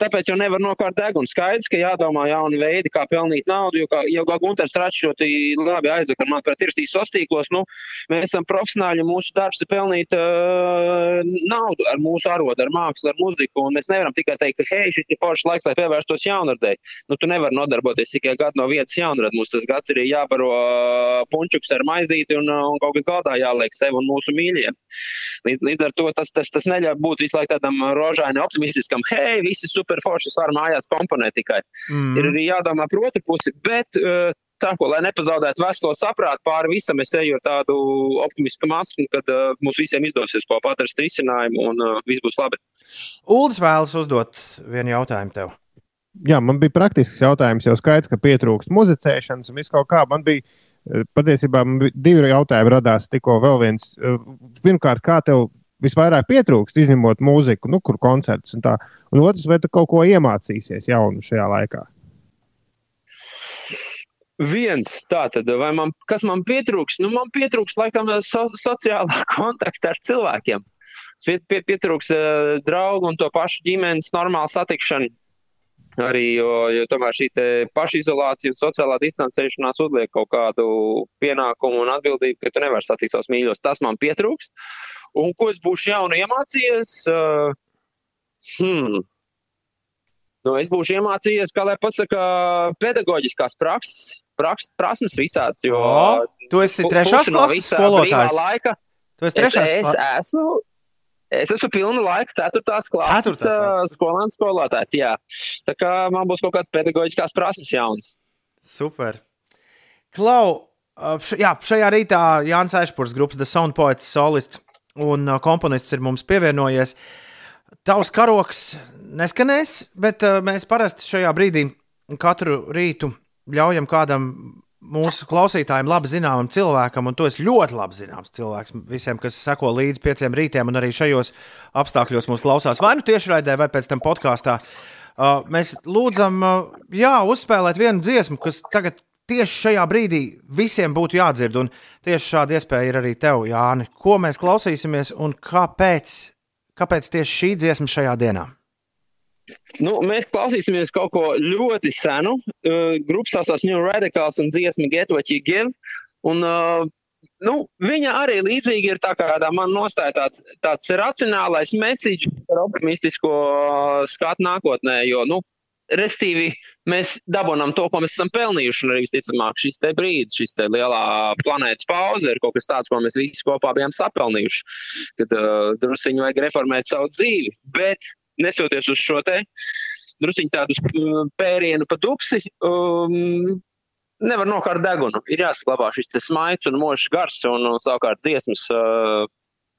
tāpēc jau nevar nokārt degunu. Skaidrs, ka jādomā jauni veidi, kā pelnīt naudu, jo, kā, jau kā Gunters Račs ļoti labi aizvakar, manuprāt, ir tīs sostīklos, nu, mēs esam profesionāļi, mūsu darbs ir pelnīt uh, naudu ar mūsu arodu, ar mākslu, ar muziku, un mēs nevaram tikai teikt, ka, hei, šis ir foršs laiks, lai pievērstos jaunradē. Nu, tu nevari nodarboties tikai gadu no vietas jaunradē. Mums tas gads ir jābaro uh, punčuks ar maizīti un, un kaut kas galdā jāliek sev un mūsu mīļiem. Līdz, līdz ar to tas, tas, tas neļauj būt visu laiku tādam rožaini optimistiskam, hei, visi super forši, es varu mājās komponēt tikai. Mm. Ir arī jādomā par otru pusi, bet uh, tā, ko, lai nepazaudētu veselo saprātu pāri visam, es eju ar tādu optimistisku masku, kad uh, mums visiem izdosies kopā atrast risinājumu un uh, viss būs labi. Uldis vēlas uzdot vienu jautājumu tev. Jā, man bija praktisks jautājums, jau skaidrs, ka pietrūkst muzicēšanas un viss kaut kā. Man bija patiesībā man bija divi jautājumi radās tikko vēl viens. Pirmkārt, kā tev visvairāk pietrūkst, izņemot mūziku, nu, kur koncerts un tā. Un otrs, vai tu kaut ko iemācīsies jaunu šajā laikā? Viens, tā tad, vai man, kas man pietrūks? Nu, man pietrūks, laikam, so, sociālā [LAUGHS] kontakta ar cilvēkiem. Pie, pie, pietrūks uh, draugu un to pašu ģimenes normālu satikšanu. Arī, jo, jo tomēr šī pašizolācija un sociālā distancēšanās uzliek kaut kādu pienākumu un atbildību, ka tu nevari satikt savus mīļos. Tas man pietrūkst. Un ko es būšu jaunu iemācījies? Uh, hmm. Nu, es būšu iemācījies, kā lai pasaka, pedagoģiskās prakses, praks, prasmes visāds. Jo, O, tu esi trešās no klases visā skolotājs? Laika, Tu esi es, trešās es kla- esmu. Es esmu pilnu laiku, 4. klases Ceturtās skolēns skolotājs. Jā. Tā kā man būs kaut kāds pedagoģiskās prasmes jauns. Super. Klau, jā, šajā rītā Jānis Ešpurs, grupas The Sound Poets, solists un komponists ir mums pievienojies. Tavs karoks neskanēs, bet mēs parasti šajā brīdī katru rītu ļaujam kādam mūsu klausītājiem, labi zināmam cilvēkam, un to es ļoti labi zināms cilvēks visiem, kas seko līdzi pieciem rītiem, un arī šajos apstākļos mūs klausās vai nu tiešraidē, vai pēc tam podkāstā. Uh, mēs lūdzam, uh, jā, uzspēlēt vienu dziesmu, kas tagad tieši šajā brīdī visiem būtu jādzird. Un tieši šāda iespēja ir arī tev, Jāni. Ko mēs klausīsimies un kāpēc, kāpēc tieši šī dziesma šajā dienā? Nu, mēs klausīsimies kaut ko ļoti senu. Uh, Grupas saucās New Radicals un dziesma Get What You Give. Un, uh, nu, viņa arī līdzīgi ir tā kā tā man nostāja tāds, tāds racionālais message par optimistisko skatu nākotnē, jo, nu, restīvi mēs dabonam to, ko mēs esam pelnījuši, un arī visticamāk šis te brīdis, šis te lielā planētas pauze ir kaut kas tāds, ko mēs visi kopā bijām sapelnījuši, kad uh, drusciņi vajag reformēt savu dzīvi. Bet nesoties uz šo te drusciņu tādu uh, pērienu pa dupsi, um, nevar nokārt degunu. Ir jāsaglabā šis smaids un mošs gars un, un savukārt dziesmas, uh,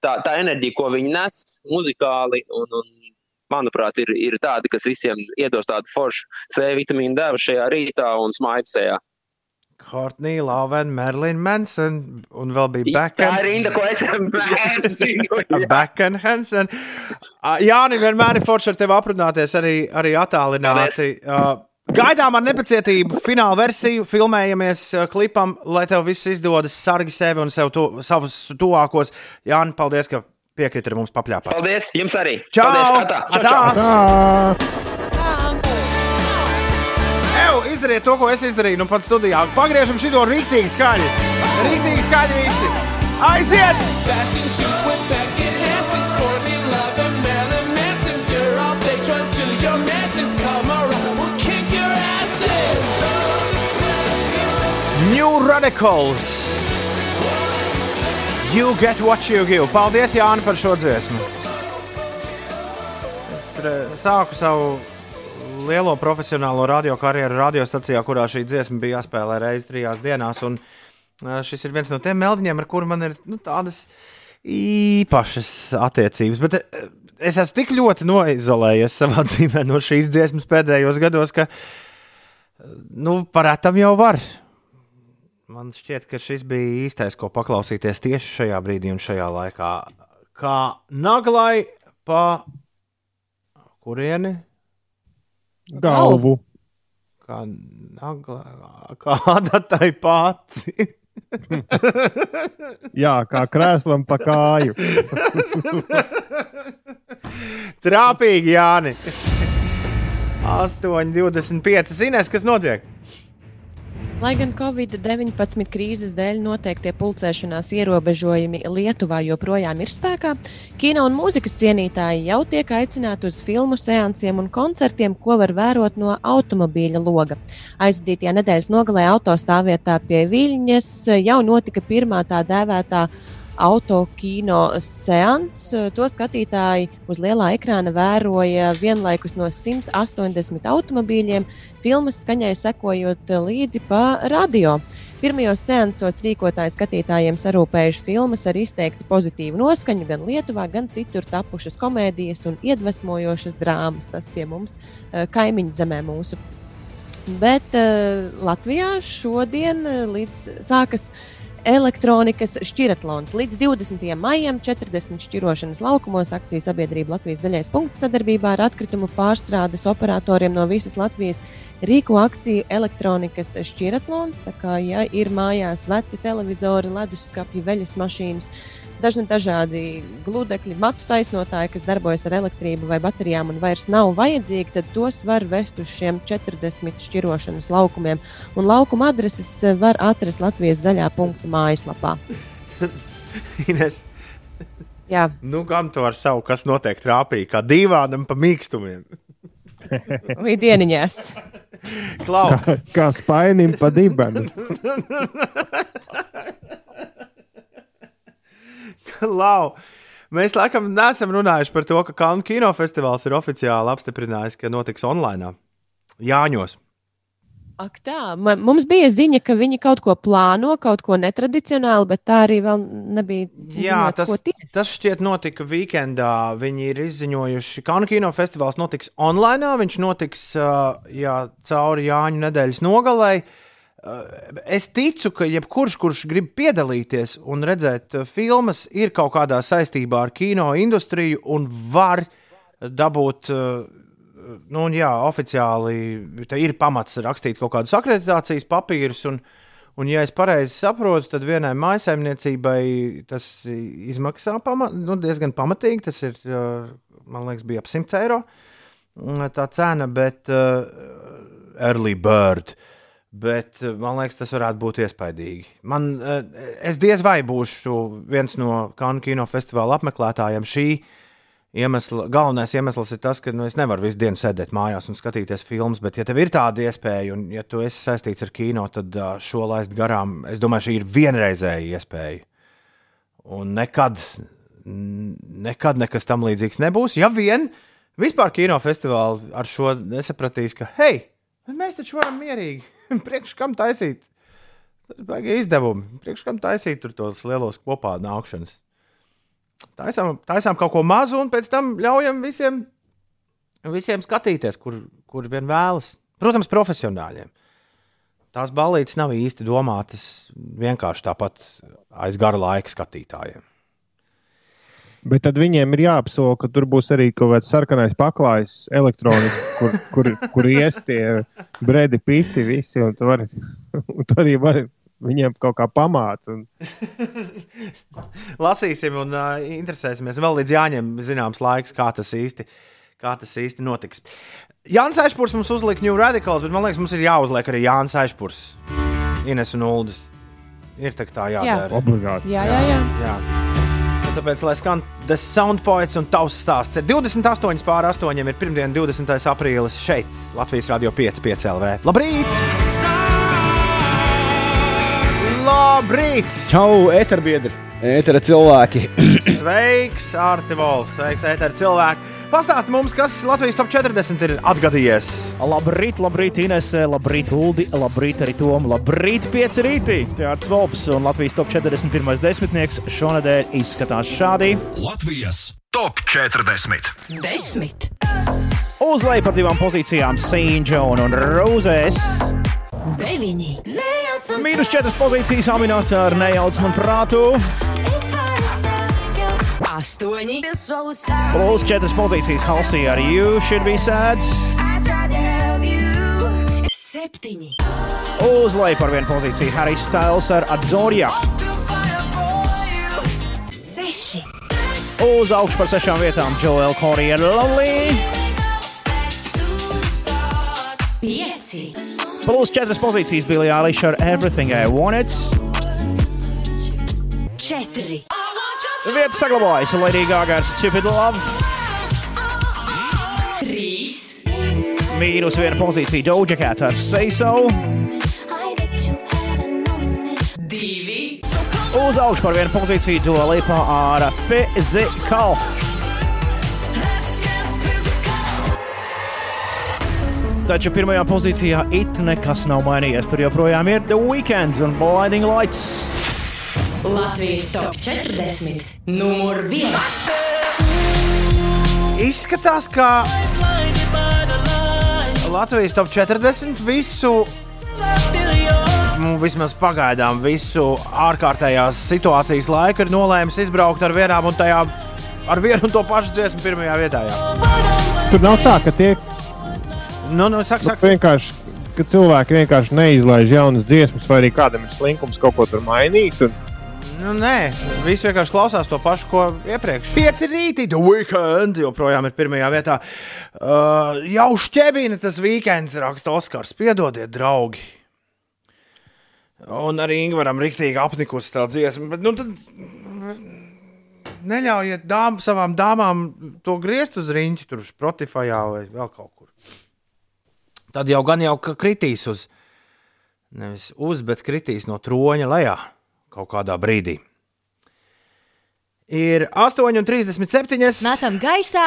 tā, tā enerģija, ko viņi nes muzikāli un, un manuprāt, ir, ir tādi, kas visiem iedos tādu foršu C vitamīnu devu šajā rītā un smaidu sejā. Courtney, Love, Marilyn Manson un vēl bija Tā Beckham. ir rinda, ko es es zinu. jā. Beckham, Hansen. Jā, nē, vienmēr ir forši ar tevi aprunāties arī, arī attālināti. Uh, Gaidām ar nepacietību fināla versiju, filmējamies uh, klipam, lai tev viss izdodas, sargi sevi un sev to, savus tuvākos. Jāni, paldies, ka piekriti ar mums papļāpāt. Paldies, jums arī. Čau! Paldies, Atā. Čau, čau. Atā! Izdariet to, ko es izdarīju, nu pat studijā. Pagriežam šo rīktīgi skaļi. Rīktīgi skaļi visi. Aiziet! New Radicals. You get what you give. Paldies, Jāni, par šo dziesmu. Es re- sāku savu lielo profesionālo radio karjeru radiostacijā, kurā šī dziesma bija jāspēlē reizes trijās dienās. Un, šis ir viens no tiem meldiņiem, ar kuriem man ir nu, tādas īpašas attiecības. Bet es esmu tik ļoti noizolējies savā [LAUGHS] dzīvē no šīs dziesmas pēdējos gados, ka nu, parētam jau var. Man šķiet, ka šis bija īstais, ko paklausīties tieši šajā brīdī un šajā laikā. Kā naglai pa kurieni? Galvu. Kā naglai, kāda tai pats. [LAUGHS] Jā, kā krēslam pa kāju. Trāpīgi, Jāni. 8,25. Zinās, kas notiek? Lai gan Covid-19 krīzes dēļ noteiktie pulcēšanās ierobežojumi Lietuvā joprojām ir spēkā, kino un mūzikas cienītāji jau tiek aicināti uz filmu seansiem un koncertiem, ko var vērot no automobīļa loga. Aizdītajā nedēļas nogalē autostāvvietā pie Viļņas jau notika pirmā tā dēvētā autokino seans. To skatītāji uz lielā ekrāna vēroja vienlaikus no 180 automobīļiem, filmas skaņai sekojot līdzi pa radio. Pirmajos seansos rīkotāji skatītājiem sarūpējuši filmas ar izteikti pozitīvu noskaņu gan Lietuvā, gan citur tapušas komēdijas un iedvesmojošas drāmas. Tas pie mums eh, kaimiņu zemē mūsu. Bet uh, Latvijā šodien uh, līdz sākas elektronikas šķiratlons. Līdz 20. maijam 40 šķirošanas laukumos akcijas sabiedrība Latvijas zaļais punkts sadarbībā ar atkritumu pārstrādes operatoriem no visas Latvijas rīko akciju elektronikas šķiratlons. Tā kā ja ir mājās veci televizori, leduskapji, veļas mašīnas, dažni dažādi gludekļi, matu taisnotāji, kas darbojas ar elektrību vai baterijām un vairs nav vajadzīgi, tad tos var vest uz šiem 40 šķirošanas laukumiem. Un laukuma adreses var atrast Latvijas zaļā punkta mājaslapā. [LAUGHS] Ines, Jā, nu gan to ar savu, kas notiek trāpīgi, kā divādam pa mīkstumiem. [LAUGHS] vai dieniņās. Klau! Kā, kā spainim pa dibenu. [LAUGHS] [LAUGHS] Lau. Mēs laikam neesam runājuši par to, ka Kalnu kinofestivāls ir oficiāli apstiprinājis, ka notiks online. Jāņos. Ak, tā, mums bija ziņa, ka viņi kaut ko plāno, kaut ko netradicionālu, bet tā arī vēl nebija. Jā, ziņots, tas, tas šķiet notika weekendā. Viņi ir izziņojuši, ka Kalnu kinofestivāls notiks online. Viņš notiks jā, cauri Jāņu nedēļas nogalei. Uh, Es ticu, ka jebkurš, kurš grib piedalīties un redzēt uh, filmas, ir kaut kādā saistībā ar kino industriju un var dabūt, uh, nu, jā, oficiāli ir pamats rakstīt kaut kādus akreditācijas papīrus. Un, un, ja es pareizi saprotu, tad vienai maisaimniecībai tas izmaksā pama nu, diezgan pamatīgi. Tas ir, uh, man liekas, bija ap 100 eiro mm, tā cena, bet uh, early bird. Bet uh, man liekas, tas varētu būt iespaidīgi. Man, uh, es diez vai būšu viens no Kanu kino festivāla apmeklētājiem. Šī iemesla, galvenais iemesls ir tas, ka nu, es nevaru visu dienu sēdēt mājās un skatīties filmas. Bet, ja tev ir tāda iespēja, un ja tu esi saistīts ar kino, tad uh, šo laist garām. Es domāju, šī ir vienreizēja iespēja. Un nekad, nekad nekas tam līdzīgs nebūs. Ja vien vispār kinofestivāli ar šo nesapratīs, ka, hei, mēs taču varam mierīgi, [LAUGHS] priekš kam taisīt. Ir izdevumi. Priekš kam taisīt tur tos lielos kopā nākšanas. Taisām, taisām kaut ko mazu, un pēc tam ļaujam visiem, visiem skatīties, kur, kur vien vēlas. Protams, profesionāļiem. Tās balītas nav īsti domātas vienkārši tāpat aiz gara laika skatītājiem. Bet tad viņiem ir jāapsola, ka tur būs arī kaut kāds sarkanais paklājs, elektronisks, kur, kur, kur ies tie bredi piti visi. Un tu, vari, un tu arī vari viņiem kaut kā pamāt. Un... Lasīsim un uh, interesēsimies. Vēl līdz jāņem zināms laiks, kā tas īsti, kā tas īsti notiks. Jānis Aišpurs mums uzlika New Radicals, bet man liekas, mums ir jāuzliek arī Jānis Aišpurs. Ines un Uldis. Ir tā, tā jādara. Obligāti. Jā, jā, jā. jā. Un Tāpēc, lai skan The Sound Poets un tavs stāsts, ir 28 pār 8. ir pirmdiena, 20. aprīlis šeit, Latvijas Rādio 5, 5 LV. Labrīt! Labrīt! Čau, eterbiedri! Etera cilvēki! [CLEARS THROAT] Sveiks, Arti Volfs! Sveiks, Etera cilvēki! Pastāst mums, kas Latvijas top 40 ir atgadījies. Labrīt, labrīt, Inese, labrīt, Uldi, labrīt, arī Tom, labrīt, pieci rītī. Te Arts Volfs un Latvijas top 41. desmitnieks šonadēļ izskatās šādi. Latvijas top 40. Desmit. Uz leju par divām pozīcijām Saint John un Roses. Deviņi. Mīnus četras pozīcijas amināta ar nejauc man prātu. Astoņi. Plus četras pozīcijas Halsey ar You Should Be Sad. Septiņi. Uz leju par vienu pozīciju Harry Styles ar Adoria. Seši. Uz augšu par sešām vietām Joel Corey ar Lovely. Pieci. Četras pozīcijas Billie Eilish ar Everything I Wanted. Četri. Vieta saglabājas Lady Gaga ar Stupid Love. Trīs. Mīnus viena pozīcija Doja Cat ar Say So. Divi. Uz augšu par vienu pozīciju Dua Lipa ar Physical. Taču pirmajā pozīcijā it nekas nav mainījies. Tur joprojām ir The Weeknd un Blinding Lights. Latvijas top 40. Numur viens. Izskatās, ka Latvijas top 40 visu, nu, vismaz pagaidām, visu ārkārtējās situācijas laiku ir nolēmis izbraukt ar vienām un tajām, ar vienu un to pašu dziesmu pirmajā vietā. Jā. Tur nav tā, ka tie Nu, nu, saka, nu, saka. vienkārši. Ka cilvēki vienkārši neizlaiž jaunas dziesmas, vai arī kādam ir slinkums kaut ko tur mainīt. Un... Nu, nē, visi vienkārši klausās to pašu, ko iepriekš. Pieci rīti, The Weekend joprojām ir pirmajā vietā. Uh, jau šķēbīna tas weekends raksta Oskars. Piedodiet, draugi. Un arī Ingūram rīktīgi apnikusi tā dziesma. Bet, nu, tad neļaujiet dām, savām dāmām to griezt uz rīņķi, tur uz Spotify vai vēl kaut kur. Tad jau gan jau kritīs uz, nevis uz, bet kritīs no troņa lejā kaut kādā brīdī. Ir 8,37. Metam gaisā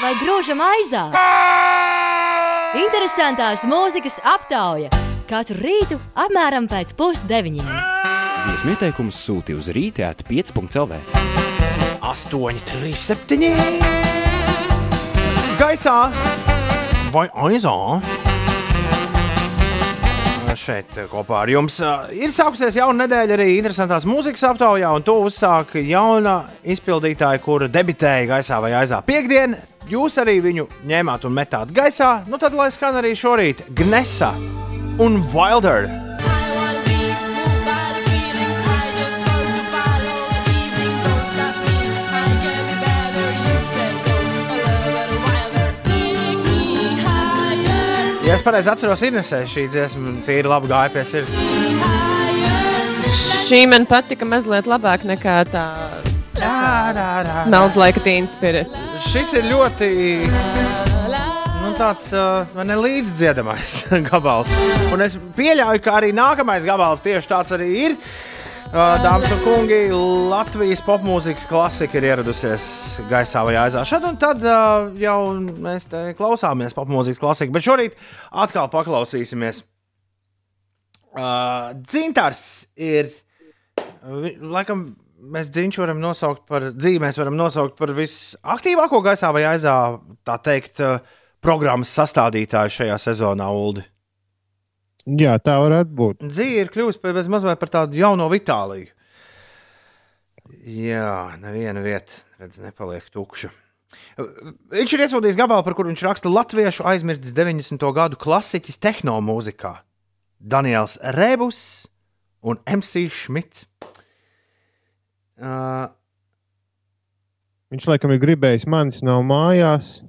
vai grūžam aizā? Interesantās mūzikas aptauja katru rītu apmēram pēc pusdeviņiem. Dziesmu ieteikumus sūti uz rītēt 5.CLV. 8, 3, 7. Gaisā aizā? Šeit kopā ar jums ir sākusies jauna nedēļa arī interesantās mūzikas aptaujā, un to uzsāk jauna izpildītāja, kura debitēja gaisā vai aizā. Piektdien jūs arī viņu ņēmāt un metāt gaisā, nu tad lai skan arī šorīt Gnesa un Wilder. Ja es pareizi atceros, Inesē šī dziesma tīri labi gāja pie sirds. Šī man patika mazliet labāk nekā tā. Smells like teen spirit. Šis ir ļoti nu, tāds uh, ne līdzdziedamais [LAUGHS] gabals. Un es pieļauju, ka arī nākamais gabals tieši tāds arī ir. Uh, Dāmas un kungi, Latvijas popmūzikas klasika ir ieradusies gaisā vai aizā. Šad un tad uh, jau mēs klausāmies popmūzikas klasiku, bet šorīt atkal paklausīsimies. Uh, Dzintars ir, laikam, mēs dziņš varam nosaukt par dzīvi, mēs varam nosaukt par visaktīvāko gaisā vai aizā, tā teikt, uh, programmas sastādītāju šajā sezonā, Uldi. Jā, tā varētu būt. Dzīve ir kļuvusi par- mazliet par tādu jauno Vitāliju. Jā, neviena vieta, redz, nepaliek tukša. Viņš ir iesūtījis gabalu, par kuru viņš raksta latviešu aizmirstis 90. gadu klasiķis tehnomūzikā. Daniels Rebus un MC Šmits. Uh, Viņš laikam ir gribējis manis nav mājās,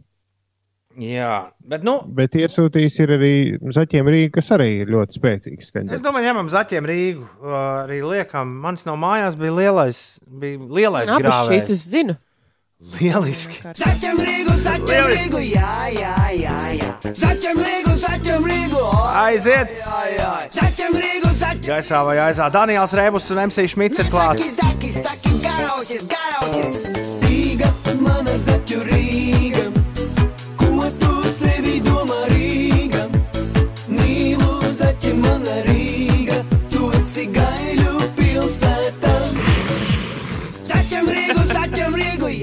jā, bet nu, bet iesūtījis ir arī Zaķiem Rīga, kas arī ir ļoti spēcīgs. Es skaņdarbs. domāju, ņemam zaķiem Rīgu. Arī liekam, manis no mājās bija lielais, bija lielais šīs grāvējs. es zinu. Lieliski. Zaķem Rīgu, zaķem Rīgu, jā, jā, jā, jā. Zaķem Rīgu, zaķem Rīgu, Aiziet! Zaķem Rīgu, zaķem Gaisā vai aizā Daniels Rēbus un MC Šmits ir klāts. Zaki, zaki, garaušies, garaušies. Rīga, mana zaķu Rīga.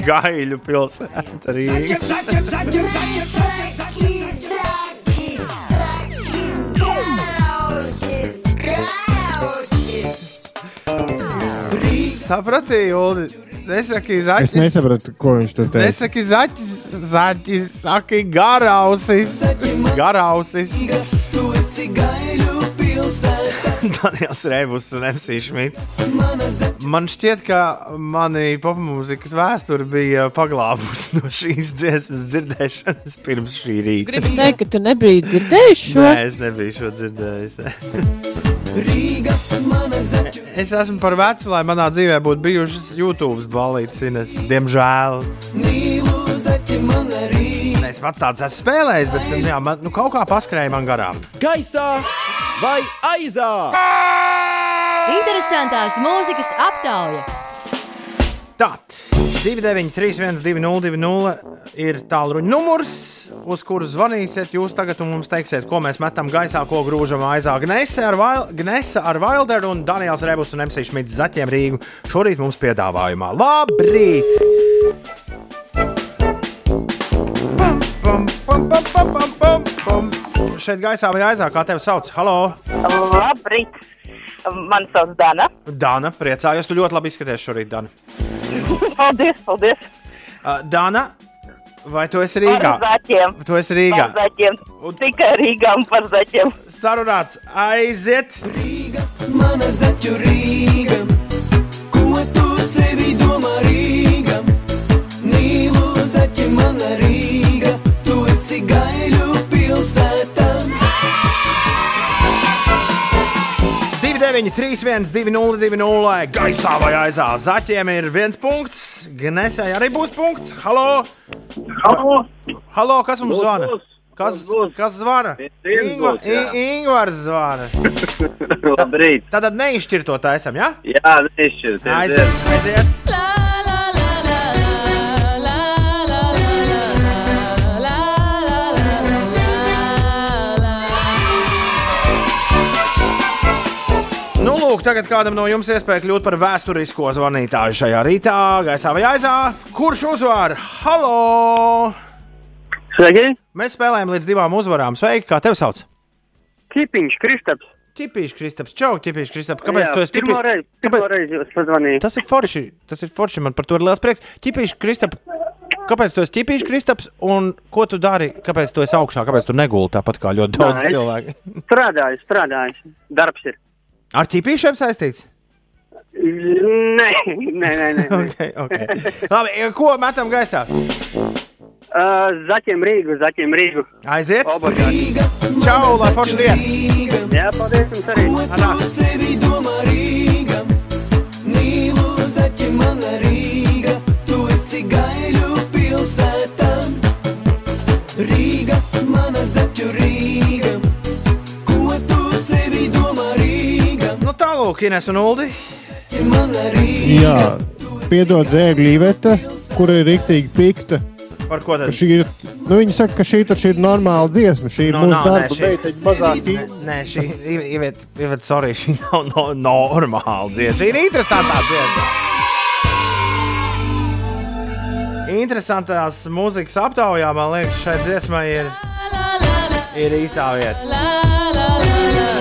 Gaiļu pilsēta Rīga. Zaķam, zaķam, zaķam, zaķam, zaķam. Sapratīju, Ulu. Nesaki Es zaķis. nesapratu, ko viņš tur teica. Nesaki zaķis, zaķis, saki garausis. Garausis. Tu esi gaiļu pilsēta. [LAUGHS] Daniels Rēbus un MC Šmits. Man šķiet, ka mani popmūzikas vēsture bija paglābusi [LAUGHS] no šīs dziesmas dzirdēšanas pirms šī rīta. Gribu teikt, ka tu nebiji dzirdējis šo. Nē, es nebiju šo dzirdējis. Rīga, [LAUGHS] Es esmu par vecu, lai manā dzīvē būtu bijušas YouTube balītas, Ines. Diemžēl. mīlu Es pats tāds esmu spēlējis, bet jā, man, nu, kaut kā paskrēja man garām. Gaisā vai aizā? Interesantās mūzikas aptauja. Tā, 293, 202, ir tālruņa numurs, uz kuru zvanīsiet. Jūs tagad mums teiksiet, ko mēs metam gaisā, ko grūžam aizā. Gnese ar, Vail, Gnese ar Wilderu un Daniels Rebus un MC Šmits zaķiem Rīgu. Šorīt mums piedāvājumā. Labrīt! Pam, pam, pam, pam, pam, pam. Šeit gaisā vai aizā, kā tevi sauc? Halo! Labrīt! Man sauc Dana. Dana, priecājos, tu ļoti labi izskaties šorīt, Dana. [LAUGHS] Paldies, paldies! Uh, Dana, vai tu esi Rīgā? Par zaķiem. Tu esi Rīgā. Par zaķiem. Tikai Rīgā un par zaķiem. Sarunāts, aiziet! Mana zaķu Rīga. līdzi gaļu pilsētām. 9, 3, 1, 2, 0, 2, 0. Gaisā vai aizā. Zaķiem ir viens punkts, Gnesai arī būs punkts. Halo! Halo! Halo kas mums būs, zvana? Būs. Kas, kas zvana? Ingva, būs, Ingvars zvana. [LAUGHS] Labrīt. Tad, tad neizšķirto taisam, jā? Ja? Jā, neizšķirto. Aiziet, aiziet. Nu, lūk, tagad kādam no jums iespēja kļūt par vēsturisko zvanītāju šajā rītā, gaisā vai aizā. Kurš uzvar? Halo! Sveiki! Mēs spēlējam līdz divām uzvarām. Sveiki, kā tevi sauc? Kipiņš, Kristaps. Ķipīši, Kristaps, čau, ķipīši, Kristaps. Kāpēc Jā, tu esi reizi jūs pazvanījāt. Tas ir forši, tas ir forši, man par to ir liels prieks. Ķipīši, Kristaps, kāpēc tu esi ķipīši, Kristaps, un ko tu dari? Kāpēc tu esi augšā, kāpēc tu negulti tāpat kā ļoti daudz Nē, cilvēku? Strādāju, strādāju. Darbs ir. Ar ķipīšiem saistīts? Nē, nē, nē. nē. [LAUGHS] okay, okay. Labi, ko metam gaisā? Uh, zaķiem Rīgu, zaķiem Rīgu. Aiziet! Obligāti. Čau, lai forši diena! Jā, paldies jums arī. Rīga. Mīlu zaķi, mana Rīga. Tu esi gaiļu tālāk, Ines un Uldi. Jā, piedod Zēgļa Iveta, kur ir rīktīgi pikta. Par ko tad? Ir, nu, viņi saka, ka šī ir normāla dziesma. Šī ir Nu, mūsu nē, darba beigta, mazāk Nē, Nē, šī ir. Sorry, šī nav no, normāla dziesma. Šī ir interesantā dziesma. Interesantās mūzikas aptaujā, man liekas, šai dziesmai ir, ir īstā vieta.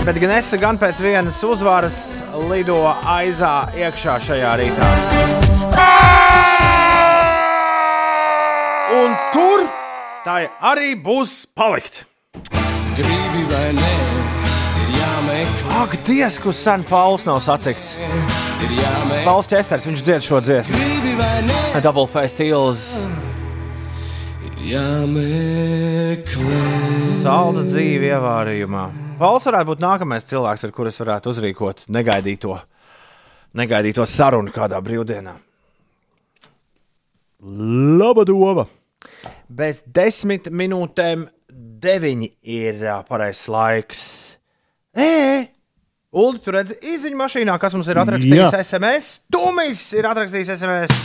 Bet gan es, gan pēc vienas uzvaras lido aizā iekšā šajā rītā. Un tur tā arī būs palikt. Gribi vai nē, ir jāmeklē. Ak, Dievs, kur sen Pauls nav satikts. Pauls Česters, viņš dzied šo dziesmu. Double face steals. ir jāmeklē. Salda dzīve ievārījumā. Pauls varētu būt nākamais cilvēks, ar kuru es varētu uzrīkot negaidīto, negaidīto sarunu kādā brīvdienā. Laba doma! Bez desmit minūtēm deviņi ir ā, pareizs laiks. Ē, Ulu, tu redzi izziņu mašīnā, kas mums ir atrakstījis Jā. SMS. Tumis ir atrakstījis SMS.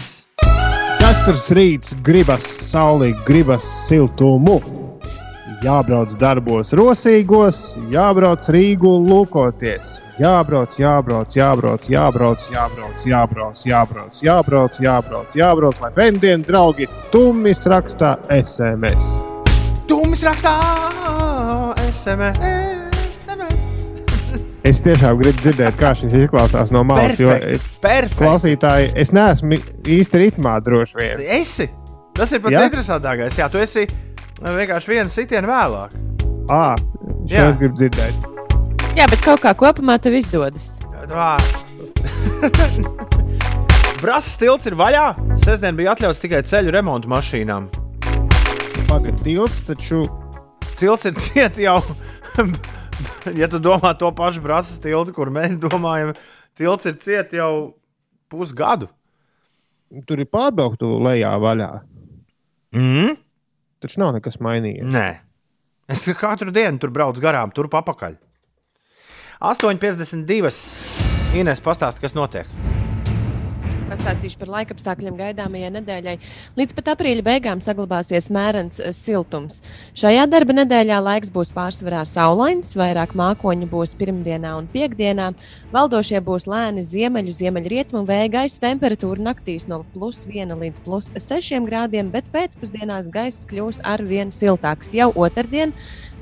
Čestras rīts, gribas saulīt, gribas siltumu. Jābrauc darbos, rosīgos, jābrauc Rīgu lūkoties. Jābrauc, jābrauc, jābrauc, jābrauc, jābrauc, jābrauc, jābrauc, jābrauc, jābrauc, jābrauc, lai vendien draugi tummis rakstā SMS. Tumis rakstā SMS. [LAUGHS] Es tiešām gribu dzirdēt, kā šis izklausās no malas. Jo Perfekti, perfekti. klausītāji, es neesmu īsti ritmā droši vien. Esi. Tas ir pats Jā? interesantākais. Jā, tu esi vienkārši vienu sitienu vēlāk. Ah, Jā. es gribu dzirdēt. Jā, bet kaut kā kopumā tev izdodas. [LAUGHS] Brāzis tilts ir vaļā. Sestdien bija atļauts tikai ceļu remontu mašīnām. Pagaidiet, tilts taču. Tilts ir ciet jau. [LAUGHS] ja tu domā to pašu brāzis tiltu, kur mēs domājam, tilts ir ciet jau pusgadu. Tur ir pārbrauktu lejā vaļā. Mm? Taču nav nekas mainījies. Nē. Es katru dienu tur braucu garām, turp apakaļ. 8,52. Ines pastāsta, kas notiek. Pastāstīšu par laikapstākļiem gaidāmajai nedēļai. Līdz pat aprīļa beigām saglabāsies mērens eh, siltums. Šajā darba nedēļā laiks būs pārsvarā saulains, vairāk mākoņu būs pirmdienā un piekdienā. Valdošie būs lēni ziemeļu, ziemeļrietumu vēja gaisa temperatūra naktīs no plus 1 līdz plus 6 grādiem, bet pēcpusdienās gaiss kļūs ar vien siltāks. Jau otrdien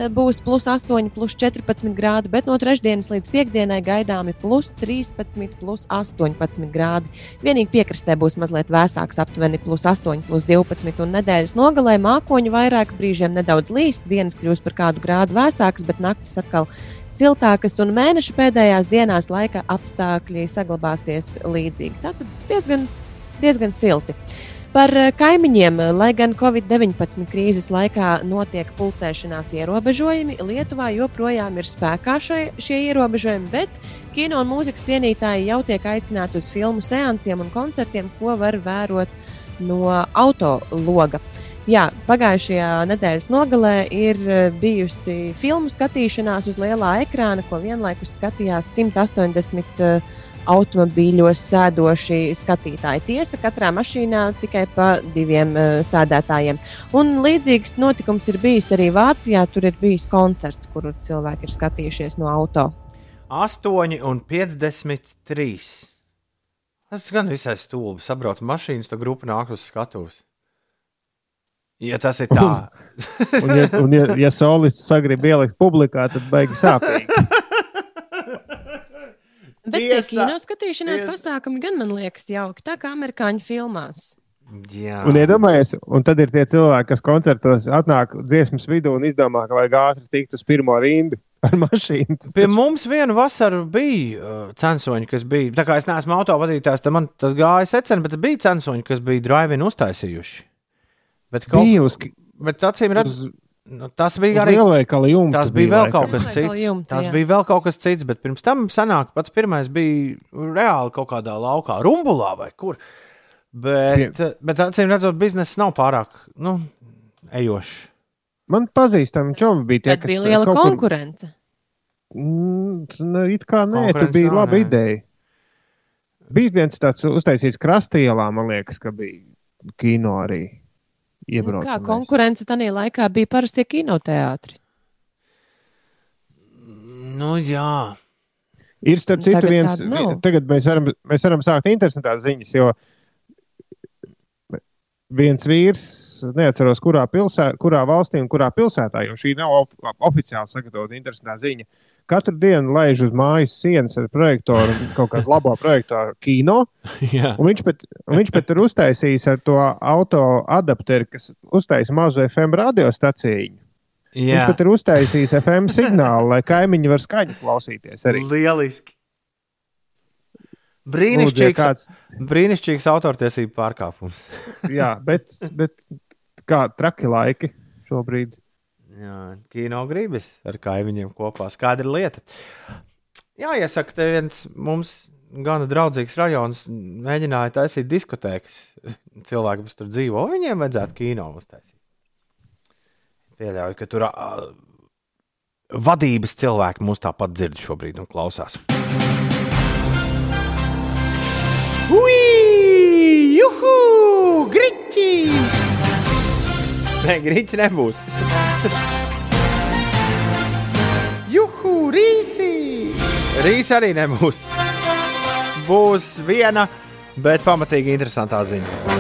būs plus 8, plus 14 grādi, bet no trešdienas līdz piekdienai gaidāmi plus 13, plus 18 grādi. Vienīgi piekrastē būs mazliet vēsāks, aptuveni plus 8, plus 12, un nedēļas nogalē mākoņu vairāk, brīžiem nedaudz līs, dienas kļūs par kādu grādu vēsākas, bet naktis atkal siltākas, un mēneša pēdējās dienās laika apstākļi saglabāsies līdzīgi. Tātad diezgan, diezgan silti. Par eh, kaimiņiem, lai gan Covid-19 krīzes laikā notiek pulcēšanās ierobežojumi, Lietuvā joprojām ir spēkā šai, šie ierobežojumi, bet kino un mūzikas cienītāji jau tiek aicināti uz filmu seansiem un koncertiem, ko var vērot no autologa. Jā, pagājušajā nedēļas nogalē ir eh, bijusi filmu skatīšanās uz lielā ekrāna, ko vienlaikus skatījās 180 uh, automobīļos sēdoši skatītāji. Tiesa, katrā mašīnā tikai pa diviem uh, sēdētājiem. Un līdzīgs notikums ir bijis arī Vācijā. Tur ir bijis koncerts, kuru cilvēki ir skatījušies no auto. 8,53. Tas gan visai stulbi. Sabrauc mašīnas, to grupu nāk uz skatuves. Ja tas ir tā, Un, ja, un ja, ja solists sagrib ielikt publikā, tad beigas sāpīgi. [LAUGHS] Bet tie Tiesa, kino skatīšanās tiesa. pasākumi gan man liekas jauki, tā kā amerikāņu filmās. Jā. Un iedomājieties, un tad ir tie cilvēki, kas koncertos atnāk dziesmas vidū un izdomā, ka vajag ātri tikt uz pirmo rindu [LAUGHS] ar mašīnu. Tas Pie mums vienu vasaru bija uh, censoņi, kas bija. Tā kā es neesmu autovadītājs, tad man tas gāja secen, bet bija censoņi, kas bija drive-in uztaisījuši. Bet, Bija uz- bet acīm redzot, nu, tas bija arī. lielveikala jumta Tas bija bija vēl kaut kas cits. jumta, Tas jā. bija vēl kaut kas cits, bet pirms tam sanāk, pats pirmais bija reāli kaut kādā laukā, rumbulā vai kur. Bet, bet acīm redzot, biznesa nav pārāk nu, ejošs. Man pazīstami čomi bija tie, Bet kas bija liela kaut kur- konkurence. Mm, nu, it kā nē, tur Konkurence bija nav, laba nē. ideja. Bija viens tāds uztaisīts krastielā, man liekas, ka bija kino arī. Nu, Iebraucamais. kā konkurence tajā laikā bija parastie kinoteātri. Nu, jā. Ir starp citu Tagad viens, tāda nav. vi- tagad mēs varam, mēs varam sākt interesantās ziņas, jo viens vīrs, neatceros, kurā, pilsē, kurā valstī un kurā pilsētā, jo šī nav of, oficiāli sagatavota interesantā ziņa. Katru dienu laiž uz mājas sienas ar projektoru, kaut kādu labo projektoru kino. [LAUGHS] Jā. Un viņš pat, un viņš pat ir uztaisījis ar to auto adapteri, kas uztaisīja mazu FM radiostaciju. Jā. Viņš pat ir uztaisījis FM signālu, lai kaimiņi var skaņu klausīties. Arī. Lieliski. Lūdzu, Brīnišķīgs, kāds- brīnišķīgs autortiesību pārkāpums. Jā, bet, bet kā traki laiki šobrīd. Jā, kino gribas ar kaimiņiem kopā. Skaidra lieta. Jā, iesaka, te viens mums gana draudzīgs rajons mēģināja taisīt diskotēkas. Cilvēki, kas tur dzīvo, viņiem vajadzētu kino uztaisīt. Pieļauju, ka tur ā, vadības cilvēki mūs tāpat dzird šobrīd un klausās. Ui, juhu, griķi! Nē, griķi nebūs. Juhu, rīsi! Rīsi arī nebūs. Būs viena, bet pamatīgi interesantā ziņa.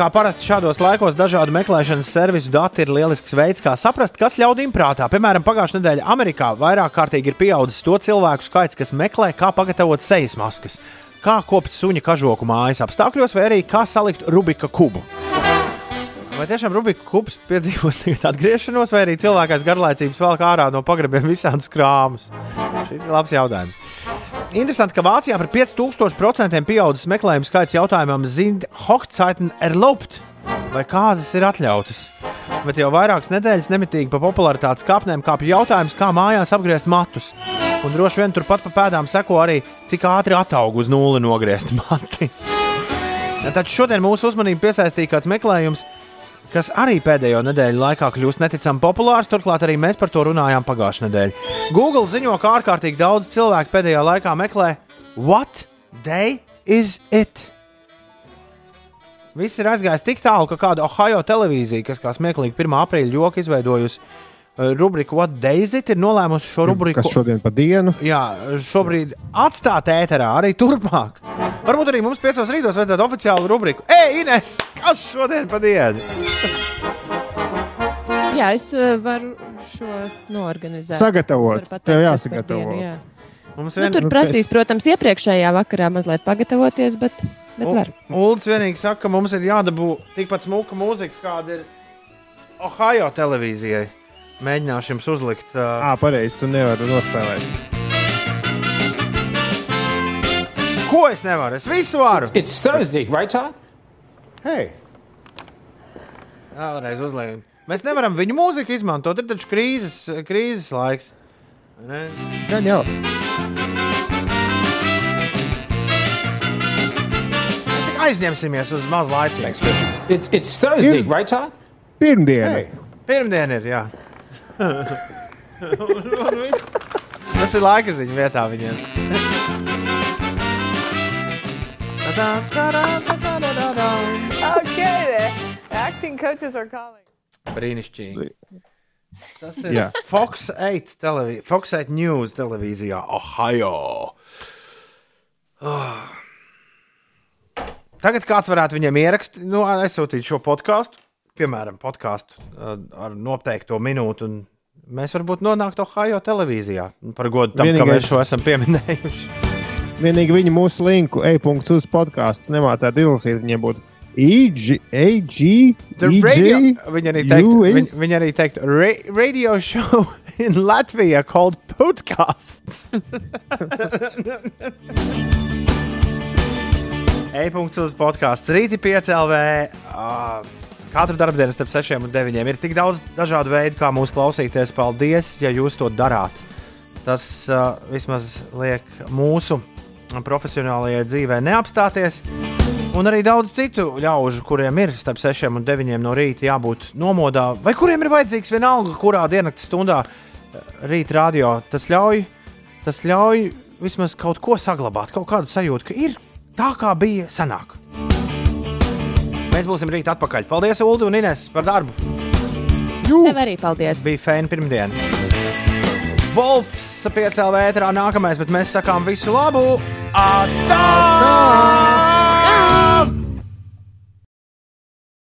Kā parasti šādos laikos, dažādu meklēšanas servisu dati ir lielisks veids, kā saprast, kas ļaudīm prātā. Piemēram, pagājušajā nedēļā Amerikā vairāk kārtīgi ir pieaudzis to cilvēku skaits, kas meklē, kā pagatavot sejas maskas, kā kopt suņa kažoku mājas apstākļos, vai arī kā salikt Rubika kubu. Vai tiešām Rubika kubs piedzīvos [LAUGHS] atgriešanos, vai arī cilvēkais garlaicības velk ārā no pagrabiem visādus krāmus? Šis ir labs jautājums. Interesanti, ka Vācijā par 5000% pieaudzis meklējumu skaits jautājumam, sind Hochzeiten erlaubt, vai kāzas ir atļautas. Bet jau vairākas nedēļas nemitīgi pa popularitātes kāpnēm kāpj jautājums, kā mājās apgriezt matus. Un droši vien turpat pa pēdām seko arī, cik ātri ataug uz nulli nogriezt mati. [LAUGHS] Taču šodien mūsu uzmanību piesaistīja kāds meklējums, kas arī pēdējo nedēļu laikā kļūst neticami populārs. Turklāt arī mēs par to runājām pagājušajā nedēļā. Google ziņo, ka ārkārtīgi daudz cilvēku pēdējā laikā meklē, what day is it? Viss ir aizgājis tik tālu, ka kāda Ohio televīzija, kas kā smieklīgi 1. aprīļa joku izveidojusi rubriku What Day is it, ir nolēmusi šo rubriku. Kas šodien pa dienu? Jā, šobrīd atstāt ēterā arī turpmāk. Varbūt arī mums piecos rītos vajadzētu oficiālu rubriku. Ej, Ines, kas šodien pa dienu? [LAUGHS] Jā, es uh, varu šo norganizēt. Sagatavot. Tev par jāsagatavo. dienu, jā. Mums Nu, tur prasīs, protams, iepriekšējā vakarā mazliet pagatavoties, bet, bet var. Ulds vienīgi saka, ka mums ir jādabū tikpat smuka mūzika, kāda ir Ohio televīzijai. Mēģināšu jums uzlikt. Uh... Ā, pareizi, tu nevari nospēlēt. Ko es nevaru? Es visu varu. It's Thursday, right, Todd? Hei! Vēlreiz uzliekam. Mēs nevaram viņu mūziku izmantot. Ir taču krīzes, krīzes laiks. Ne? Gan jau. Aizņemsimies uz mazu laiku. It's, it's Thursday, right, Todd? Pirmdiena. Hey, pirmdiena ir, jā. Tas ir laika ziņa vietā viņiem. Okay, acting coaches are calling. Brīnišķīgi. Tas ir Jā. Fox 8, televi Fox 8 News televīzijā, Ohio. Oh. Tagad kāds varētu viņam ierakstīt, nu, aizsūtīt šo podkāstu, piemēram, podkāstu uh, ar noteikto minūtu, un mēs varbūt nonāktu Ohio televīzijā. Par godu tam, ka Vienīgais- mēs šo esam pieminējuši. [LAUGHS] Vienīgi viņi mūsu linku e-punkts uz podkāstu nemācētu izlasīt. Viņiem būtu EG, The EG, radio, viņi arī teikt, is- viņi arī teikt, ra radio show [LAUGHS] in Latvija called podcasts. [LAUGHS] E-punkts uz podkāstu Rīti 5 LV. Uh, katru darbdienu starp 6 un 9 ir tik daudz dažādu veidu, kā mūs klausīties. Paldies, ja jūs to darāt. Tas uh, vismaz liek mūsu profesionālajai dzīvē neapstāties. Un arī daudz citu ļaužu, kuriem ir starp 6 un 9 no rīta jābūt nomodā, vai kuriem ir vajadzīgs vienalga, kurā diennakts stundā eh, rīta radio. Tas ļauj, tas ļauj vismaz kaut ko saglabāt, kaut kādu sajūtu, ka ir tā, kā bija senāk. Mēs būsim rīt atpakaļ. Paldies, Ulu un Ines, par darbu. Tev arī paldies. Bija fēna pirmdiena. Wolfs piecēlā vētrā nākamais, bet mēs sakām visu labu! Atā!